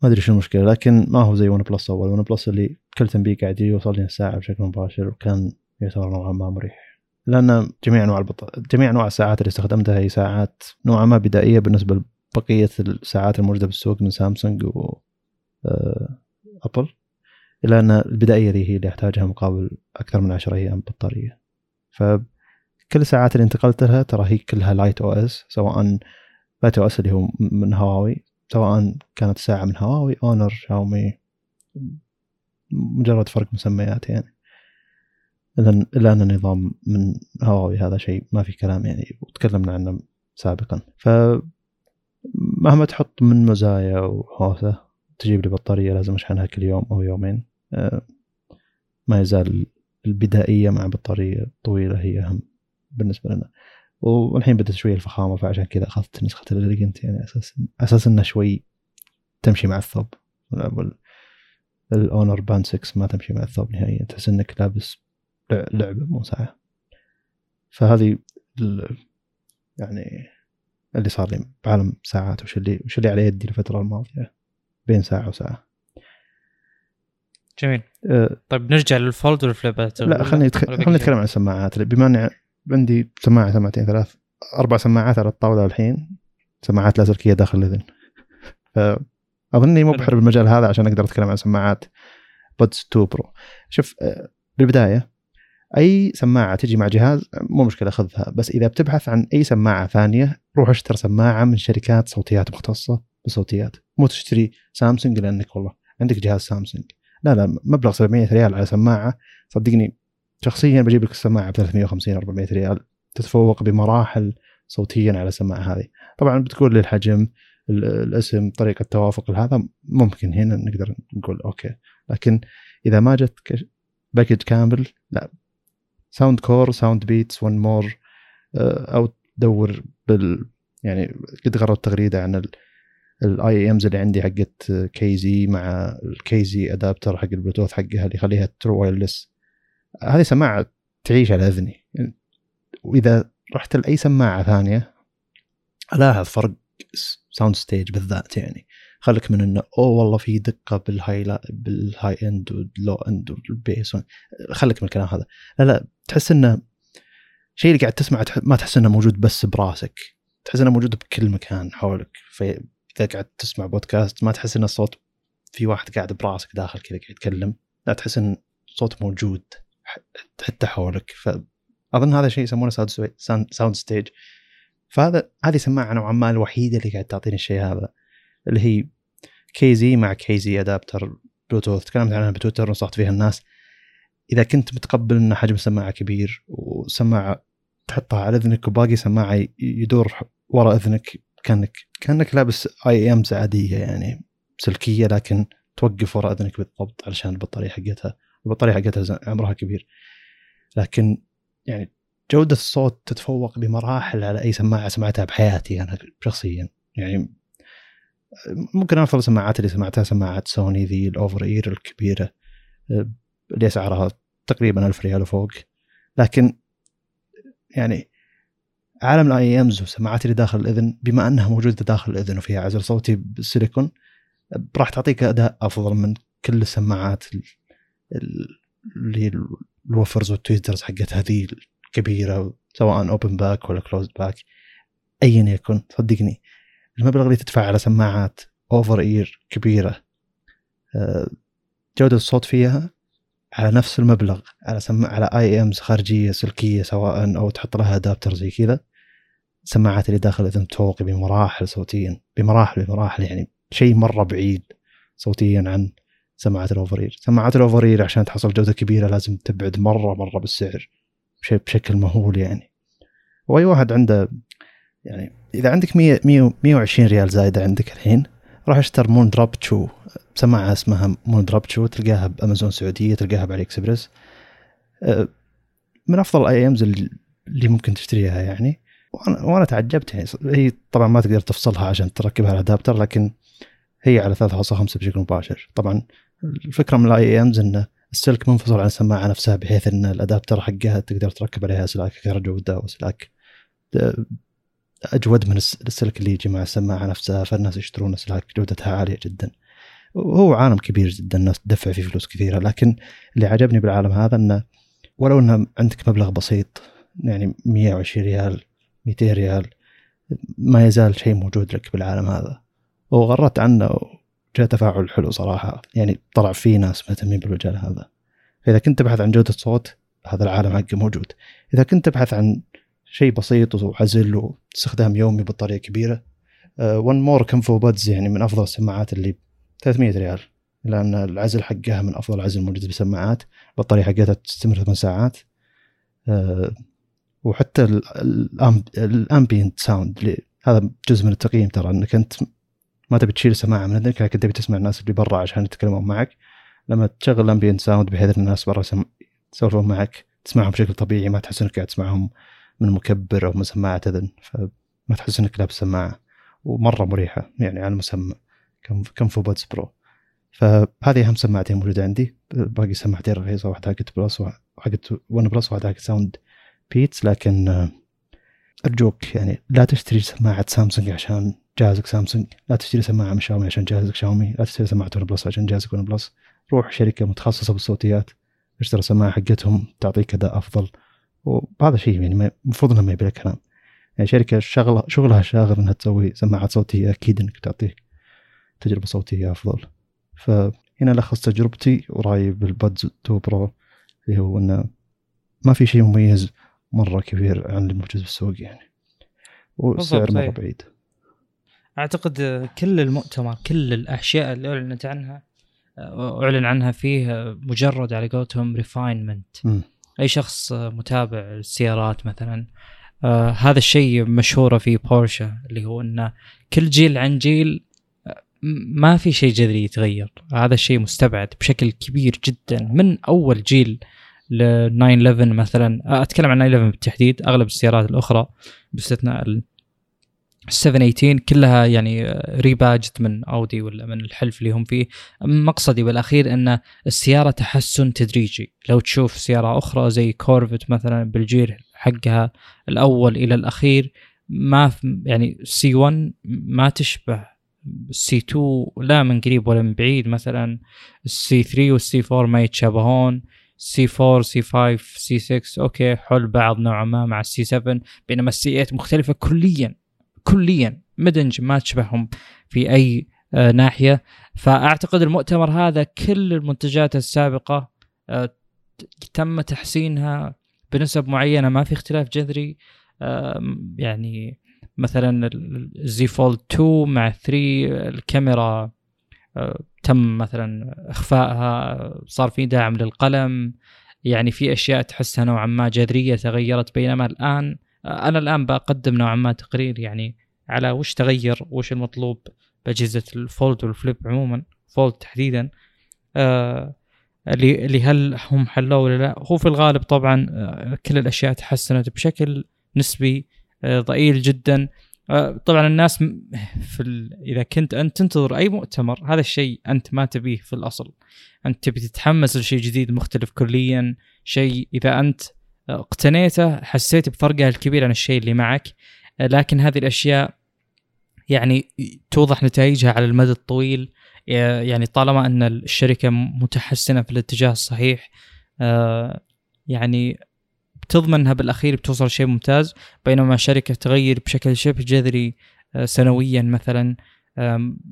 ما أدري شو المشكلة لكن ما هو زي ون بلس أول. ون بلس اللي كل تنبيه قاعد يوصل لي الساعة بشكل مباشر وكان يعتبر نوعا ما مريح. لأن جميع أنواع البط... جميع أنواع الساعات اللي استخدمتها هي ساعات نوعا ما بدائية بالنسبة لبقية الساعات الموجودة بالسوق من سامسونج و آه، أبل. إلا أن البدائية ذي هي اللي أحتاجها مقابل أكثر من 10 أيام بطارية. فكل الساعات اللي انتقلت لها ترى هي كلها Lite OS سواء Lite OS اللي هو من هواوي سواء كانت ساعة من هواوي اونر شاومي مجرد فرق مسميات يعني. الا ان النظام من هواوي هذا شيء ما في كلام يعني وتكلمنا عنه سابقا. ف مهما تحط من مزايا وهوسه تجيب لي بطارية لازم أشحنها كل يوم أو يومين آه، ما يزال البدائية مع بطارية طويلة هي أهم بالنسبة لنا. والحين بدت شوي الفخامة فعشان كذا أخذت نسخة ال elegant يعني أساس أساس إنه شوي تمشي مع الثوب. الاونر باند 6 ما تمشي مع الثوب نهائيا تحس إنك لابس لع- لعبة مو ساعه فهذه يعني اللي صار لي بعالم ساعات وش اللي وش اللي على يدي الفترة الماضية بين ساعة وساعة. جميل. أه طيب نرجع للفولد والفليبات لا خليني ولا خليني نتكلم عن السماعات. بما اني عندي سماعة سماعتين ثلاث أربع سماعات على الطاولة الحين. سماعات لاسلكية داخل الإذن. فاظني مبحر بالمجال هذا عشان أقدر أتكلم عن سماعات بودز 2 برو. شوف آه، بالبداية أي سماعة تجي مع جهاز مو مشكلة خذها. بس إذا بتبحث عن أي سماعة ثانية روح اشتري سماعة من شركات صوتيات مختصة بالصوتيات مو تشتري سامسونج لأنك والله عندك جهاز سامسونج. لا لا مبلغ 700 ريال على سماعة صدقني شخصيا بجيب لك السماعة ب 350 400 ريال تتفوق بمراحل صوتيا على السماعة هذه. طبعا بتقول لي الحجم ال- الاسم طريقة توافق هذا ممكن هنا نقدر نقول أوكي. لكن إذا ما جت package كامل لا. ساوند كور ساوند بيتس ون مور أو تدور بال يعني قد قرأت تغريدة عن ال IEMs اللي عندي حقت كيزي مع الكيزي adapter حق البلوتوث حقها اللي يخليها true wireless هذه سماعة تعيش على أذني. وإذا رحت لأي سماعة ثانية الاحظ فرق soundstage بالذات يعني. خلك من إنه أوه والله في دقة بالهاي لا بالهاي اند واللو اند والبيس خلك من الكلام هذا. لا لا تحس إنه شيء اللي قاعد تسمعه ما تحس إنه موجود بس براسك. تحس إنه موجود بكل مكان حولك. فاذا قاعد تسمع بودكاست ما تحس إن الصوت في واحد قاعد براسك داخل كذا قاعد يتكلم. لا تحس إن الصوت موجود. حتى حولك. فاظن هذا شيء يسمونه soundstage فهذا هذه سماعة نوعا ما الوحيدة اللي قاعد تعطيني الشيء هذا اللي هي كيزي مع كيزي adapter بلوتوث تكلمت عنها بتويتر ونصحت فيها الناس. إذا كنت متقبل ان حجم السماعه كبير وسماعة تحطها على إذنك وباقي سماعة يدور ورا إذنك كانك كأنك لابس IEMs عادية يعني سلكية لكن توقف ورا إذنك بالضبط علشان البطارية حقتها. البطارية حقتها عمرها كبير. لكن يعني جودة الصوت تتفوق بمراحل على أي سماعة سمعتها بحياتي أنا شخصيا. يعني ممكن أفضل السماعات اللي سمعتها سماعات سوني ذي ال over-ear الكبيرة اللي أسعارها تقريبا ألف ريال وفوق. لكن يعني عالم ال IEMs والسماعات اللي داخل الإذن بما أنها موجودة داخل الإذن وفيها عزل صوتي بالسيليكون راح تعطيك أداء أفضل من كل السماعات اللي ال woofers وال tweeters حقت هذه الكبيرة سواء open back ولا closed back ايا يكن صدقني. المبلغ اللي تدفع على سماعات over-ear كبيرة آه، جودة الصوت فيها على نفس المبلغ على سماعة على IEMs خارجية سلكية سواء أو تحط لها adapter زي كذا. السماعات اللي داخل الاذن تفوق بمراحل صوتيا بمراحل بمراحل يعني شيء مرة بعيد صوتيا عن سماعات ال over-ear سماعات ال over-ear عشان تحصل جودة كبيرة لازم تبعد مرة مرة بالسعر بشكل مهول يعني. واي واحد عنده يعني إذا عندك 100 120 ريال زايدة عندك الحين راح اشتر مون دروب تشو سماعة اسمها مون دروب تشو تلقاها بأمازون سعوديه تلقاها بعلي اكسبرس أه، من أفضل ال IEMs اللي ممكن تشتريها يعني. وأنا تعجبت يعني. هي طبعا ما تقدر تفصلها عشان تركبها ال adapter لكن هي على 3.5 بشكل مباشر. طبعا الفكرة من ال IEMs انه السلك منفصل عن السماعة نفسها بحيث إن ال adapter حقها تقدر تركب عليها اسلاك كهرباء جوده واسلاك أجود من السلك اللي يجي مع السماعة نفسها فالناس يشترون اسلاك جودتها عالية جدا. وهو عالم كبير جدا الناس تدفع فيه فلوس كثيرة. لكن اللي عجبني بالعالم هذا إنه ولو إنه عندك مبلغ بسيط يعني 120 ريال 200 ريال ما يزال شيء موجود لك بالعالم هذا. وغرت عنه جاء تفاعل حلو صراحة. يعني طلع في ناس مهتمين بالمجال هذا. فإذا كنت تبحث عن جودة صوت هذا العالم حقه موجود. إذا كنت تبحث عن شيء بسيط وعزل واستخدام يومي بطاريه كبيرة ون مور كمفو بادز يعني من أفضل السماعات اللي 300 ريال. لأن العزل حقها من أفضل العزل الموجود بالسماعات. البطارية حقتها تستمر 8 ساعات. uh, وحتى ال ambient sound هذا جزء من التقييم ترى. إنك أنت ما تبي تشيل السماعه من عندك لكن تبي تسمع الناس اللي برا عشان يتكلمون معك. لما تشغل ال ambient sound بحيث إن الناس برا يسولفون معك تسمعهم بشكل طبيعي ما تحس إنك قاعد تسمعهم من مكبر أو من سماعة اذن فما تحس إنك لابس سماعة. ومرة مريحة يعني على المسمى كمفو بودز برو فهذه أهم سماعتين موجودة عندي. باقي سماعتين رخيصة واحدة حقت بلس وحقت ون بلس وواحده حقت ساوند Beats لكن أرجوك يعني لا تشتري سماعة سامسونج عشان جهازك سامسونج. لا تشتري سماعة من شاومي عشان جهازك شاومي. لا تشتري سماعة ون بلس عشان جهازك ون بلس. روح شركة متخصصة بالصوتيات اشتري سماعة حقتهم تعطيك أداء أفضل. وهذا شيء يعني المفروض انه ما يبي كلام يعني شركة شغلها شغلها شاغل إنها تسوي سماعات صوتية أكيد إنك تعطيك تجربة صوتية أفضل. فهنا لخص تجربتي ورايي بال buds 2 pro اللي هو إنه ما في شيء مميز مرة كبير عن اللي موجود بالسوق يعني. والسعر مره بعيد. أعتقد كل المؤتمر كل الأشياء اللي أعلنت عنها أعلن عنها فيه مجرد على قولتهم refinement أي شخص متابع السيارات مثلا آه هذا الشيء مشهورة في بورشا اللي هو انه كل جيل عن جيل آه، ما في شيء جذري يتغير. هذا الشيء مستبعد بشكل كبير جدا. من أول جيل ل 911 مثلا أتكلم عن 911 بالتحديد أغلب السيارات الأخرى باستثناء 718 كلها يعني rebadged من اودي ولا من الحلف اللي هم فيه. مقصدي بالأخير إن السيارة تحسن تدريجي. لو تشوف سيارة أخرى زي كورفت مثلا بالجير حقها الأول إلى الأخير ما يعني C1 ما تشبه. ال C2 لا من قريب ولا من بعيد مثلا. السي 3 والسي 4 ما يتشابهون. سي 4 سي 5 سي 6 أوكي حول بعض نوعا ما مع ال C7 بينما ال C8 مختلفة كليا. كليا mid-engine ما تشبههم في أي آه ناحية. فأعتقد المؤتمر هذا كل المنتجات السابقة آه تم تحسينها بنسب معينة ما في اختلاف جذري. يعني مثلا ال Z Fold 2 مع 3 الكاميرا آه تم مثلا إخفائها صار في دعم للقلم. يعني في أشياء تحسها نوعا ما جذرية تغيرت بينما الآن أنا الآن بقدم نوعا ما تقرير يعني على وش تغير وش المطلوب بأجهزة الفولد والفليب عموما فولد تحديدا. آه اللي اللي هل هم حلوة ولا لا؟ هو في الغالب طبعا آه كل الأشياء تحسنت بشكل نسبي آه ضئيل جدا. آه طبعا الناس في إذا كنت أنت تنتظر أي مؤتمر هذا الشيء أنت ما تبيه في الأصل. أنت تبي تتحمس لشيء جديد مختلف كليا شيء إذا أنت اقتنيته حسيت بفرقه الكبير عن الشيء اللي معك. لكن هذه الأشياء يعني توضح نتائجها على المدى الطويل. يعني طالما أن الشركة متحسنة في الاتجاه الصحيح يعني بتضمن أنها بالأخير بتوصل شيء ممتاز. بينما شركة تغير بشكل شبه جذري سنويا مثلا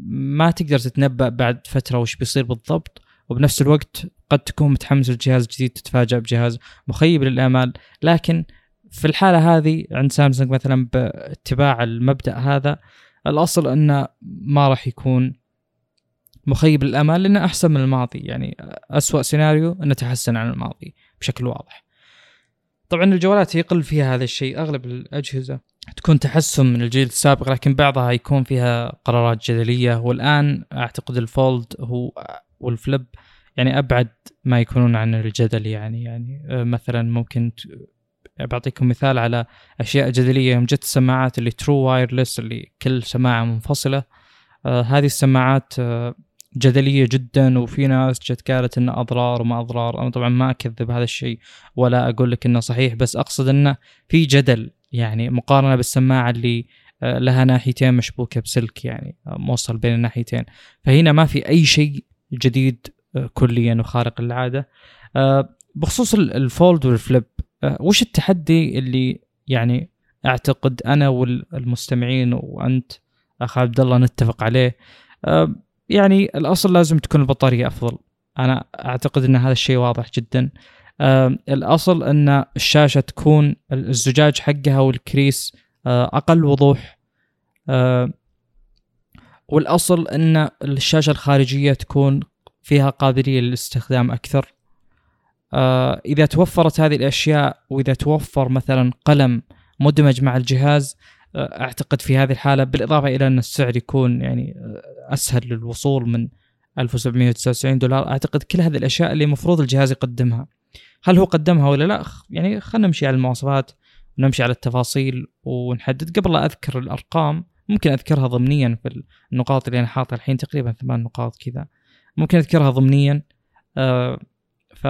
ما تقدر تتنبأ بعد فترة وش بيصير بالضبط. وبنفس الوقت قد تكون متحمس لجهاز جديد تتفاجأ بجهاز مخيب للآمال. لكن في الحالة هذه عند سامسونج مثلا باتباع المبدأ هذا الأصل أنه ما راح يكون مخيب للآمال لأنه أحسن من الماضي. يعني أسوأ سيناريو أنه تحسن عن الماضي بشكل واضح. طبعا الجوالات يقل فيها هذا الشيء أغلب الأجهزة تكون تحسن من الجيل السابق لكن بعضها يكون فيها قرارات جدلية. والآن أعتقد ال Fold هو وال Flip يعني أبعد ما يكونون عن الجدل يعني يعني مثلا ممكن بعطيكم مثال على أشياء جدلية يوم جت السماعات اللي true wireless اللي كل سماعة منفصلة آه هذه السماعات آه جدلية جدا وفي ناس جت قالت إنه أضرار وما أضرار. أنا طبعا ما أكذب هذا الشيء ولا أقول لك إنه صحيح بس أقصد إنه في جدل يعني مقارنة بالسماعة اللي آه لها ناحيتين مشبوكة بسلك يعني موصل بين الناحيتين. فهنا ما في أي شيء جديد كليا وخارق للعاده بخصوص الفولد والفليب وش التحدي اللي يعني أعتقد أنا والمستمعين وأنت أخ عبد الله نتفق عليه؟ يعني الأصل لازم تكون البطارية أفضل. أنا أعتقد إن هذا الشيء واضح جدا. الأصل إن الشاشة تكون الزجاج حقها والكريس أقل وضوح. والأصل إن الشاشة الخارجية تكون فيها قابلية للاستخدام أكثر. آه إذا توفرت هذه الأشياء وإذا توفر مثلا قلم مدمج مع الجهاز آه أعتقد في هذه الحالة بالإضافة إلى أن السعر يكون يعني أسهل للوصول من 1799 دولار. أعتقد كل هذه الأشياء اللي المفروض الجهاز يقدمها. هل هو قدمها ولا لا؟ يعني خلينا نمشي على المواصفات ونمشي على التفاصيل ونحدد. قبل لا أذكر الأرقام ممكن أذكرها ضمنيا في النقاط اللي أنا حاطها الحين تقريبا ثمان نقاط كذا. ممكن أذكرها ضمنيا آه ف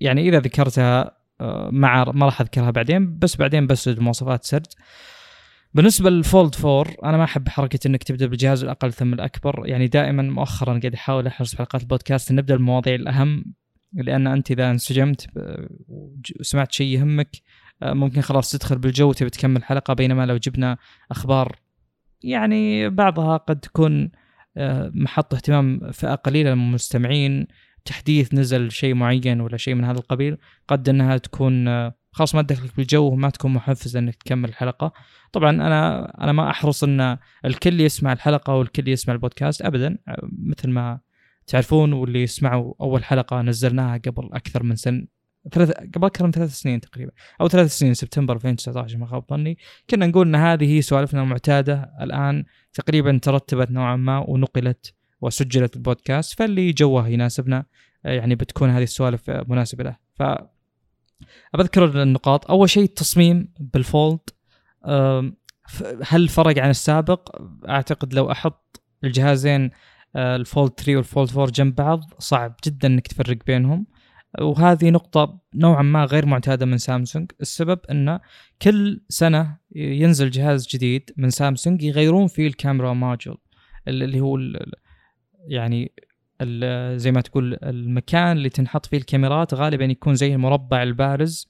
يعني إذا ذكرتها آه مع ما راح أذكرها بعدين بس بعدين بسرد مواصفات سرد. بالنسبة للفولد 4 أنا ما أحب حركة إنك تبدأ بالجهاز الأقل ثم الأكبر. يعني دائما مؤخرا قاعد أحاول أحرص في حلقات البودكاست نبدا المواضيع الأهم لأن أنت إذا انسجمت وسمعت شيء يهمك ممكن خلاص تدخل بالجو وتبي تكمل حلقة. بينما لو جبنا أخبار يعني بعضها قد تكون محط اهتمام فئة قليلة من المستمعين تحديث نزل شيء معين ولا شيء من هذا القبيل قد إنها تكون خلاص ما تدخلك بالجو وما تكون محفزة إنك تكمل الحلقة. طبعا أنا أنا ما أحرص إن الكل يسمع الحلقة والكل يسمع البودكاست ابدا مثل ما تعرفون واللي يسمعوا أول حلقة نزلناها قبل أكثر من سنه ثلاث قبل أكثر من ثلاث سنين تقريبا أو ثلاث سنين سبتمبر 2019 ما خاب ظني. كنا نقول إن هذه هي سوالفنا المعتادة الآن تقريبا ترتبت نوعا ما ونقلت وسجلت البودكاست فاللي جوه يناسبنا يعني بتكون هذه السوالف مناسبة له. ف بذكر النقاط. أول شيء التصميم بال Fold. هل فرق عن السابق؟ أعتقد لو أحط الجهازين آه، ال Fold 3 وال Fold 4 جنب بعض صعب جدا إنك تفرق بينهم. وهذه نقطة نوعا ما غير معتادة من سامسونج. السبب أن كل سنة ينزل جهاز جديد من سامسونج يغيرون فيه الكاميرا module اللي هو ال- يعني ال- زي ما تقول المكان اللي تنحط فيه الكاميرات غالبا يكون زي المربع البارز.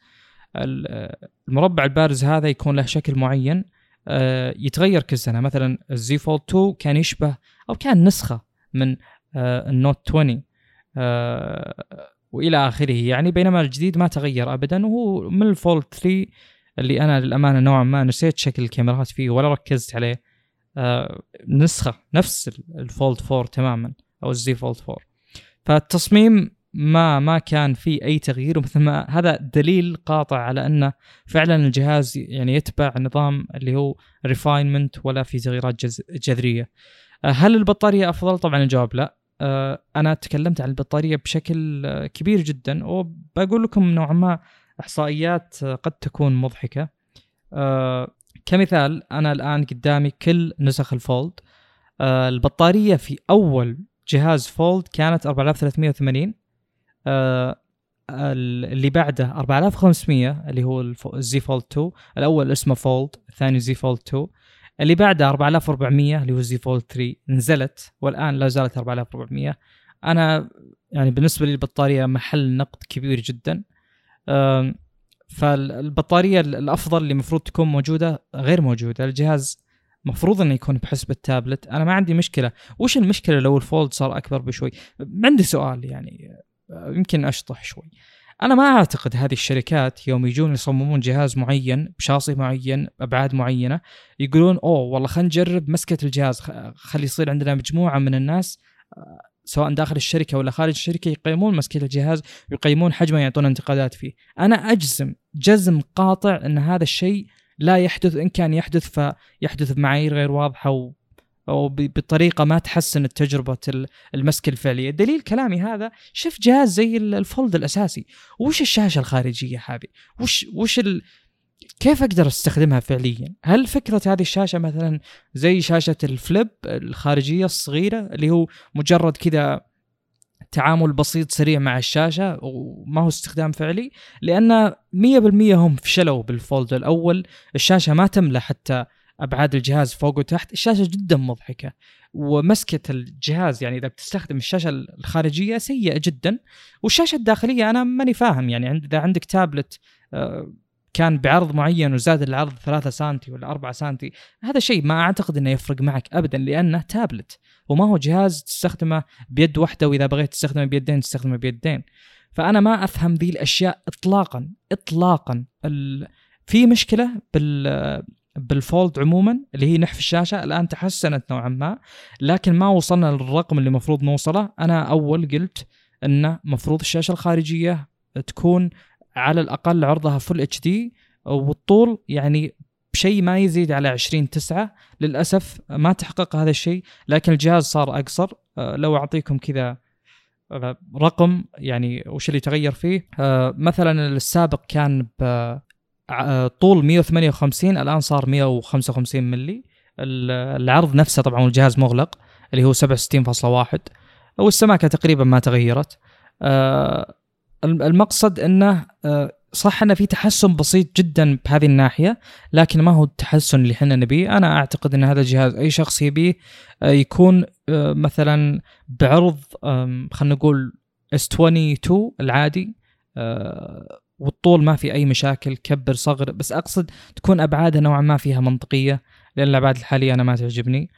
ال- المربع البارز هذا يكون له شكل معين آه، يتغير كل سنة. مثلا ال Z Fold 2 كان يشبه أو كان نسخة من آه، ال Note 20 آه، وإلى آخره يعني بينما الجديد ما تغير ابدا وهو من ال Fold 3 اللي أنا للأمانة نوعا ما نسيت شكل الكاميرات فيه ولا ركزت عليه آه، نسخة نفس ال Fold 4 تماما أو ال Z Fold 4 فالتصميم ما ما كان فيه أي تغيير ومثل ما هذا دليل قاطع على انه فعلا الجهاز يعني يتبع نظام اللي هو refinement ولا في تغييرات جذرية. آه، هل البطارية أفضل؟ طبعا الجواب لا. آه، أنا تكلمت عن البطارية بشكل آه، كبير جدا وبقول لكم نوعا ما إحصائيات آه، قد تكون مضحكة. كمثال أنا الآن قدامي كل نسخ ال Fold. البطارية في أول جهاز Fold كانت 4380 آه، ال- اللي بعده 4500 اللي هو ال Z Fold 2 الأول اسمه Fold الثاني Z Fold 2 اللي بعده 4400 اللي هو ال Z Fold 3 نزلت والآن لا زالت 4400 أنا يعني بالنسبة لي البطارية محل نقد كبير جدا. فالبطارية الأفضل اللي المفروض تكون موجودة غير موجودة الجهاز مفروض إنه يكون بحسب التابلت. أنا ما عندي مشكلة. وش المشكلة لو ال Fold صار أكبر بشوي؟ عندي سؤال يعني آه، يمكن أشطح شوي. أنا ما أعتقد هذه الشركات يوم يجون يصممون جهاز معين بشاصي معين بابعاد معينة يقولون أوه والله خلينا نجرب مسكة الجهاز خلي يصير عندنا مجموعة من الناس آه، سواء داخل الشركة ولا خارج الشركة يقيمون مسكة الجهاز ويقيمون حجمه يعطون انتقادات فيه. أنا أجزم جزم قاطع إن هذا الشيء لا يحدث إن كان يحدث فيحدث بمعايير غير واضحة أو بطريقة ما تحسن التجربة ال- المسكه الفعلية، دليل كلامي هذا شوف جهاز زي ال- الفولد الأساسي، وش الشاشة الخارجية هذه؟ وش وش ال... كيف أقدر أستخدمها فعليا؟ هل فكرة هذه الشاشة مثلا زي شاشة الفليب الخارجية الصغيرة اللي هو مجرد كذا تعامل بسيط سريع مع الشاشة وما هو استخدام فعلي لأن 100% هم فشلوا بالفولد الأول الشاشة ما تملى حتى أبعاد الجهاز فوق وتحت الشاشة جدا مضحكة. ومسكة الجهاز يعني إذا بتستخدم الشاشة الخارجية سيئة جدا. والشاشة الداخلية أنا ماني فاهم يعني إذا عندك تابلت آه، كان بعرض معين وزاد العرض 3 سنتي ولا 4 سنتي هذا شيء ما أعتقد إنه يفرق معك ابدا لأنه تابلت. وما هو جهاز تستخدمه بيد واحدة وإذا بغيت تستخدمه بيدين تستخدمه بيدين. فأنا ما أفهم ذي الأشياء اطلاقا اطلاقا. ال... في مشكلة بال بالفولد عموما اللي هي نحف الشاشة الآن تحسنت نوعا ما لكن ما وصلنا للرقم اللي المفروض نوصله. أنا أول قلت إنه مفروض الشاشة الخارجية تكون على الأقل عرضها فل اتش دي والطول يعني بشيء ما يزيد على 20 9 للأسف ما تحقق هذا الشيء لكن الجهاز صار أقصر. أه، لو أعطيكم كذا أه، رقم يعني وش اللي تغير فيه؟ أه، مثلا السابق كان ب طول 158 الآن صار 155 ملي ال- العرض نفسه طبعا والجهاز مغلق اللي هو 67.1 والسماكة تقريبا ما تغيرت. آه، الم- المقصد إنه آه، صح إنه في تحسن بسيط جدا بهذه الناحية لكن ما هو التحسن اللي إحنا نبيه. أنا أعتقد إن هذا الجهاز أي شخص يبيه آه، يكون آه، مثلا بعرض خلينا نقول S22 العادي آه، والطول ما في أي مشاكل كبر صغر بس أقصد تكون أبعادها نوعا ما فيها منطقية لأن الأبعاد الحالية أنا ما تعجبني.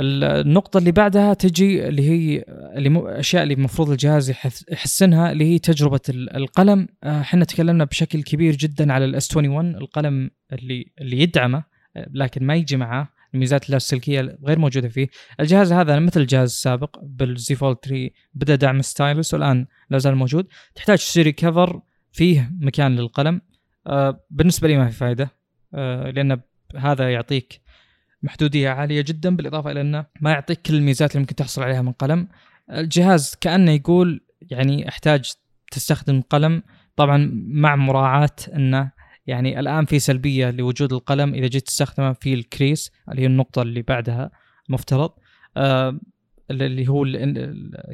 النقطة اللي بعدها تجي اللي هي الاشياء اللي المفروض الجهاز يحس- يحسنها اللي هي تجربة ال- القلم. آه، إحنا تكلمنا بشكل كبير جدا على الاس 21 القلم اللي اللي يدعمه آه، لكن ما يجي معاه الميزات اللاسلكية غير موجودة فيه. الجهاز هذا مثل الجهاز السابق بال Z Fold 3 بدأ دعم stylus والآن لا زال موجود. تحتاج تشتري cover فيه مكان للقلم. آه، بالنسبة لي ما في فائدة آه، لأن هذا يعطيك محدودية عالية جدا بالإضافة إلى أنه ما يعطيك كل الميزات اللي ممكن تحصل عليها من قلم. الجهاز كأنه يقول يعني أحتاج تستخدم قلم. طبعا مع مراعاة أنه يعني الآن في سلبية لوجود القلم إذا جيت تستخدمه في ال crease اللي هي النقطة اللي بعدها مفترض آه اللي هو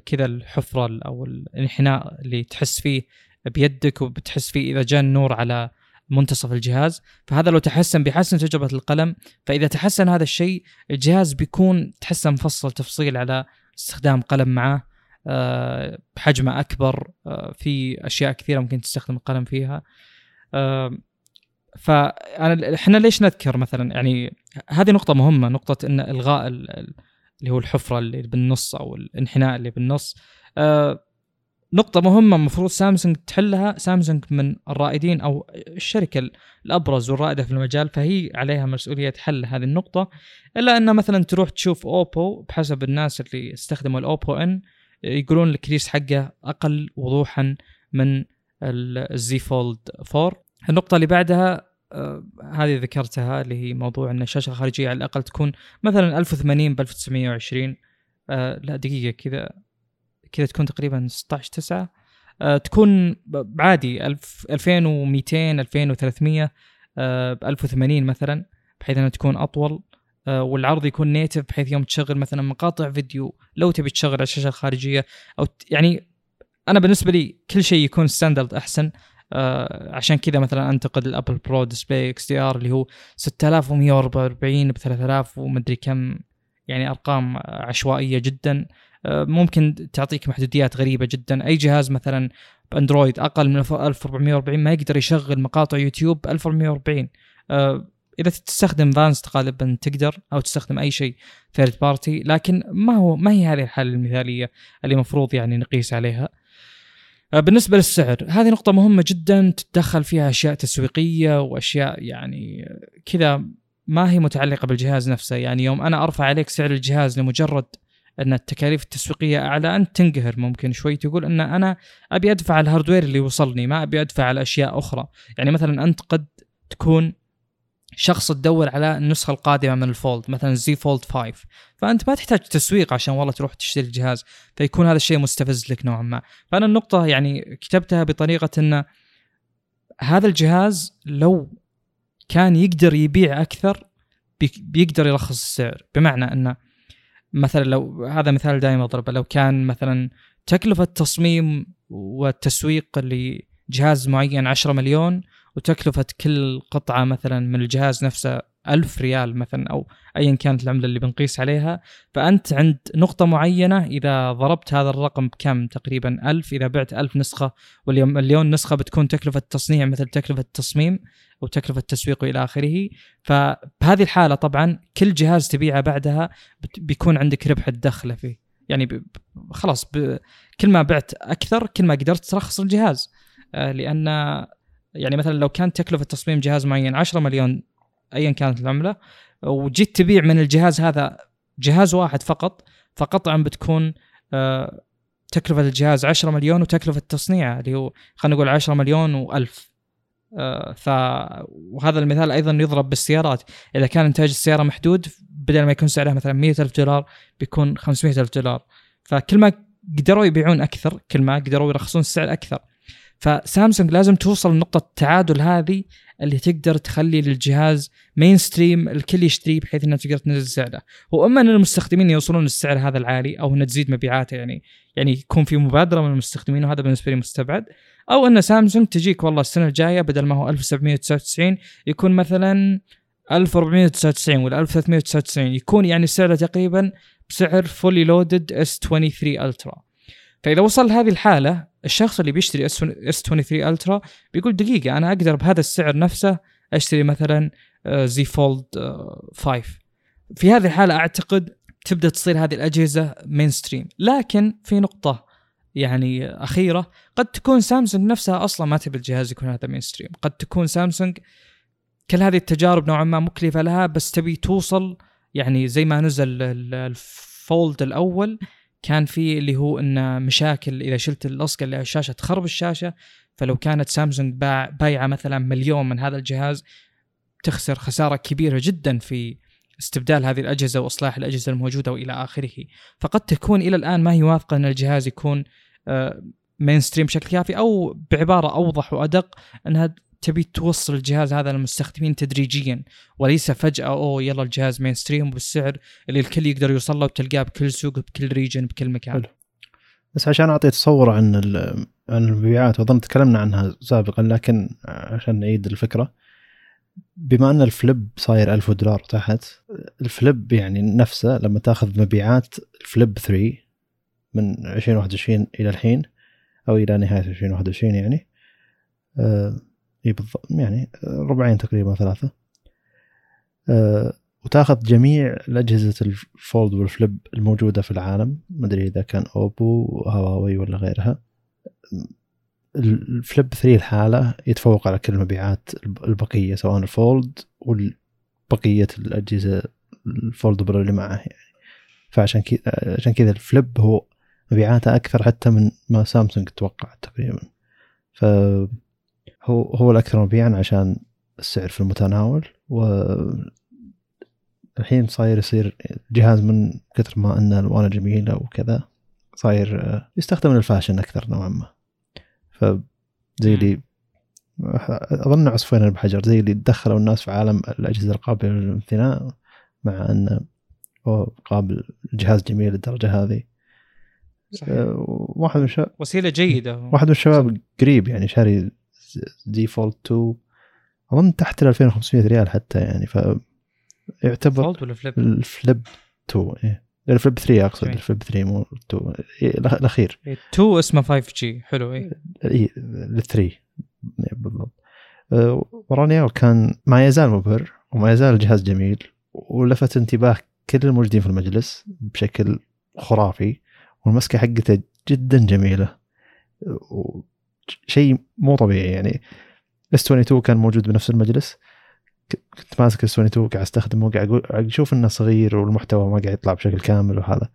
كذا الحفرة أو الإنحناء اللي تحس فيه بيدك وبتحس فيه إذا جاء النور على منتصف الجهاز. فهذا لو تحسن بيحسن تجربة القلم. فإذا تحسن هذا الشيء الجهاز بيكون تحسه مفصل تفصيل على استخدام قلم معاه بحجمه أكبر آه، في أشياء كثيرة ممكن تستخدم القلم فيها. آه، فأنا إحنا ليش نذكر مثلا؟ يعني هذه نقطة مهمة نقطة إن إلغاء اللي هو الحفرة اللي بالنص أو الانحناء اللي بالنص. نقطة مهمة المفروض سامسونج تحلها. سامسونج من الرائدين أو الشركة الأبرز والرائدة في المجال فهي عليها مسؤولية حل هذه النقطة. إلا أن مثلا تروح تشوف أوبو بحسب الناس اللي استخدموا الأوبو إن يقولون الكريس حقه أقل وضوحا من الزي فولد 4 النقطة اللي بعدها آه هذه ذكرتها اللي هي موضوع إن الشاشة الخارجية على الأقل تكون مثلا 1080 ب 1920 آه لا دقيقة كذا كذا تكون تقريبا 16 9 آه تكون عادي 1000 2200 2300 آه ب 1080 مثلا بحيث إنها تكون أطول. آه والعرض يكون نيتف بحيث يوم تشغل مثلا مقاطع فيديو لو تبي تشغل على الشاشة الخارجية أو يعني أنا بالنسبة لي كل شيء يكون standard أحسن. آه عشان كذا مثلا أنتقد ال Apple Pro Display XDR اللي هو 6144 ب 3000 ومدري كم يعني أرقام عشوائية جدا. آه ممكن تعطيك محدوديات غريبة جدا. أي جهاز مثلا بأندرويد أقل من 1440 ما يقدر يشغل مقاطع يوتيوب ب 1440 آه إذا تستخدم Vanced غالبا تقدر أو تستخدم أي شيء third party لكن ما هو ما هي هذه الحالة المثالية اللي المفروض يعني نقيس عليها. بالنسبة للسعر هذه نقطة مهمة جدا تتدخل فيها أشياء تسويقية وأشياء يعني كذا ما هي متعلقة بالجهاز نفسه. يعني يوم أنا أرفع عليك سعر الجهاز لمجرد أن التكاليف التسويقية أعلى أنت تنقهر ممكن شوي تقول أن أنا أبي أدفع ال hardware اللي وصلني ما أبي أدفع على اشياء أخرى. يعني مثلا أنت قد تكون شخص تدور على النسخة القادمة من الفولد مثلا زي فولد 5 فأنت ما تحتاج تسويق عشان والله تروح تشتري الجهاز فيكون هذا الشيء مستفز لك نوعا ما. فأنا النقطة يعني كتبتها بطريقة إن هذا الجهاز لو كان يقدر يبيع أكثر بيقدر يرخص السعر. بمعنى انه مثلا لو هذا مثال دائما أضربه. لو كان مثلا تكلفة تصميم والتسويق لجهاز معين 10 مليون وتكلفة كل قطعة مثلا من الجهاز نفسه ألف ريال مثلا أو أيا كانت العملة اللي بنقيس عليها. فأنت عند نقطة معينة إذا ضربت هذا الرقم بكم تقريبا؟ ألف. إذا بعت ألف نسخة واليوم مليون نسخة بتكون تكلفة التصنيع مثل تكلفة التصميم أو تكلفة التسويق إلى آخره. فبهذه الحالة طبعا كل جهاز تبيعه بعدها بيكون عندك ربح الدخل فيه. يعني خلاص كل ما بعت أكثر كل ما قدرت ترخص الجهاز. آه، لأن يعني مثلا لو كانت تكلفة تصميم جهاز معين 10 مليون ايا كانت العملة. وجيت تبيع من الجهاز هذا جهاز واحد فقط فقطعا بتكون آه، تكلفة الجهاز 10 مليون وتكلفة تصنيعه اللي هو خلينا نقول 10 مليون و1000 آه، ف وهذا المثال أيضا يضرب بالسيارات. إذا كان إنتاج السيارة محدود بدل ما يكون سعرها مثلا 100 ألف دولار بيكون 500 ألف دولار. فكل ما قدروا يبيعون أكثر كل ما قدروا يرخصون السعر أكثر. فسامسونج لازم توصل لنقطة التعادل هذه اللي تقدر تخلي للجهاز مين ستريم الكل يشتريه بحيث انها تقدر تنزل سعره. هو اما إن المستخدمين يوصلون للسعر هذا العالي أو انها تزيد مبيعاته يعني يعني يكون في مبادرة من المستخدمين وهذا بالنسبة لي مستبعد. أو إن سامسونج تجيك والله السنة الجاية بدل ما هو 1799 يكون مثلا 1499 ولا 1399 يكون يعني سعره تقريبا بسعر fully loaded S 23 Ultra فإذا وصل لهذه الحالة الشخص اللي بيشتري S 23 Ultra بيقول دقيقة أنا أقدر بهذا السعر نفسه أشتري مثلا Z Fold 5 في هذه الحالة أعتقد تبدأ تصير هذه الأجهزة mainstream لكن في نقطة يعني أخيرة قد تكون سامسونج نفسها أصلا ما تبي الجهاز يكون هذا mainstream قد تكون سامسونج كل هذه التجارب نوعا ما مكلفة لها بس تبي توصل يعني زي ما نزل ال Fold الأول كان في اللي هو إن مشاكل إذا شلت اللصقه اللي على الشاشة تخرب الشاشة فلو كانت سامسونج باع بايعة مثلا مليون من هذا الجهاز تخسر خسارة كبيرة جدا في استبدال هذه الأجهزة وإصلاح الأجهزة الموجودة وإلى آخره. فقد تكون إلى الآن ما هي واثقة إن الجهاز يكون آه، mainstream بشكل كافي أو بعبارة أوضح وأدق إنها تبي توصل الجهاز هذا للمستخدمين تدريجيا وليس فجأة أوه يلا الجهاز mainstream بالسعر اللي الكل يقدر يوصل له وتلقاه بكل سوق بكل region بكل مكان حلو. بس عشان أعطي تصور عن عن المبيعات واظن تكلمنا عنها سابقا لكن عشان نعيد الفكرة بما أن ال Flip صاير 1000 دولار تحت ال Flip يعني نفسه لما تأخذ مبيعات ال Flip 3 من 2021 إلى الحين أو إلى نهاية 2021 يعني آه اي بالضبط يعني آه، ربعين تقريبا ثلاثة. آه وتاخذ جميع الأجهزة ال Fold وال Flip الموجودة في العالم. ما أدري إذا كان أوبو هواوي ولا غيرها. ال Flip 3 الحالة يتفوق على كل المبيعات البقية سواء ال Fold والبقية الأجهزة ال foldable اللي معه يعني. فعشان كذا عشان كذا الفليب هو مبيعاته أكثر حتى من ما سامسونج توقع تقريبا. فهو هو الأكثر مبيعا عشان السعر في المتناول و الحين صاير يصير جهاز من كثر ما ان الوانه جميلة وكذا صاير آه، يستخدم للفاشن أكثر نوعا ما. فزي اللي أظن عصفورين بحجر زي اللي دخلوا الناس في عالم الأجهزة القابلة للامتناع مع إن هو قابل جهاز جميل للدرجة هذه. صحيح. آه، واحد من الشباب وسيلة جيدة. واحد من الشباب قريب يعني شاري ديفولت 2 أظن تحت ال 2500 ريال حتى يعني ف يعتبر ولا فليب؟ الفليب 2 إيه. الفليب 3 أقصد. الفليب 3 مو 2 إيه الأخير. 2 اسمه 5 جي. حلو اي اي الثري. بالضبط. أه، ورانيال كان ما يزال مبهر وما يزال الجهاز جميل ولفت انتباه كل الموجودين في المجلس بشكل خرافي والمسكة حقته جدا جميلة. و- شيء مو طبيعي يعني. S 22 كان موجود بنفس المجلس. كنت ماسك S 22 قاعد أستخدمه وقاعد أقول قاعد أشوف إنه صغير والمحتوى ما قاعد يطلع بشكل كامل وهذا.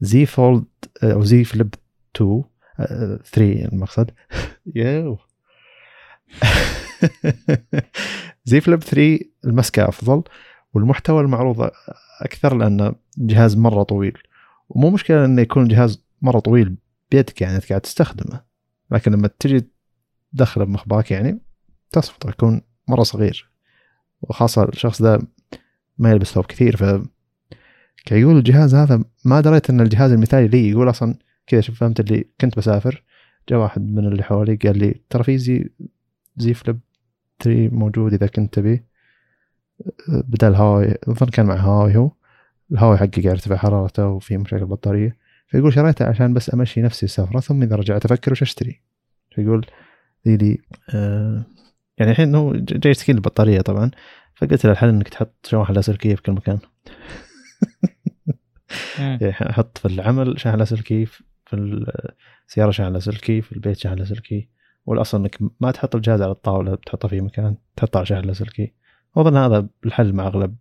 Z Fold أو Z Flip 2 آه، 3 المقصد. يو زي فليب 3 المسكة أفضل والمحتوى المعروض أكثر لأنه جهاز مرة طويل. ومو مشكلة إنه يكون جهاز مرة طويل بيدك يعني انت قاعد تستخدمه. لكن لما تجي تدخله بمخباك يعني تصفطه يكون مرة صغير. وخاصة الشخص ده ما يلبس ثوب كثير ف يقول الجهاز هذا ما دريت إن الجهاز المثالي لي. يقول أصلا كذا شوف فهمت اللي كنت بسافر جاء واحد من اللي حولي قال لي ترى في زي زي فليب 3 موجود إذا كنت تبي. بدل هواوي أظن كان مع هواوي هو. الهواوي حقي قاعد يرتفع حرارته وفي مشاكل بطارية. فيقول شريته عشان بس أمشي نفسي السفرة ثم إذا رجعت أفكر وش أشتري؟ فيقول لي لي آه يعني الحين هو جاي يشتكي البطارية طبعا فقلت له الحل إنك تحط شواحن لاسلكيه في كل مكان. يعني حط في العمل شاحن لاسلكي في السياره شاحن لاسلكي في البيت شاحن لاسلكي والأصل إنك ما تحط الجهاز على الطاولة تحطه في مكان تحطه على شاحن لاسلكي وأظن هذا الحل مع أغلب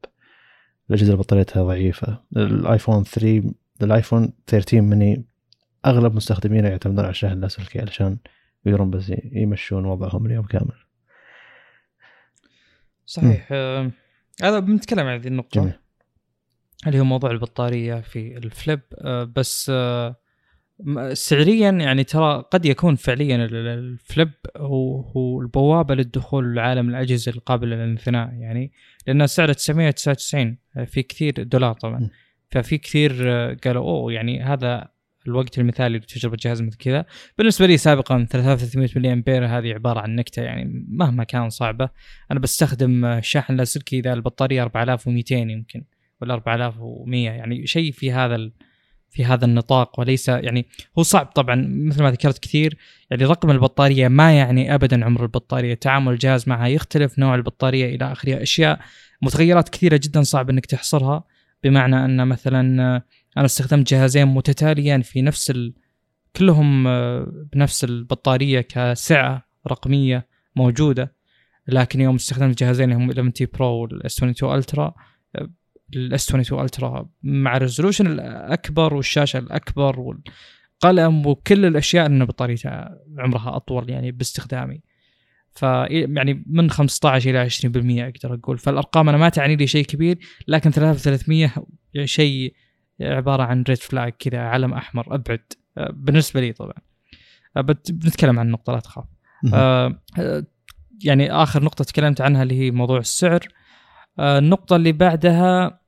الأجهزة اللي بطاريتها ضعيفة. الآيفون 3 الايفون 13 مني أغلب مستخدمينه يعتمدون على الشاحن اللاسلكي علشان يقدرون بس يمشون وضعهم اليوم كامل. صحيح. آه، هذا بنتكلم عن هذه النقطة جميل. اللي هو موضوع البطارية في الفليب. آه، بس آه، سعريا يعني ترى قد يكون فعليا ال- ال- الفليب هو هو البوابة للدخول لعالم الأجهزة القابلة للانثناء يعني لأن سعره 999 آه، في كثير دولار طبعا. ففي كثير قالوا أوه يعني هذا الوقت المثالي لتجربة جهاز مثل كذا. بالنسبة لي سابقا 3300 ملي امبير هذه عبارة عن نكتة يعني مهما كان صعبة. أنا بستخدم شاحن لاسلكي إذا البطارية 4200 يمكن ولا 4100 يعني شيء في هذا ال... في هذا النطاق وليس يعني هو صعب طبعا مثل ما ذكرت كثير يعني رقم البطارية ما يعني ابدا عمر البطارية. تعامل الجهاز معها يختلف نوع البطارية إلى آخره أشياء متغيرات كثيرة جدا صعب إنك تحصرها. بمعنى أن مثلا آه، أنا استخدمت جهازين متتاليا في نفس ال... كلهم آه، بنفس البطارية كسعة رقمية موجودة لكن يوم استخدمت جهازين هم 11T Pro وال S 22 Ultra ال S 22 Ultra مع ال resolution الأكبر والشاشة الأكبر والقلم وكل الأشياء ان بطاريتها عمرها أطول يعني باستخدامي. ف يعني من 15 إلى 20% أقدر أقول. فالأرقام أنا ما تعني لي شيء كبير لكن 3300 يعني شيء عبارة عن red flag كذا علم أحمر أبعد آه، بالنسبة لي طبعا. آه، بنتكلم عن النقطه لا تخاف. آه، آه، يعني آخر نقطة تكلمت عنها اللي هي موضوع السعر. آه، النقطة اللي بعدها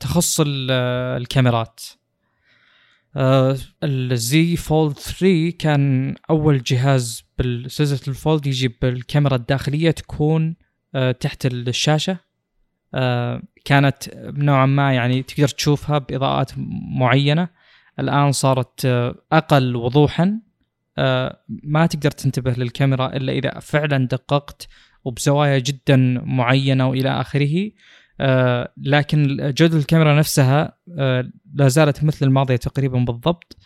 تخص ال- آه، الكاميرات. الزي فولد 3 كان أول جهاز بالسلسلة الفولد يجي بالكاميرا الداخلية تكون آه، تحت الشاشة. آه، كانت نوعا ما يعني تقدر تشوفها بإضاءات معينة. الآن صارت آه، أقل وضوحا. ما تقدر تنتبه للكاميرا إلا إذا فعلا دققت وبزوايا جدا معينة وإلى آخره. لكن جودة الكاميرا نفسها لا زالت مثل الماضية تقريبا بالضبط.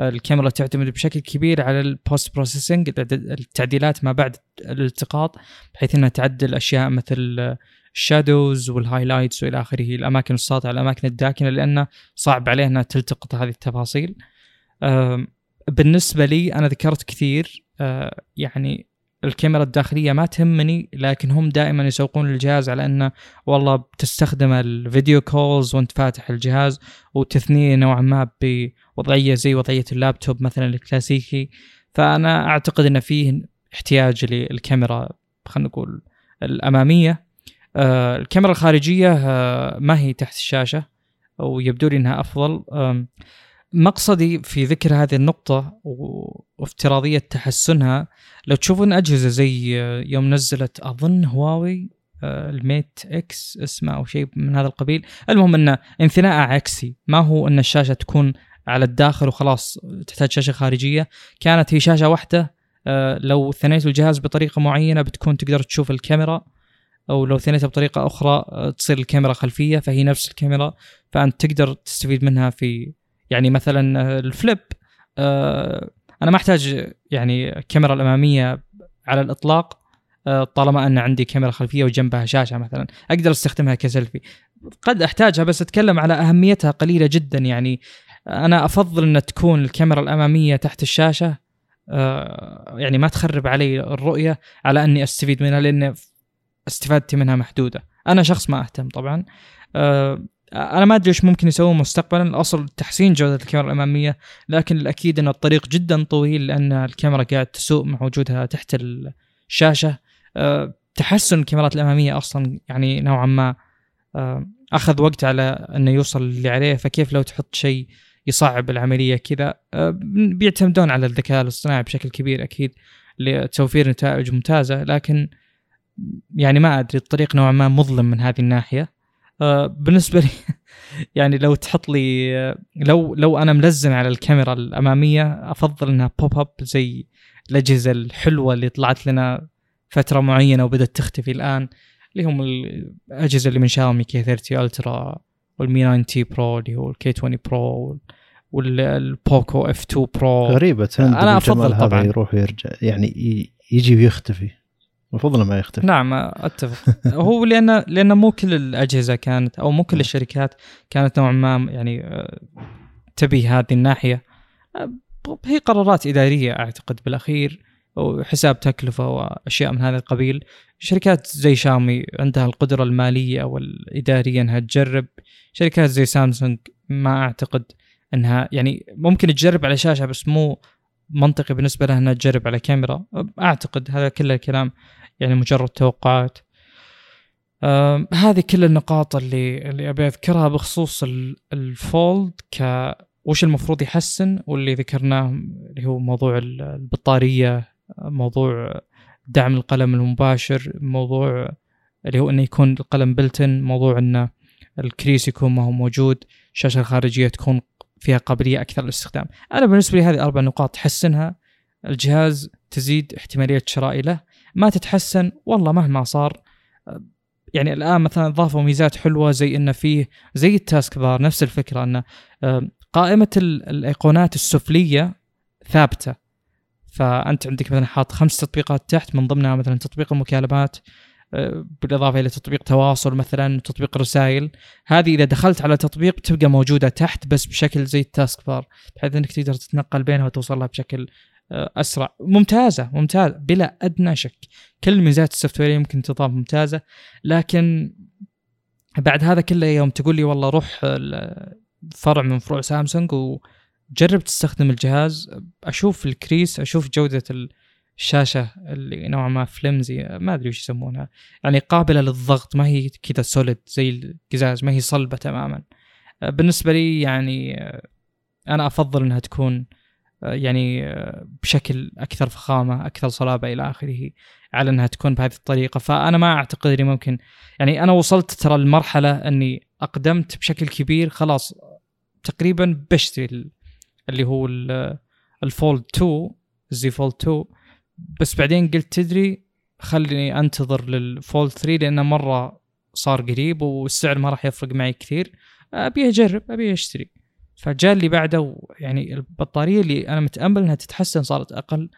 الكاميرا تعتمد بشكل كبير على ال post processing التعديلات ما بعد الالتقاط بحيث إنها تعدل أشياء مثل ال shadows وال highlights وإلى آخره الأماكن الساطعة الأماكن الداكنة لأنه صعب عليه إنها تلتقط هذه التفاصيل. بالنسبة لي أنا ذكرت كثير آه، يعني الكاميرا الداخلية ما تهمني لكن هم دائما يسوقون الجهاز على إنه والله بتستخدم ال video calls وأنت فاتح الجهاز وتثنيه نوعا ما بوضعية زي وضعية اللابتوب مثلا الكلاسيكي. فأنا أعتقد ان فيه احتياج للكاميرا خلينا نقول الأمامية. آه، الكاميرا الخارجية آه، ما هي تحت الشاشة ويبدو لي إنها أفضل. آم، مقصدي في ذكر هذه النقطة وافتراضية تحسنها لو تشوفون أجهزة زي آه، يوم نزلت أظن هواوي آه، الميت إكس اسمه أو شيء من هذا القبيل. المهم أنه انثناء عكسي ما هو أن الشاشة تكون على الداخل وخلاص تحتاج شاشة خارجية. كانت هي شاشة واحدة آه، لو ثنيت الجهاز بطريقة معينة بتكون تقدر تشوف الكاميرا أو لو ثنيتها بطريقة أخرى تصير الكاميرا خلفية فهي نفس الكاميرا فأنت تقدر تستفيد منها في يعني مثلا آه، الفليب آه، أنا ما أحتاج يعني الكاميرا الأمامية على الإطلاق آه، طالما أن عندي كاميرا خلفية وجنبها شاشة مثلا. أقدر أستخدمها كسيلفي. قد أحتاجها بس أتكلم على أهميتها قليلة جدا. يعني أنا أفضل أن تكون الكاميرا الأمامية تحت الشاشة يعني ما تخرب علي الرؤية على أني أستفيد منها لأن استفادتي منها محدودة. أنا شخص ما أهتم طبعا. أنا ما أدري إيش ممكن يسوون مستقبلا. الأصل تحسين جودة الكاميرا الأمامية لكن الأكيد إن الطريق جدا طويل لأن الكاميرا قاعد تسوء مع وجودها تحت الشاشة. أه تحسن الكاميرات الأمامية أصلا يعني نوعا ما أه أخذ وقت على إنه يوصل اللي عليه. فكيف لو تحط شيء يصعب العملية كذا؟ أه بيعتمدون على الذكاء الاصطناعي بشكل كبير أكيد لتوفير نتائج ممتازة. لكن يعني ما أدري الطريق نوعا ما مظلم من هذه الناحية. بالنسبة لي يعني لو تحط لي آه، لو لو أنا ملزم على الكاميرا الأمامية أفضل إنها بوب اب زي الأجهزة الحلوة اللي طلعت لنا فترة معينة وبدأت تختفي الآن اللي هم الأجهزة اللي من شاومي K 30 Ultra وال Mi 9T Pro اللي هو ال K 20 Pro وال Poco F 2 Pro غريبة بالجمال هذا طبعاً. يروح ويرجع يعني يجي ويختفي المفروض ما يختفي نعم أتفق. هو لأن لأن مو كل الأجهزة كانت أو مو كل الشركات كانت نوعا ما يعني آه، تبي هذه الناحية. آه، هي قرارات إدارية أعتقد بالأخير وحساب تكلفة وأشياء من هذا القبيل. شركات زي شاومي عندها القدرة المالية أو الاداريه إنها تجرب. شركات زي سامسونج ما أعتقد إنها يعني ممكن تجرب على شاشة بس مو منطقي بالنسبة لها إنها تجرب على كاميرا. أعتقد هذا كل الكلام. يعني مجرد توقعات. هذه كل النقاط اللي اللي أبي أذكرها بخصوص ال- الفولد ك وش المفروض يحسن واللي ذكرناه اللي هو موضوع ال- البطارية موضوع دعم القلم المباشر موضوع اللي هو إنه يكون القلم بلتن موضوع إنه الكريس يكون ما هو موجود الشاشه الخارجية تكون فيها قابلية أكثر للاستخدام. أنا بالنسبة لي هذه أربع نقاط تحسنها الجهاز تزيد احتمالية شرائي له. ما تتحسن والله مهما صار يعني الآن مثلا ضافوا ميزات حلوة زي انه فيه زي ال task bar نفس الفكرة إنه قائمة ال- الأيقونات السفلية ثابتة. فأنت عندك مثلا حاط خمس تطبيقات تحت من ضمنها مثلا تطبيق المكالمات آه، بالإضافة إلى تطبيق تواصل مثلا وتطبيق رسائل. هذه إذا دخلت على تطبيق تبقى موجودة تحت بس بشكل زي ال task bar بحيث إنك تقدر تتنقل بينها وتوصل لها بشكل أسرع. ممتازة ممتازة بلا أدنى شك. كل ميزات ال software يمكن تضاف ممتازة. لكن بعد هذا كله يوم تقول لي والله روح ال- فرع من فروع سامسونج جرب تستخدم الجهاز. أشوف ال crease أشوف جودة الشاشة اللي نوعا ما flimsy ما أدري وش يسمونها. يعني قابلة للضغط ما هي كذا solid زي القزاز ما هي صلبة تماما. بالنسبة لي يعني أنا أفضل إنها تكون يعني بشكل أكثر فخامة أكثر صلابة إلى آخره على أنها تكون بهذه الطريقة. فأنا ما أعتقد إني ممكن يعني أنا وصلت ترى لمرحلة إني أقدمت بشكل كبير خلاص تقريبا بشتري اللي هو ال Fold 2 ال Z Fold 2 بس بعدين قلت تدري خليني أنتظر لل Fold 3 لأنه مرة صار قريب والسعر ما راح يفرق معي كثير. أبي أجرب أبي أشتري. فجاء اللي بعده يعني البطارية اللي أنا متأمل إنها تتحسن صارت أقل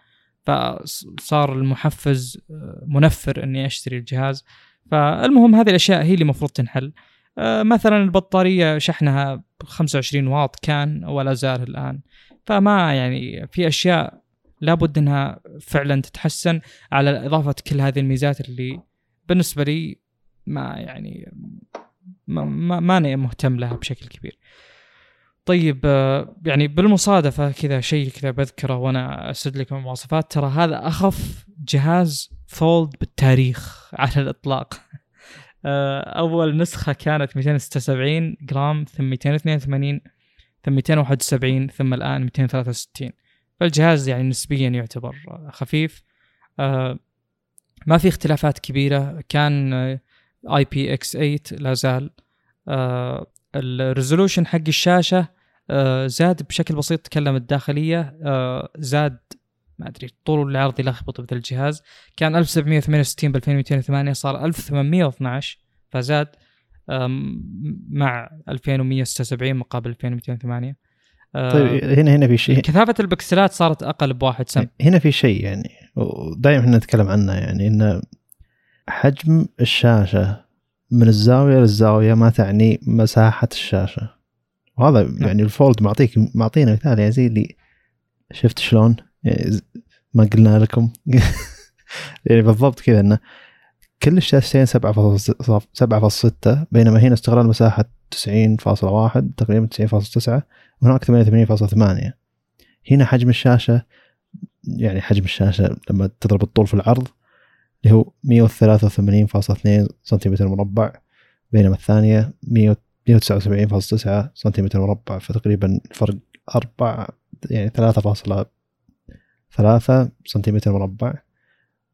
فصار المحفز آه، منفر إني أشتري الجهاز. فالمهم هذه الأشياء هي اللي المفروض تنحل. آه، مثلا البطارية شحنها 25 واط كان ولا زال الآن. فما يعني في أشياء لابد إنها فعلا تتحسن على إضافة كل هذه الميزات اللي بالنسبة لي ما يعني ما ماني مهتم لها بشكل كبير. طيب آه، يعني بالمصادفة كذا شيء كذا بذكره وأنا اسرد لكم المواصفات ترى هذا أخف جهاز فولد بالتاريخ على الإطلاق. آه، أول نسخة كانت 276 جرام ثم 282 ثم 271 ثم الآن 263 فالجهاز يعني نسبيا يعتبر خفيف. آه، ما في اختلافات كبيرة كان IPX8 لا زال. ال resolution حق الشاشة زاد بشكل بسيط تكلم الداخليه زاد ما أدري الطول والعرض يلخبط بذا الجهاز. كان 1768 ب 2208 صار 1812 فزاد مع 2176 مقابل 2208 طيب هنا هنا في شيء. كثافة البكسلات صارت أقل بواحد سم. هنا في شيء يعني ودائما إحنا نتكلم عنه يعني إن حجم الشاشة من الزاوية للزاوية ما تعني مساحة الشاشة. وهذا نعم. يعني الفولد معطيك معطينا مثال يعني زي اللي شفت شلون؟ يعني ما قلنا لكم. يعني بالضبط كذا إنه كل الشاشتين 7.6 بينما هنا استغلال مساحة 90.1 تقريبا 90.9 وهناك 88.8 هنا حجم الشاشة يعني حجم الشاشة لما تضرب الطول في العرض اللي هو 183.2 سنتيمتر مربع بينما الثانية 179.9 سنتيمتر مربع فتقريبا فرق 4 يعني 3.3 سنتيمتر مربع.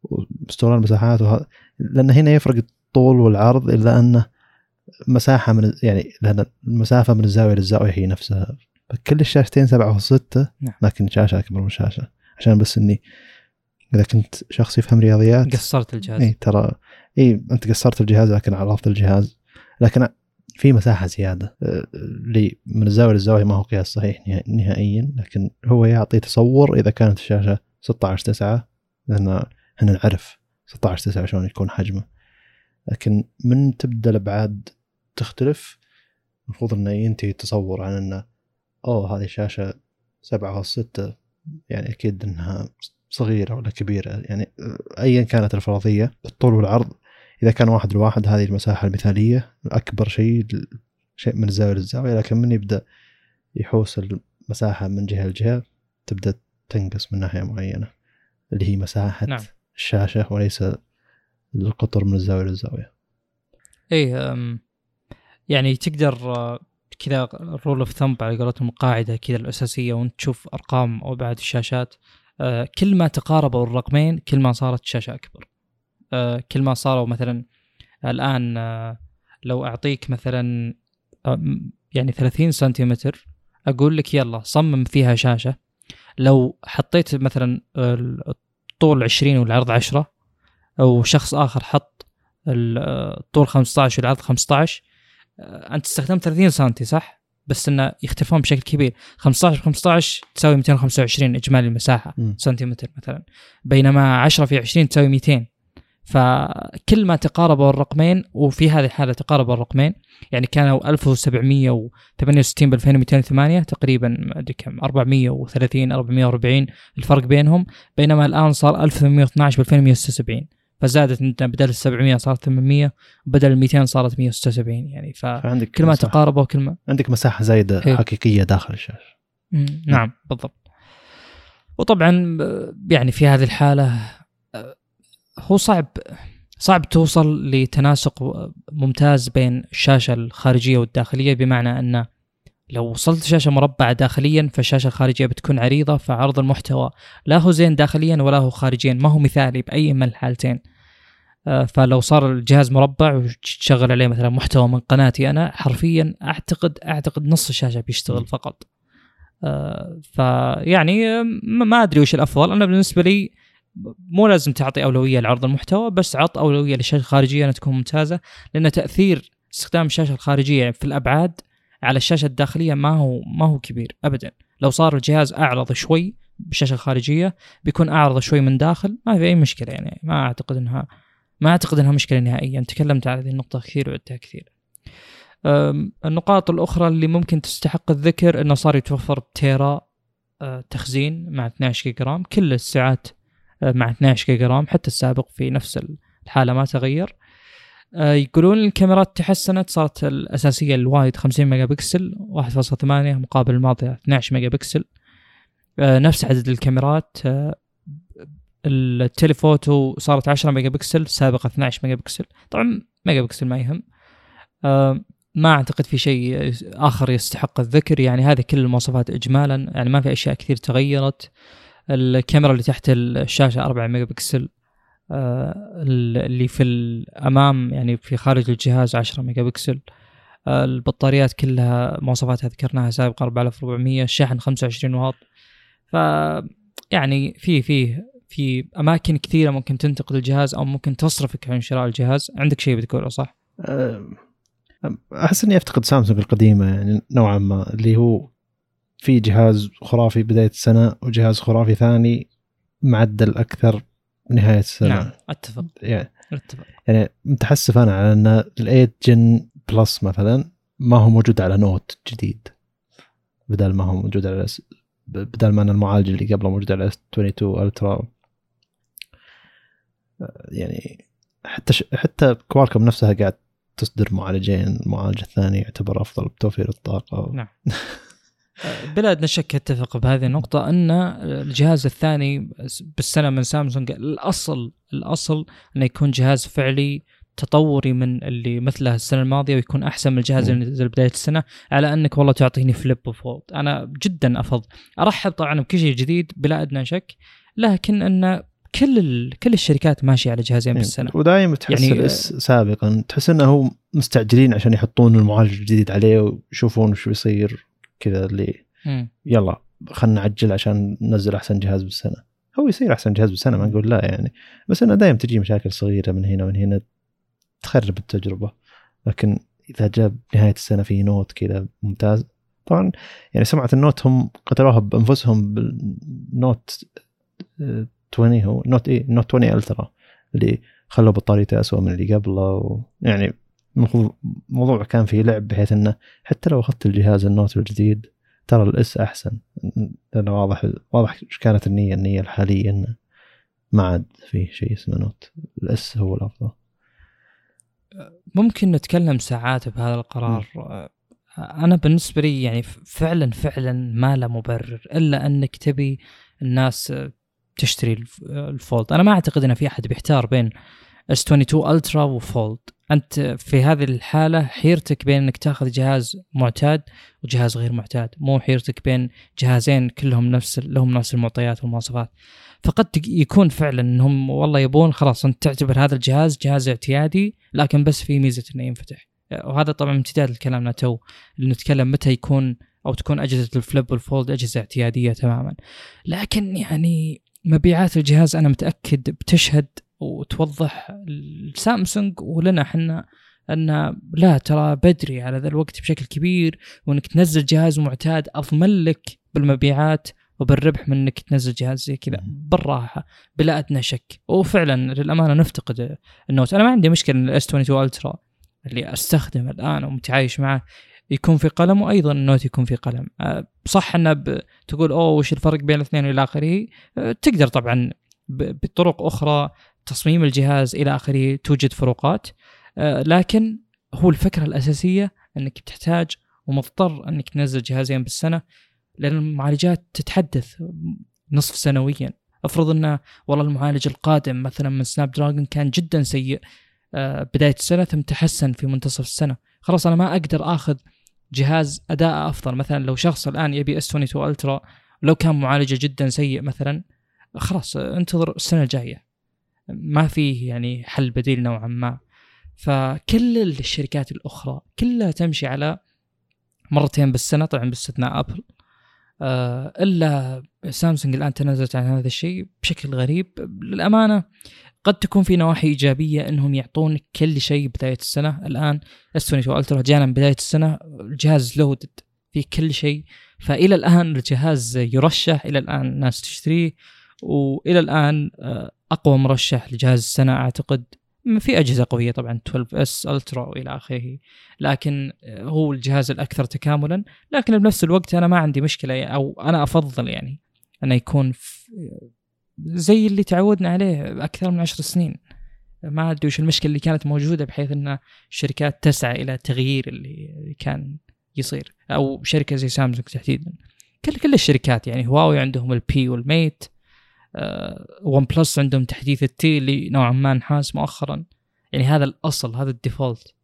واستغلال المساحات وهذا لأن هنا يفرق الطول والعرض إلا انه مساحة من يعني لأن المسافة من الزاوية للزاوية هي نفسها. كل الشاشتين سبعة ستة نعم. لكن شاشة أكبر من شاشة. عشان بس إني إذا كنت شخص يفهم رياضيات قصرت الجهاز. اي ترى اي أنت قصرت الجهاز لكن عرضت الجهاز. لكن في مساحة زيادة اللي من الزاوية للزاوية ما هو قياس صحيح نهائيا لكن هو يعطي تصور إذا كانت الشاشة 16 9 لأن إحنا نعرف 16 9 شلون يكون حجمه. لكن من تبدأ الأبعاد تختلف المفروض إنه ينتهي التصور عن إنه أوه هذه شاشه 7.6 يعني أكيد إنها صغيرة ولا كبيرة يعني ايا كانت الفرضيه الطول والعرض إذا كان واحد لواحد هذه المساحة المثالية أكبر شيء شيء من الزاوية للزاوية لكن من يبدأ يحوس المساحة من جهة لجهة تبدأ تنقص من ناحية معينة اللي هي مساحة نعم. الشاشة وليس القطر من الزاوية للزاوية إيه يعني تقدر كذا rule of thumb على قولتهم القاعده كذا الأساسية وأنت تشوف أرقام وابعاد الشاشات آه، كل ما تقاربوا الرقمين كل ما صارت الشاشه أكبر آه، كل ما صاروا مثلا الآن لو أعطيك مثلا يعني 30 سنتيمتر أقول لك يلا صمم فيها شاشة لو حطيت مثلا الطول 20 والعرض 10 وشخص آخر حط الطول 15 والعرض 15 أنت استخدمت 30 سم صح؟ بس إنه يختلفون بشكل كبير. 15 15 تساوي 225 إجمالي المساحة م. سنتيمتر مثلا. بينما 10 في 20 تساوي 200 فكل ما تقاربوا الرقمين وفي هذه الحالة تقاربوا الرقمين يعني كانوا 1768 ب 2208 تقريبا ما أدري كم 430 440 الفرق بينهم. بينما الآن صار 1812 ب 2176 فزادت عندنا بدل ال 700 صارت 800 وبدل ال 200 صارت 176 يعني فكل ما تقاربوا كل ما عندك مساحة زايدة هي. حقيقية داخل الشاشه مم، نعم بالضبط. وطبعا يعني في هذه الحالة آه، هو صعب صعب توصل لتناسق ممتاز بين الشاشة الخارجية والداخلية بمعنى أن لو وصلت شاشة مربعة داخليا فالشاشة الخارجية بتكون عريضة فعرض المحتوى لا هو زين داخليا ولا هو خارجيا. ما هو مثالي بأي من الحالتين فلو صار الجهاز مربع وتشغل عليه مثلا محتوى من قناتي أنا حرفيا اعتقد أعتقد نص الشاشة بيشتغل فقط. آه، فيعني آه، ما ما أدري وش الأفضل. أنا بالنسبة لي مو لازم تعطي أولوية لعرض المحتوى بس عط أولوية للشاشة الخارجية أنها تكون ممتازة لأن تأثير استخدام الشاشة الخارجية في الأبعاد على الشاشة الداخلية ما هو ما هو كبير ابدا. لو صار الجهاز أعرض شوي بالشاشة الخارجية بيكون أعرض شوي من داخل ما في أي مشكلة يعني ما أعتقد إنها ما أعتقد إنها مشكلة نهائيا. تكلمت على هذه النقطة كثير وعدتها كثير. النقاط الأخرى اللي ممكن تستحق الذكر إنه صار يتوفر بتيرا أه، تخزين مع 12 جيجا RAM كل السعات أه، مع 12 جيجا RAM حتى السابق في نفس الحالة ما تغير. أه، يقولون الكاميرات تحسنت صارت الأساسية ال wide 50 ميجا بكسل 1.8 مقابل الماضية 12 ميجا بكسل. نفس عدد الكاميرات ال telephoto صارت 10 ميجا بكسل سابقا 12 ميجا بكسل. طبعا ميجا بكسل ما يهم. أه، ما أعتقد في شيء آخر يستحق الذكر. يعني هذه كل المواصفات اجمالا. يعني ما في أشياء كثير تغيرت. الكاميرا اللي تحت الشاشة 4 ميجا بكسل آه، اللي في الأمام يعني في خارج الجهاز 10 ميجا بكسل. آه، البطاريات كلها مواصفاتها ذكرناها سابقا 4400 الشاحن 25 واط. ف يعني في في في أماكن كثيرة ممكن تنتقد الجهاز أو ممكن تصرفك عن شراء الجهاز. عندك شيء بتقوله صح؟ أحس إني أفتقد سامسونج القديمة يعني نوعا ما اللي هو في جهاز خرافي بداية السنة وجهاز خرافي ثاني معدل أكثر نهاية السنة. نعم أتفق. يعني أتفق. يعني متحسف أنا على إن ال 8 Gen Plus مثلا ما هو موجود على Note جديد بدل ما هو موجود على بدل ما إن المعالج اللي قبله موجود على S22 Ultra يعني حتى ش... حتى Qualcomm نفسها قاعد تصدر معالجين المعالج الثاني يعتبر أفضل بتوفير الطاقة نعم. بلا ادنى شك اتفق بهذه النقطة أن الجهاز الثاني بالسنة من سامسونج الأصل الأصل انه يكون جهاز فعلي تطوري من اللي مثله السنة الماضية ويكون أحسن من الجهاز. اللي نزل بداية السنة على أنك والله تعطيني فليب وفولد أنا جدا أفضل أرحب طبعا بكل شيء جديد بلا ادنى شك لكن أن كل ال... كل الشركات ماشية على جهازين بالسنة. ودائما تحس يعني- يعني الاس سابقا تحس إنه مستعجلين عشان يحطون المعالج الجديد عليه ويشوفون وش بيصير كذا اللي. يلا خلنا نعجل عشان ننزل أحسن جهاز بالسنة. هو يصير أحسن جهاز بالسنة ما نقول لا يعني. بس إنه دائما تجي مشاكل صغيرة من هنا ومن هنا تخرب التجربة. لكن إذا جاب نهاية السنة في Note كذا ممتاز. طبعا يعني سمعه ال Note هم قتلوها بأنفسهم بالنوت آه، 20 هو Note اي Note 20 Ultra اللي خلوا بطاريته اسوء من اللي قبله و يعني المفروض- الموضوع كان فيه لعب بحيث إنه حتى لو أخذت الجهاز ال Note الجديد ترى ال S أحسن. لأنه واضح واضح إيش كانت النية النية الحالية إنه ما عاد فيه شيء اسمه Note. ال S هو الأفضل. ممكن نتكلم ساعات بهذا القرار. آه، أنا بالنسبة لي يعني فعلا فعلا ما له مبرر إلا إنك تبي الناس تشتري الف- ال Fold. أنا ما أعتقد إن في أحد بيحتار بين S22 Ultra و Fold. أنت في هذه الحالة حيرتك بين إنك تاخذ جهاز معتاد وجهاز غير معتاد. مو حيرتك بين جهازين كلهم نفس لهم نفس المعطيات والمواصفات. فقد يكون فعلا انهم والله يبون خلاص أنت تعتبر هذا الجهاز جهاز اعتيادي لكن بس في ميزة إنه ينفتح. وهذا طبعا امتداد لكلامنا تو اللي نتكلم متى يكون أو تكون أجهزة ال Flip وال Fold أجهزة اعتيادية تماما. لكن يعني مبيعات الجهاز أنا متأكد بتشهد وتوضح لسامسونج ولنا إحنا أن لا ترى بدري على ذا الوقت بشكل كبير وإنك تنزل جهاز معتاد أضمن لك بالمبيعات وبالربح من إنك تنزل جهاز زي كذا. بالراحة بلا أدنى شك. وفعلا للأمانة نفتقد ال Note. أنا ما عندي مشكلة إن ال S22 Ultra اللي أستخدمه الآن ومتعايش معه يكون في قلم وأيضا ال Note يكون في قلم. أه، صح انه ب- تقول أوه وش الفرق بين الاثنين والى آخره. أه، تقدر طبعا بطرق أخرى تصميم الجهاز إلى آخره توجد فروقات. أه، لكن هو الفكرة الأساسية أنك بتحتاج ومضطر أنك تنزل جهازين بالسنة لأن المعالجات تتحدث نصف سنويا. افرض انه والله المعالج القادم مثلا من Snapdragon كان جدا سيء آه، بداية السنة ثم تحسن في منتصف السنة. خلاص أنا ما أقدر آخذ جهاز أداء أفضل. مثلا لو شخص الآن يبي S22 Ultra لو كان معالجة جدا سيء مثلا خلاص انتظر السنة الجاية. ما فيه يعني حل بديل نوعا ما. فكل الشركات الأخرى كلها تمشي على مرتين بالسنة طبعا باستثناء أبل. آه، إلا سامسونج الآن تنازلت عن هذا الشيء بشكل غريب. للأمانة قد تكون في نواحي إيجابية إنهم يعطون كل شيء بدايه السنة. الآن S22 Ultra جانا بداية السنة الجهاز loaded في كل شيء. فإلى الآن الجهاز يرشح إلى الآن الناس تشتريه وإلى الآن آه، أقوى مرشح لجهاز السنة أعتقد. في أجهزة قوية طبعا 12 اس ألترا وإلى آخره. لكن آه، هو الجهاز الأكثر تكاملا. لكن بنفس الوقت أنا ما عندي مشكلة أو أنا أفضل يعني انه يكون زي اللي تعودنا عليه أكثر من عشر سنين. ما أدري وش المشكلة اللي كانت موجودة بحيث إن الشركات تسعى إلى تغيير اللي كان يصير أو شركة زي سامسونج تحديدا. كل كل الشركات يعني هواوي عندهم ال P وال Mate، OnePlus عندهم تحديث ال T اللي نوعا ما انحاس مؤخرا. يعني هذا الأصل هذا ال default.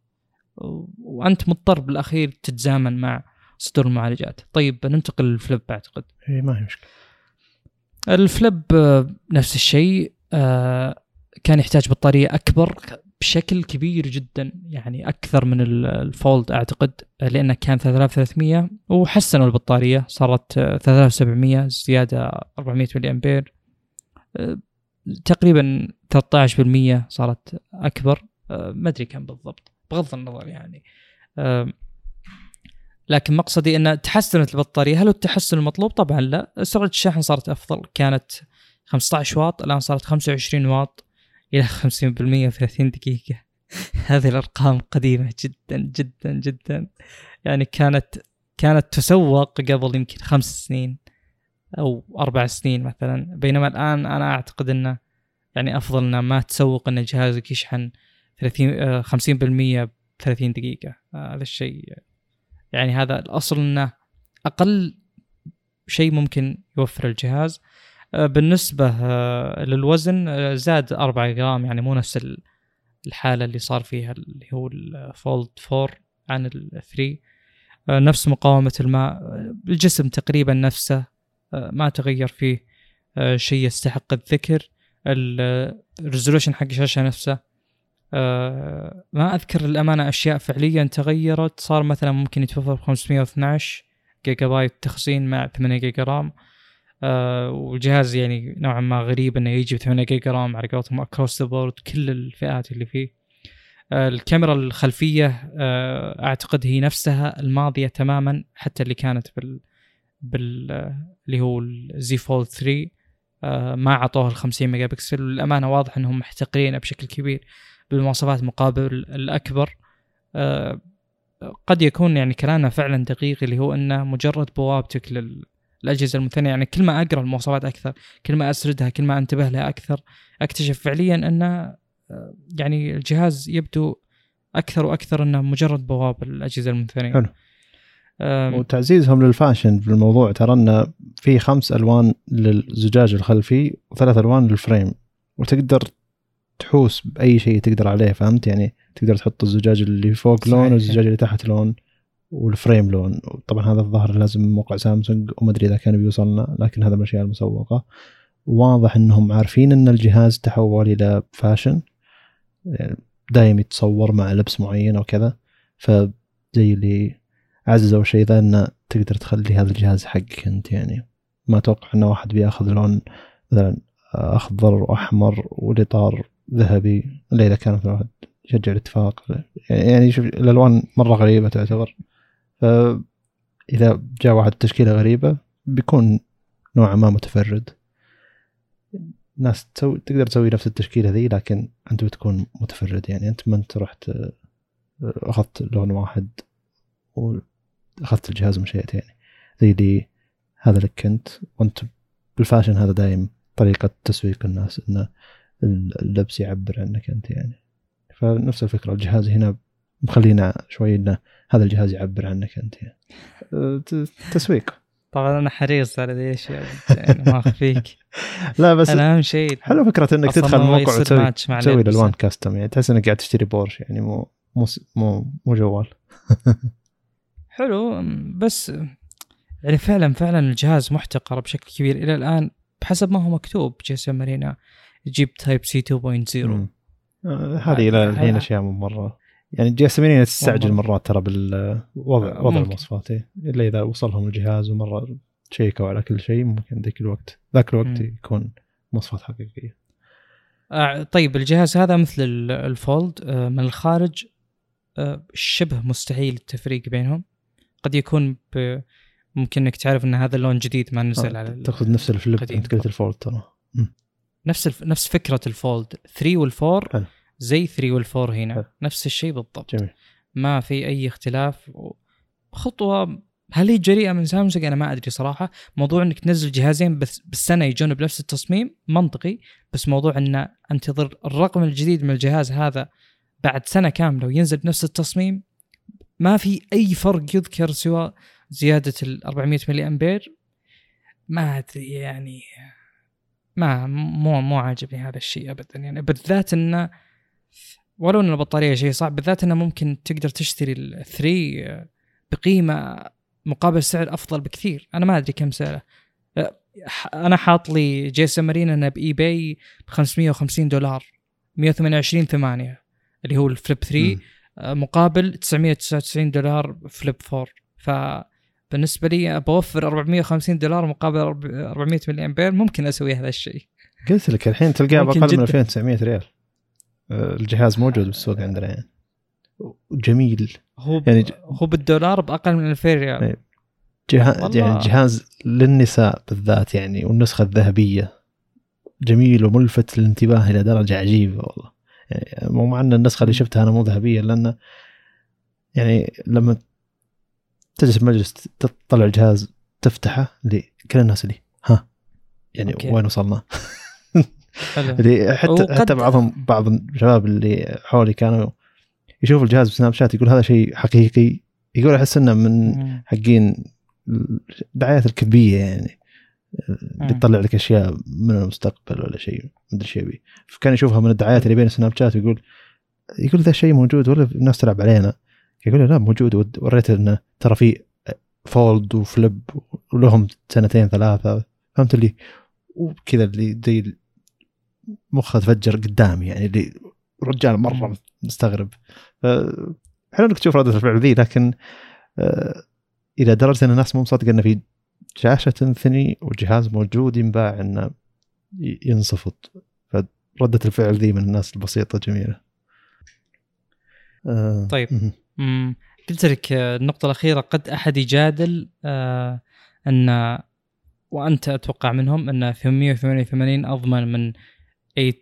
وأنت مضطر بالأخير تتزامن مع صدور المعالجات. طيب ننتقل لل Flip اعتقد اي ما هي مشكلة. ال Flip آه، نفس الشيء آه، كان يحتاج بطارية أكبر بشكل كبير جدا يعني أكثر من ال Fold أعتقد لأنه كان 3300 وحسنوا البطارية صارت 3700 زيادة 400 ملي أمبير تقريبا 13% صارت أكبر ما أدري كم بالضبط بغض النظر يعني لكن مقصدي إن تحسنت البطارية. هل التحسن المطلوب؟ طبعا لا. سرعه الشحن صارت أفضل. كانت 15 واط الآن صارت 25 واط إلى 50% في 30 دقيقة. هذه الأرقام قديمة جدا جدا جدا. يعني كانت كانت تسوق قبل يمكن خمس سنين أو أربع سنين مثلا. بينما الآن أنا أعتقد إنه يعني أفضل إنه ما تسوق إن جهازك يشحن 30 50% ب 30 دقيقة. هذا الشيء يعني هذا الأصل إنه أقل شيء ممكن يوفر الجهاز. آه، بالنسبة آه، للوزن آه، زاد 4 جرام يعني مو نفس الحالة اللي صار فيها اللي هو ال Fold 4 عن ال 3 نفس مقاومة الماء. الجسم تقريبا نفسه ما تغير فيه شيء يستحق الذكر. ال resolution حق الشاشة نفسه. ما أذكر الامانه أشياء فعليا تغيرت. صار مثلا ممكن يتوفر ب 512 جيجا بايت تخزين مع 8 جيجا RAM. آه والجهاز يعني نوعا ما غريب إنه يجي ب 8 جيجا RAM على قولتهم across the board كل الفئات اللي فيه. آه الكاميرا الخلفية آه أعتقد هي نفسها الماضية تماما حتى اللي كانت بال بال اللي هو ال Z Fold 3 آه ما أعطوها ال 50 ميجا بكسل والامانه واضح إنهم محتقرينه بشكل كبير. بالمواصفات مقابل الأكبر. آه قد يكون يعني كلامنا فعلا دقيق اللي هو إنه مجرد بوابتك لل الاجهزه المثنية. يعني كل ما أقرأ المواصفات أكثر كل ما أسردها كل ما أنتبه لها أكثر أكتشف فعليا ان آه، يعني الجهاز يبدو أكثر وأكثر إنه مجرد بوابه الاجهزه المثنية. حلو. وتعزيزهم لل fashion في الموضوع ترى إنه في خمس ألوان للزجاج الخلفي وثلاث ألوان لل frame. وتقدر تحوس بأي شيء تقدر عليه فهمت؟ يعني تقدر تحط الزجاج اللي فوق لون والزجاج اللي تحت لون وال frame لون. طبعا هذا الظاهر لازم موقع سامسونج وما أدري إذا كان بيوصلنا لكن هذا من الأشياء المسوقة. واضح إنهم عارفين إن الجهاز تحول إلى fashion يعني دايم يتصور مع لبس معين أو كذا. فزي اللي عززوا شيء ذا انه تقدر تخلي هذا الجهاز حقك أنت يعني ما أتوقع انه واحد بيأخذ لون مثلا أخضر وأحمر والإطار ذهبي الا اذا كان مثلا يشجع الاتفاق. يعني شوف الألوان مرة غريبة تعتبر. فإذا جاء واحد تشكيلة غريبة بيكون نوعا ما متفرد. ناس تسوي تقدر تسوي نفس التشكيلة ذي لكن أنت بتكون متفرد. يعني أنت ما أنت رحت أخذت لون واحد وأخذت الجهاز ومشيت. يعني زي اللي هذا لك أنت. وأنت بالفاشن هذا دايم طريقة تسويق الناس. إن اللبس يعبر عنك أنت يعني. فنفس الفكرة الجهاز هنا مخلينا شوي إنه هذا الجهاز يعبر عنك أنت يعني. أه، تسويق. طبعا أنا حريص على ذي الأشياء يعني ما أخفيك. لا بس أنا أهم شيء حلو فكرة إنك تدخل موقع وتسوي تسوي. الالوان كاستم يعني. تحس إنك قاعد تشتري بورش يعني مو مو مو مو, مو جوال. حلو بس يعني فعلا فعلا الجهاز محتقر بشكل كبير. إلى الآن بحسب ما هو مكتوب GSMArena يجيب Type-C 2.0 مم. آه، هذه إلى الحين اشياء مو مرة يعني 80 تستعجل. مرات ترى بالوضع وضع ممكن. المواصفات إيه. إلا إذا وصلهم الجهاز ومرة شيكوا على كل شيء ممكن ذاك الوقت ذاك الوقت مم. يكون مواصفات حقيقية آه، طيب الجهاز هذا مثل ال- ال Fold آه، من الخارج آه، شبه مستحيل التفريق بينهم قد يكون ب... ممكن إنك تعرف إن هذا اللون جديد ما نزل آه، على تقصد نفس ال Flip. أنت قلت ال Fold ترى نفس الف... نفس فكرة ال Fold. 3 وال4 حلو. زي 3 وال4 هنا. حلو. نفس الشيء بالضبط. جميل. ما في أي اختلاف. خطوة هل هي جريئة من سامسونج؟ أنا ما أدري صراحة. موضوع إنك تنزل جهازين بس بالسنة يجون بنفس التصميم؟ منطقي. بس موضوع إن أنتظر الرقم الجديد من الجهاز هذا بعد سنة كاملة وينزل بنفس التصميم؟ ما في أي فرق يذكر سوى زيادة ال 400 ملي امبير ما أدري يعني. ما مو مو عاجبني هذا الشيء ابدا. يعني بالذات انه ولو إن البطارية شيء صعب بالذات إنه ممكن تقدر تشتري ال 3 بقيمة مقابل سعر أفضل بكثير. أنا ما أدري كم سعره. أنا حاط لي GSMArena إنه ب eBay ب 550 دولار 128 8 اللي هو ال Flip 3 مم. أه، مقابل 999 دولار Flip 4 فبالنسبه لي بوفر 450 دولار مقابل 400 ملي امبير ممكن أسوي هذا الشيء قلت لك الحين تلقاه بأقل من جداً. 2900 ريال آه، الجهاز موجود بالسوق عندنا يعني جميل هو. يعني ج- هو بالدولار بأقل من 2000 ريال إيه. جهاز. يعني جهاز للنساء بالذات يعني والنسخة الذهبية جميل وملفت للانتباه إلى درجة عجيبة والله يعني مو مع ان النسخة اللي شفتها أنا مو ذهبية لأن يعني لما تجلس بمجلس تطلع الجهاز تفتحه اللي كل الناس اللي ها يعني أوكي. وين وصلنا؟ اللي حتى وقد- حتى بعضهم بعض الشباب اللي حولي كانوا يشوفوا الجهاز ب Snapchat يقول هذا شيء حقيقي يقول أحس إنه من. حقين الدعايات الكبية يعني اللي. تطلع لك أشياء من المستقبل ولا شيء ما أدري يبي فكان يشوفها من الدعايات اللي بين Snapchat ويقول يقول ذا الشيء موجود ولا الناس تلعب علينا يقول لا موجود ود- وريته إنه ترى في Fold و Flip ولهم سنتين ثلاثة فهمت اللي وكذا اللي زي مخه تفجر قدامي يعني اللي رجال مرة. مستغرب حلو إنك تشوف ردة الفعل ذي لكن آه، إلى درجة إن الناس مو مصدقة انه في شاشه تنثني وجهاز موجود ينباع إنه ينصفط فردة الفعل ذي من الناس البسيطة جميلة. آه، طيب. مهم. مم. قلت لك آه، النقطة الأخيرة قد أحد يجادل آه أن وأنت أتوقع منهم أن 888 أضمن من 8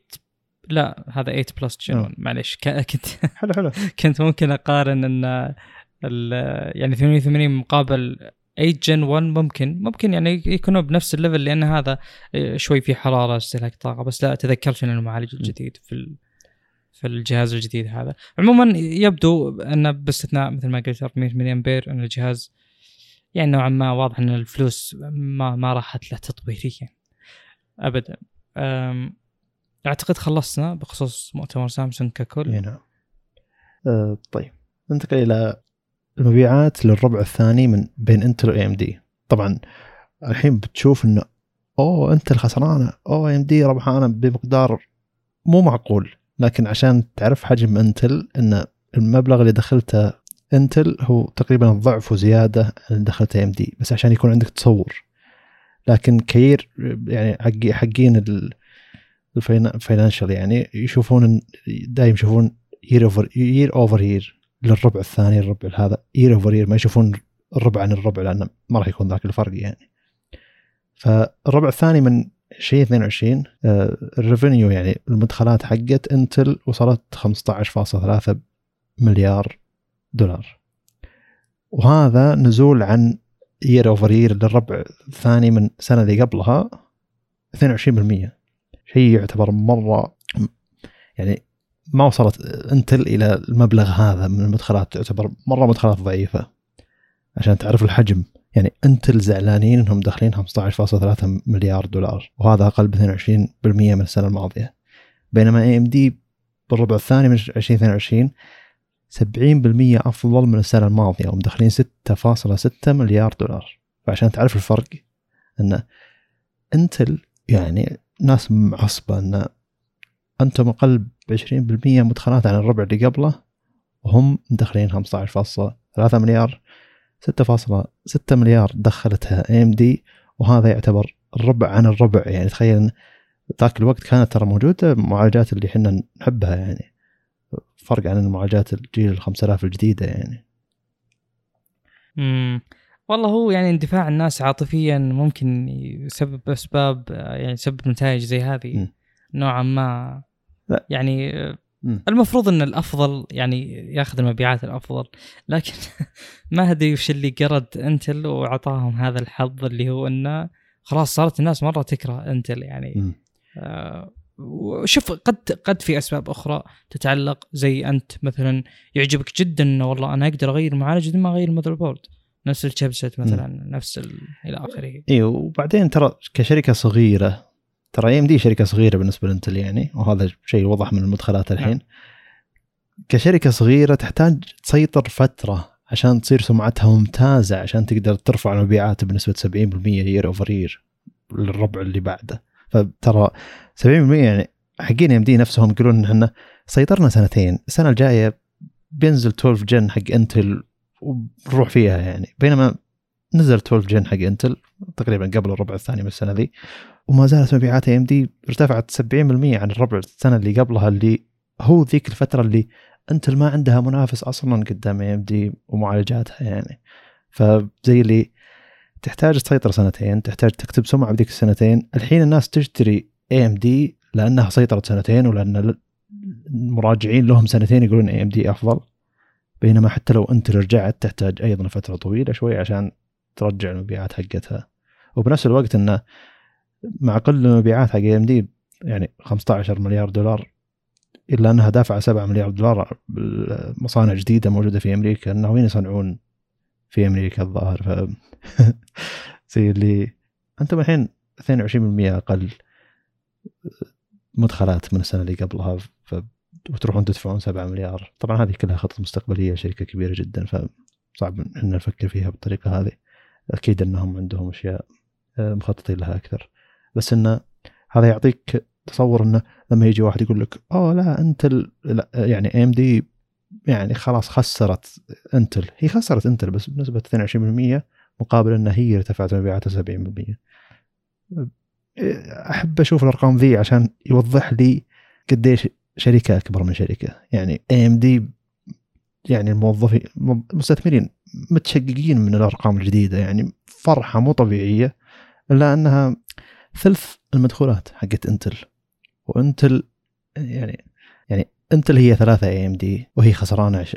لا هذا 8 plus gen آه. معليش ك- كنت حلو حلو كنت ممكن أقارن أن ال- يعني 88 مقابل 8 gen 1 ممكن ممكن يعني يكونوا بنفس ال level لأن هذا آه، شوي في حرارة استهلاك طاقة بس لا تذكرت أن المعالج الجديد في في الجهاز الجديد هذا. عموما يبدو أن باستثناء مثل ما قلت 400 ملي امبير أن الجهاز يعني نوعا ما واضح أن الفلوس ما ما راحت له تطويريا. ابدا. أعتقد خلصنا بخصوص مؤتمر سامسونج ككل. إي نعم. آه، طيب. ننتقل إلى المبيعات للربع الثاني من بين انتل وأي إم دي. طبعا الحين بتشوف إنه أوه انتل خسرانة، أوه إم دي ربحانة بمقدار مو معقول، لكن عشان تعرف حجم انتل إن المبلغ اللي دخلته Intel هو تقريبا الضعف وزياده اللي دخلته AMD، بس عشان يكون عندك تصور. لكن كير يعني حقي حقين ال- ال financial يعني يشوفون دايم يشوفون year over year اوفر يير للربع الثاني الربع هذا يير اوفر يير ما يشوفون الربع عن الربع لأنه ما راح يكون ذاك الفرق يعني فالربع الثاني من شيء 22 آه، ال revenue يعني المدخلات حقت Intel وصلت 15.3 مليار دولار. وهذا نزول عن يير اوفر يير للربع الثاني من السنة اللي قبلها 22% شيء يعتبر مرة يعني ما وصلت انتل إلى المبلغ هذا من المدخلات تعتبر مرة مدخلات ضعيفة عشان تعرف الحجم. يعني انتل زعلانين انهم داخلين 15.3 مليار دولار وهذا أقل ب 22% من السنة الماضية. بينما AMD بالربع الثاني من 2022 70% أفضل من السنة الماضية ومدخلين 6.6 مليار دولار. فعشان تعرف الفرق إن Intel يعني ناس معصبه إن Intel أقل ب 20% مدخلات عن الربع اللي قبله وهم مدخلين 15.3 مليار. 6.6 مليار دخلتها AMD وهذا يعتبر الربع عن الربع. يعني تخيل ذاك الوقت كانت ترى موجودة المعالجات اللي إحنا نحبها يعني. فرق عن المعالجات الجيل ال 5000 الجديدة يعني. امم والله هو يعني اندفاع الناس عاطفيا ممكن يسبب أسباب يعني يسبب نتائج زي هذه. م. نوعا ما. لا. يعني م. المفروض إن الأفضل يعني ياخذ المبيعات الأفضل لكن ما أدري وش اللي قرد Intel وأعطاهم هذا الحظ اللي هو إنه خلاص صارت الناس مرة تكره Intel يعني م. آه، وشوف قد قد في أسباب أخرى تتعلق زي أنت مثلا يعجبك جدا إنه والله أنا أقدر أغير المعالج بدون ما أغير ال motherboard نفس ال chipset مثلا نفس ال... إلى آخره أيوه وبعدين ترى كشركة صغيرة ترى AMD شركة صغيرة بالنسبة ل Intel يعني وهذا شيء وضح من المدخلات الحين. نعم. كشركة صغيرة تحتاج تسيطر فترة عشان تصير سمعتها ممتازة عشان تقدر ترفع المبيعات بنسبة 70% year over year للربع اللي بعده. فترى 70% يعني حقين AMD نفسهم يقولون إن إحنا سيطرنا سنتين السنة الجاية بينزل 12 Gen حق Intel ونروح فيها يعني. بينما نزل 12 Gen حق Intel تقريبا قبل الربع الثاني من السنة ذي. وما زالت مبيعات AMD ارتفعت 70% عن الربع السنة اللي قبلها اللي هو ذيك الفترة اللي Intel ما عندها منافس أصلا قدام AMD ومعالجاتها يعني. فزي اللي تحتاج تسيطر سنتين تحتاج تكتب سمعة بذيك السنتين. الحين الناس تشتري AMD لأنها سيطرت سنتين ولأن المراجعين لهم سنتين يقولون AMD أفضل. بينما حتى لو Intel رجعت تحتاج أيضا فترة طويلة شوي عشان ترجع المبيعات حقتها. وبنفس الوقت انه مع قل المبيعات حق ام دي يعني 15 مليار دولار إلا أنها دافعة 7 مليار دولار مصانع جديده موجودة في أمريكا انه يصنعون في أمريكا الظاهر. ف زي اللي أنتم الحين 22% أقل مدخلات من السنة اللي قبلها ف... وتروحون تدفعون 7 مليار. طبعا هذه كلها خطط مستقبلية شركة كبيرة جدا فصعب إن نفكر فيها بالطريقة هذه. أكيد إنهم عندهم أشياء مخططين لها أكثر. بس إنه هذا يعطيك تصور إنه لما يجي واحد يقول لك أوه لا Intel لا يعني AMD يعني خلاص خسرت Intel هي خسرت Intel بس بنسبة 22% مقابل ان هي ارتفعت مبيعاتها 70% أحب أشوف الأرقام ذي عشان يوضح لي قديش شركة أكبر من شركة. يعني AMD يعني الموظفين المستثمرين متشققين من الأرقام الجديدة. يعني فرحة مو طبيعية إلا أنها ثلث المدخولات حقت Intel. و Intel يعني يعني Intel هي ثلاثة AMD وهي خسرانة 22%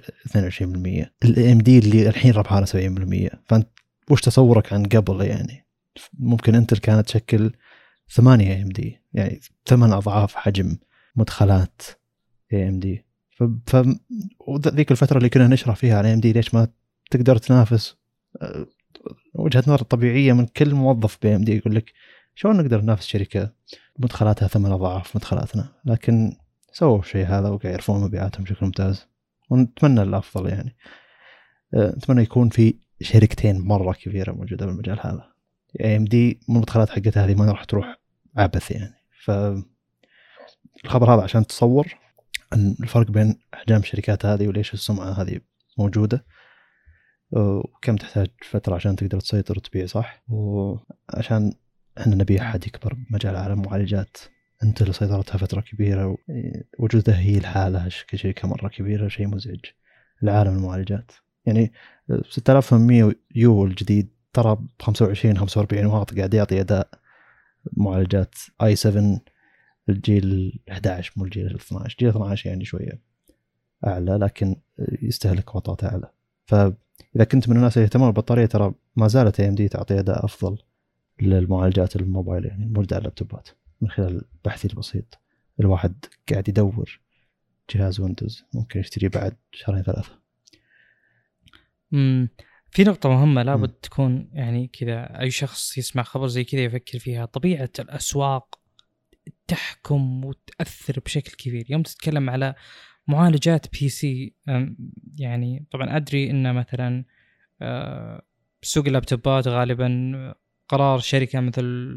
ال AMD اللي الحين ربحانة 70% فانت وش تصورك عن قبل يعني؟ ممكن Intel كانت تشكل ثمانية AMD يعني ثمان أضعاف حجم مدخلات AMD ف ذيك الفترة اللي كنا نشرح فيها على AMD ليش ما تقدر تنافس وجهة نظر طبيعية من كل موظف ب AMD يقول لك شلون نقدر ننافس شركة مدخلاتها ثمان أضعاف مدخلاتنا؟ لكن سووا الشيء هذا وقاعد يرفعون مبيعاتهم بشكل ممتاز. ونتمنى الأفضل يعني. نتمنى يكون في شركتين مرة كبيرة موجودة بالمجال هذا. AMD المدخلات حقتها هذه ما راح تروح عبث يعني. ف الخبر هذا عشان تصور الفرق بين أحجام الشركات هذه وليش السمعة هذه موجودة. وكم تحتاج فترة عشان تقدر تسيطر وتبيع صح؟ وعشان إحنا نبي أحد يكبر بمجال عالم المعالجات أنت اللي سيطرتها فترة كبيرة وجودها هي الحالة كشركه مره كبيرة شيء مزعج. لعالم المعالجات. يعني 6800 يو الجديد ترى ب 25 45 واط قاعد يعطي أداء معالجات. i7 الجيل 11 مو الجيل 12 جيل 12 يعني شوية أعلى لكن يستهلك واطات أعلى. فإذا كنت من الناس اللي يهتمون بالبطارية ترى ما زالت AMD تعطي أداء أفضل. للمعالجات الموبايل يعني الموجوده على اللابتوبات. من خلال بحثي البسيط الواحد قاعد يدور جهاز Windows ممكن يشتريه بعد شهرين ثلاثة. امم في نقطة مهمة لابد تكون يعني كذا أي شخص يسمع خبر زي كذا يفكر فيها. طبيعة الأسواق تحكم وتأثر بشكل كبير. يوم تتكلم على معالجات PC يعني طبعا أدري أن مثلا آه، سوق اللابتوبات غالبا قرار شركة مثل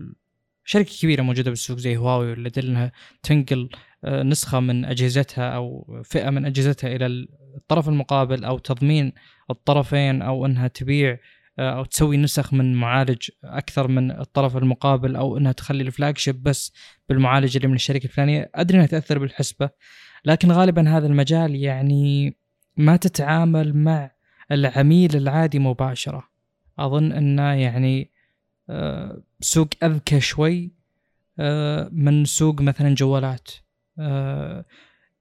شركة كبيرة موجودة بالسوق زي هواوي ولا إنها تنقل آه، نسخة من أجهزتها أو فئة من أجهزتها إلى الطرف المقابل أو تضمين الطرفين أو إنها تبيع آه، أو تسوي نسخ من معالج أكثر من الطرف المقابل أو إنها تخلي ال flagship بس بالمعالج اللي من الشركة الفلانية. أدري إنها تأثر بالحسبة لكن غالبا هذا المجال يعني ما تتعامل مع العميل العادي مباشرة. أظن إنه يعني سوق اذكى شوي آه، من سوق مثلا جوالات.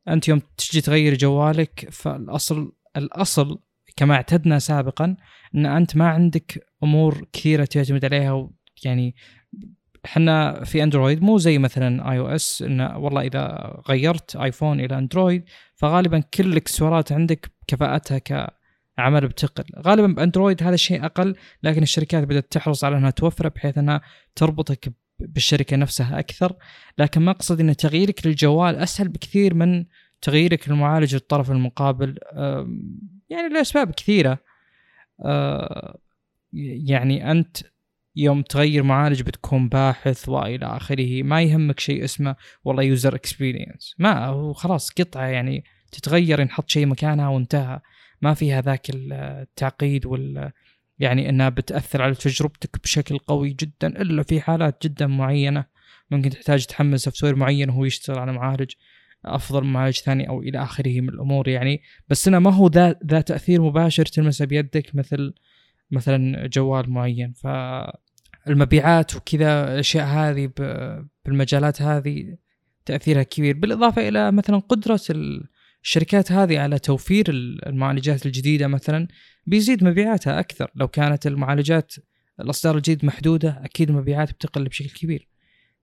أنت يوم تجي تغير جوالك فالأصل الأصل كما اعتدنا سابقا إن أنت ما عندك أمور كثيرة تعتمد عليها يعني إحنا في Android مو زي مثلا iOS انه والله إذا غيرت iPhone إلى Android فغالبا كل الاكسسوارات عندك كفاءتها كعمل بتقل. غالبا ب Android هذا الشيء أقل لكن الشركات بدأت تحرص على إنها توفره بحيث إنها تربطك بالشركة نفسها أكثر. لكن ما أقصد إن تغييرك للجوال أسهل بكثير من تغييرك للمعالج للطرف المقابل. يعني لأسباب كثيرة. آه، يعني أنت يوم تغير معالج بتكون باحث وإلى آخره ما يهمك شيء اسمه والله user experience ما هو خلاص قطعة يعني تتغير ينحط شيء مكانها وانتهى. ما فيها ذاك التعقيد وال يعني إنها بتأثر على تجربتك بشكل قوي جدا إلا في حالات جدا معينة ممكن تحتاج تحمل software معين وهو يشتغل على معالج أفضل معالج ثاني أو إلى آخره من الأمور يعني. بس إنه ما هو ذا ذا تأثير مباشر تلمسه بيدك مثل مثلا جوال معين. فالمبيعات وكذا الأشياء هذه بالمجالات هذه تأثيرها كبير. بالإضافة إلى مثلا قدرة الشركات هذه على توفير المعالجات الجديدة مثلا بيزيد مبيعاتها أكثر. لو كانت المعالجات الأصدار الجديد محدودة أكيد المبيعات بتقل بشكل كبير.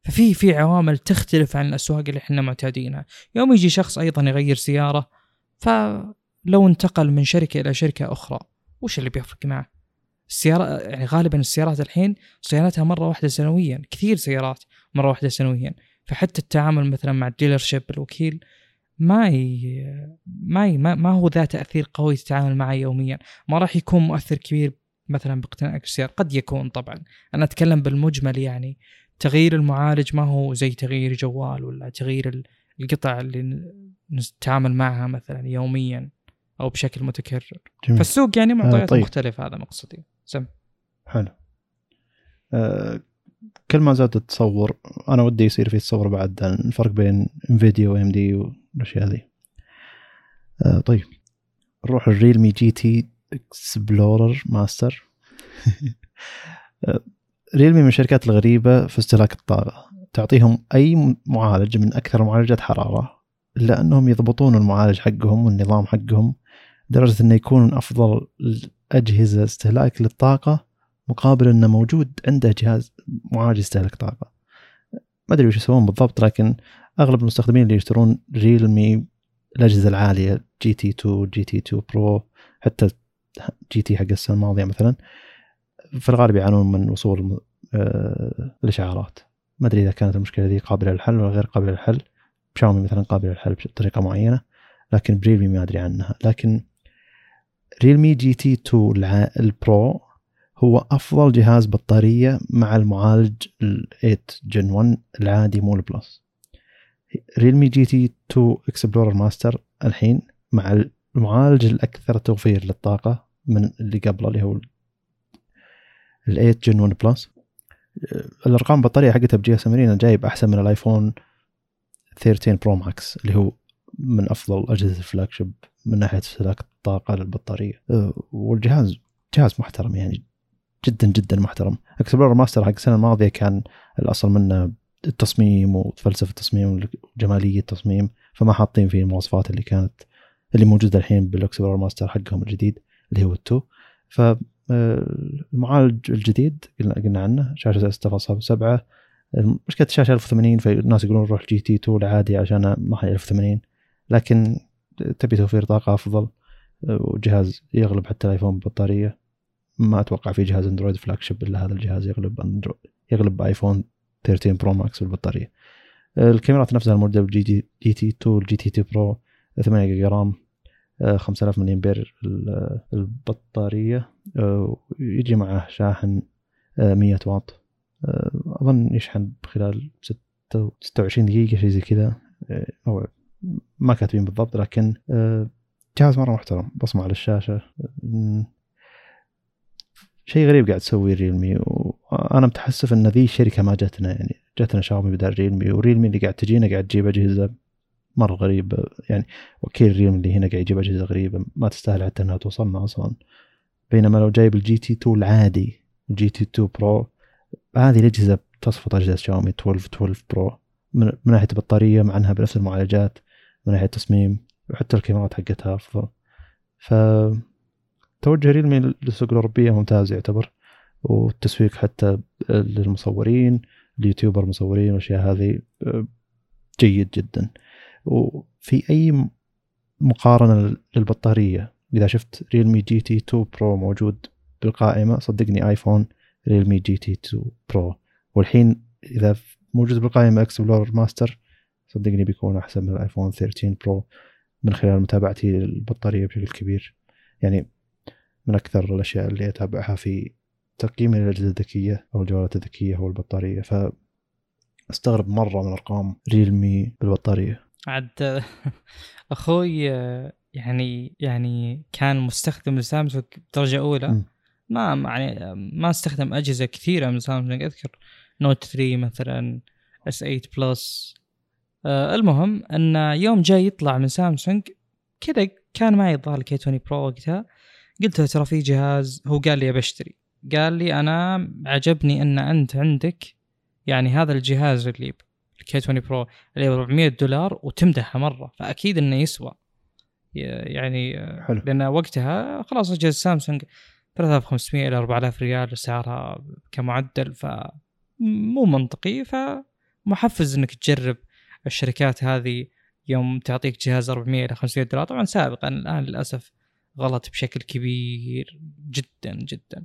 ففي في عوامل تختلف عن الأسواق اللي إحنا معتادينها. يوم يجي شخص أيضا يغير سيارة فلو انتقل من شركة إلى شركة أخرى وش اللي بيفرق معه؟ السيارة يعني غالبا السيارات الحين صيانتها مرة واحدة سنويا كثير سيارات مرة واحدة سنويا. فحتى التعامل مثلا مع ال dealership الوكيل ما. ما. ما هو ذا تأثير قوي تتعامل معه يوميا ما راح يكون مؤثر كبير مثلا باقتنائك السيارة قد يكون طبعا أنا أتكلم بالمجمل يعني تغيير المعالج ما هو زي تغيير جوال ولا تغيير القطع اللي نتعامل معها مثلا يوميا أو بشكل متكرر جميل. فالسوق يعني معطيات آه طيب. مختلفة هذا مقصدي سم حلو آه كل ما زاد التصور أنا ودي يصير في تصور بعد الفرق بين انفيديا و AMD والاشياء هذه. آه طيب. نروح الريلمي جي تي اكسبلورر ماستر ريلمي من الشركات الغريبة في استهلاك الطاقة. تعطيهم أي معالج من أكثر معالجات حرارة إلا أنهم يضبطون المعالج حقهم والنظام حقهم لدرجة أنه يكون أفضل الأجهزة استهلاك للطاقة مقابل أنه موجود عنده جهاز معالج يستهلك طاقة. ما أدري وش يسوون بالضبط لكن أغلب المستخدمين اللي يشترون ريلمي الأجهزة العالية GT 2 GT 2 Pro حتى GT حق السنة الماضية مثلا في الغالب يعانون من وصول آه، الإشعارات. ما أدري إذا كانت المشكلة دي قابلة للحل ولا غير قابلة للحل. شاومي مثلا قابلة للحل بطريقة معينة لكن بريلمي ما أدري عنها. لكن ريلمي GT 2 ال Pro هو أفضل جهاز بطارية مع المعالج ال 8 Gen 1 العادي مو ال Plus ريلمي GT 2 Explorer Master الحين مع المعالج الأكثر توفير للطاقة من اللي قبله اللي هو ال 8 Gen 1 Plus الأرقام البطارية حقتها ب GSM جايب أحسن من الآيفون 13 Pro Max اللي هو من أفضل أجهزة ال flagship من ناحية استهلاك الطاقة للبطارية. والجهاز جهاز محترم يعني جدا جدا محترم. Explorer Master حق السنة الماضية كان الأصل منه التصميم وفلسفة التصميم وجمالية التصميم فما حاطين فيه المواصفات اللي كانت اللي موجودة الحين بال Explorer Master حقهم الجديد اللي هو ال two. ف المعالج الجديد قلنا قلنا عنه شاشة 6.7 مشكله الشاشة 1080 فالناس يقولون روح GT 2 العادي عشان ما هي 1080 لكن تبي توفير طاقة أفضل وجهاز يغلب حتى الآيفون بالبطاريه ما أتوقع في جهاز أندرويد flagship إلا هذا الجهاز يغلب اندرويد يغلب آيفون 13 Pro Max بالبطارية. الكاميرات نفسها الموديل GT GT 2 ال GT 2 Pro 8 جيجا RAM 5000 ملي إمبير البطارية آه، يجي معه شاحن 100 واط. أظن يشحن خلال 26 دقيقة شيء زي كذا. هو ما كاتبين بالضبط لكن جهاز مرة محترم بصمة على الشاشة. شيء غريب قاعد تسوي ريلمي وأنا متحسف إن ذي الشركة ما جتنا يعني جتنا شاومي بدل ريلمي وريلمي اللي قاعد تجينا قاعد تجيب أجهزة مرة غريبة يعني وكيل ريلمي اللي هنا قاعد يجيب أجهزة غريبة ما تستاهل حتى إنها توصلنا أصلا. بينما لو جايب ال GT 2 العادي ال GT 2 Pro هذه الأجهزة تصفط أجهزة شاومي 12 12 Pro من, ناحية البطارية مع إنها بنفس المعالجات من ناحية التصميم وحتى الكاميرات حقتها أفضل. ف توجه ريلمي للسوق الاوروبيه ممتاز يعتبر والتسويق حتى للمصورين ال YouTuber مصورين والأشياء هذه جيد جدا. وفي أي مقارنة للبطارية إذا شفت ريلمي GT 2 Pro موجود بالقائمة صدقني آيفون ريلمي GT 2 Pro. والحين إذا موجود بالقائمة Explorer Master صدقني بيكون أحسن من الآيفون 13 برو من خلال متابعتي للبطارية بشكل كبير. يعني من أكثر الأشياء اللي أتابعها في تقييم الأجهزة الذكية أو الجوالات الذكية هو البطارية. ف أستغرب مرة من أرقام ريلمي بالبطارية. عاد أخوي يعني يعني كان مستخدم لسامسونج درجة أولى. م. ما يعني ما استخدم أجهزة كثيرة من سامسونج أذكر Note 3 مثلا S 8 Plus آه المهم إن يوم جاي يطلع من سامسونج كذا كان معي الظاهر K 20 Pro وقتها. قلت له ترى في جهاز هو قال لي بشتري قال لي أنا عجبني أن أنت عندك يعني هذا الجهاز اللي ال K 20 Pro اللي ب 400 دولار وتمدحه مرة فأكيد إنه يسوى. يعني حلو. لأن وقتها خلاص اجهزه سامسونج 3500 إلى 4000 ريال سعرها كمعدل ف مو منطقي فمحفز إنك تجرب الشركات هذه يوم تعطيك جهاز 400 إلى 500 دولار. طبعا سابقا الآن للأسف غلط بشكل كبير جدا جدا.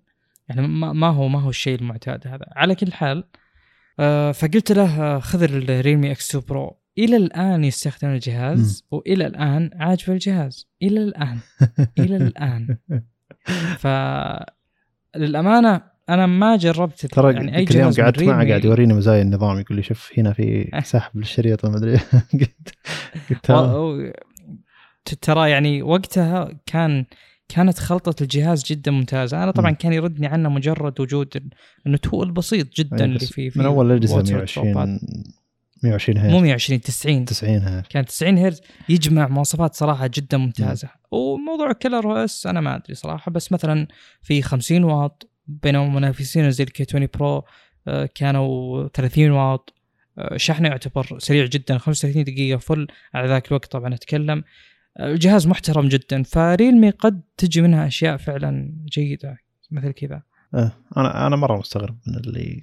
يعني ما هو ما هو الشيء المعتاد هذا. على كل حال آه فقلت له آه، خذ الريلمي X 2 Pro إلى الآن يستخدم الجهاز م. وإلى الآن عاجبه الجهاز. إلى الآن. إلى الآن. ف للأمانة أنا ما جربت ترى يعني أي جهاز قعدت معه قاعد يوريني مزايا النظام يقول لي شوف هنا في سحب للشريط ما أدري. قلت ترى يعني وقتها كان كانت خلطة الجهاز جدا ممتازة، أنا طبعا م. كان يردني عنه مجرد وجود النتوء البسيط جدا اللي فيه من أول أجهزة 120 120 هرتز. مو 120 90 90 هرتز. كان 90 هرتز. يجمع مواصفات صراحة جدا ممتازة، م. وموضوع Color OS أنا ما أدري صراحة بس مثلا في 50 واط بينما منافسين زي ال K 20 Pro آه، كانوا 30 واط. آه، شحنه يعتبر سريع جدا 35 دقيقة full على ذاك الوقت طبعا أتكلم. الجهاز محترم جدا فريلمي قد تجي منها أشياء فعلا جيدة مثل كذا. أه أنا أنا مرة مستغرب من اللي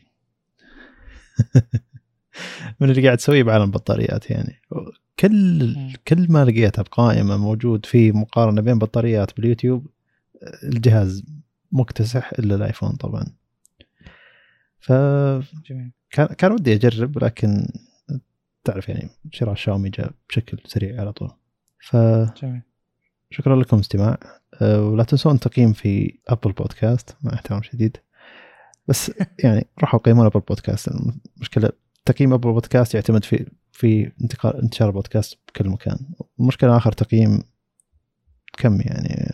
من اللي قاعد تسويه بعالم البطاريات يعني. كل كل ما لقيتها بقائمة موجود في مقارنة بين بطاريات باليوتيوب الجهاز مكتسح إلا الآيفون طبعا. ف كان كان ودي أجرب لكن تعرف يعني شراء شاومي جاء بشكل سريع على طول. ف جميل. شكرا لكم استماع. أه ولا تنسون تقييم في ابل بودكاست مع احترام شديد. بس يعني روحوا قيمون Apple Podcast المشكلة تقييم Apple Podcast يعتمد في في انتقال انتشار البودكاست بكل مكان. المشكلة آخر تقييم كم يعني؟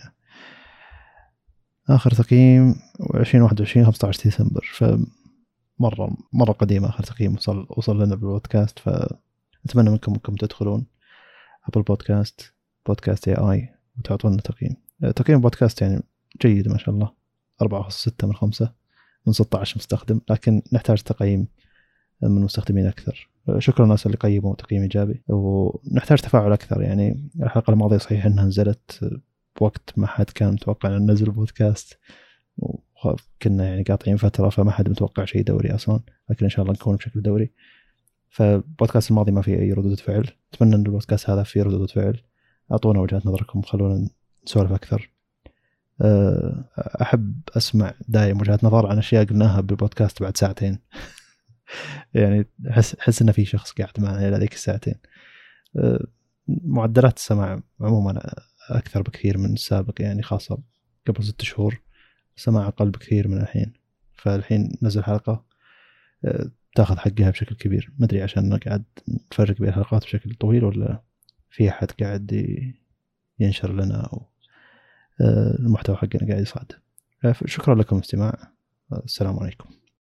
آخر تقييم 2021 15 ديسمبر. ف مرة مره قديم آخر تقييم وصل وصل لنا بالبودكاست. فنتمنى منكم أنكم تدخلون. Apple Podcast بودكاست اي اي وتعطونا تقييم. آه، تقييم بودكاست يعني جيد ما شاء الله. 4.6 من 5 من 16 مستخدم لكن نحتاج تقييم من مستخدمين أكثر. آه، شكرا للناس اللي قيموا تقييم إيجابي ونحتاج تفاعل أكثر. يعني الحلقة الماضية صحيح إنها نزلت بوقت ما حد كان متوقع أن ننزل بودكاست كنا يعني قاطعين فترة فما حد متوقع شيء دوري أصلا لكن إن شاء الله نكون بشكل دوري. فالبودكاست الماضي ما في أي ردود فعل. أتمنى إن البودكاست هذا فيه ردود فعل. أعطونا وجهات نظركم. خلونا نسولف أكثر. آه، أحب أسمع دايم وجهات نظر عن أشياء قلناها بالبودكاست بعد ساعتين. يعني أحس أحس إن في شخص قاعد معنا إلى ذيك الساعتين. آه، معدلات السماع عموما أكثر بكثير من السابق يعني خاصة قبل ست شهور. سماع أقل بكثير من الحين. فالحين نزل حلقة. آه، تاخذ حقها بشكل كبير. ما أدري عشان قاعد نفرق بين الحلقات بشكل طويل ولا في أحد قاعد ينشر لنا أو آه، المحتوى حقنا قاعد يصعد. شكرا لكم استماع. السلام عليكم.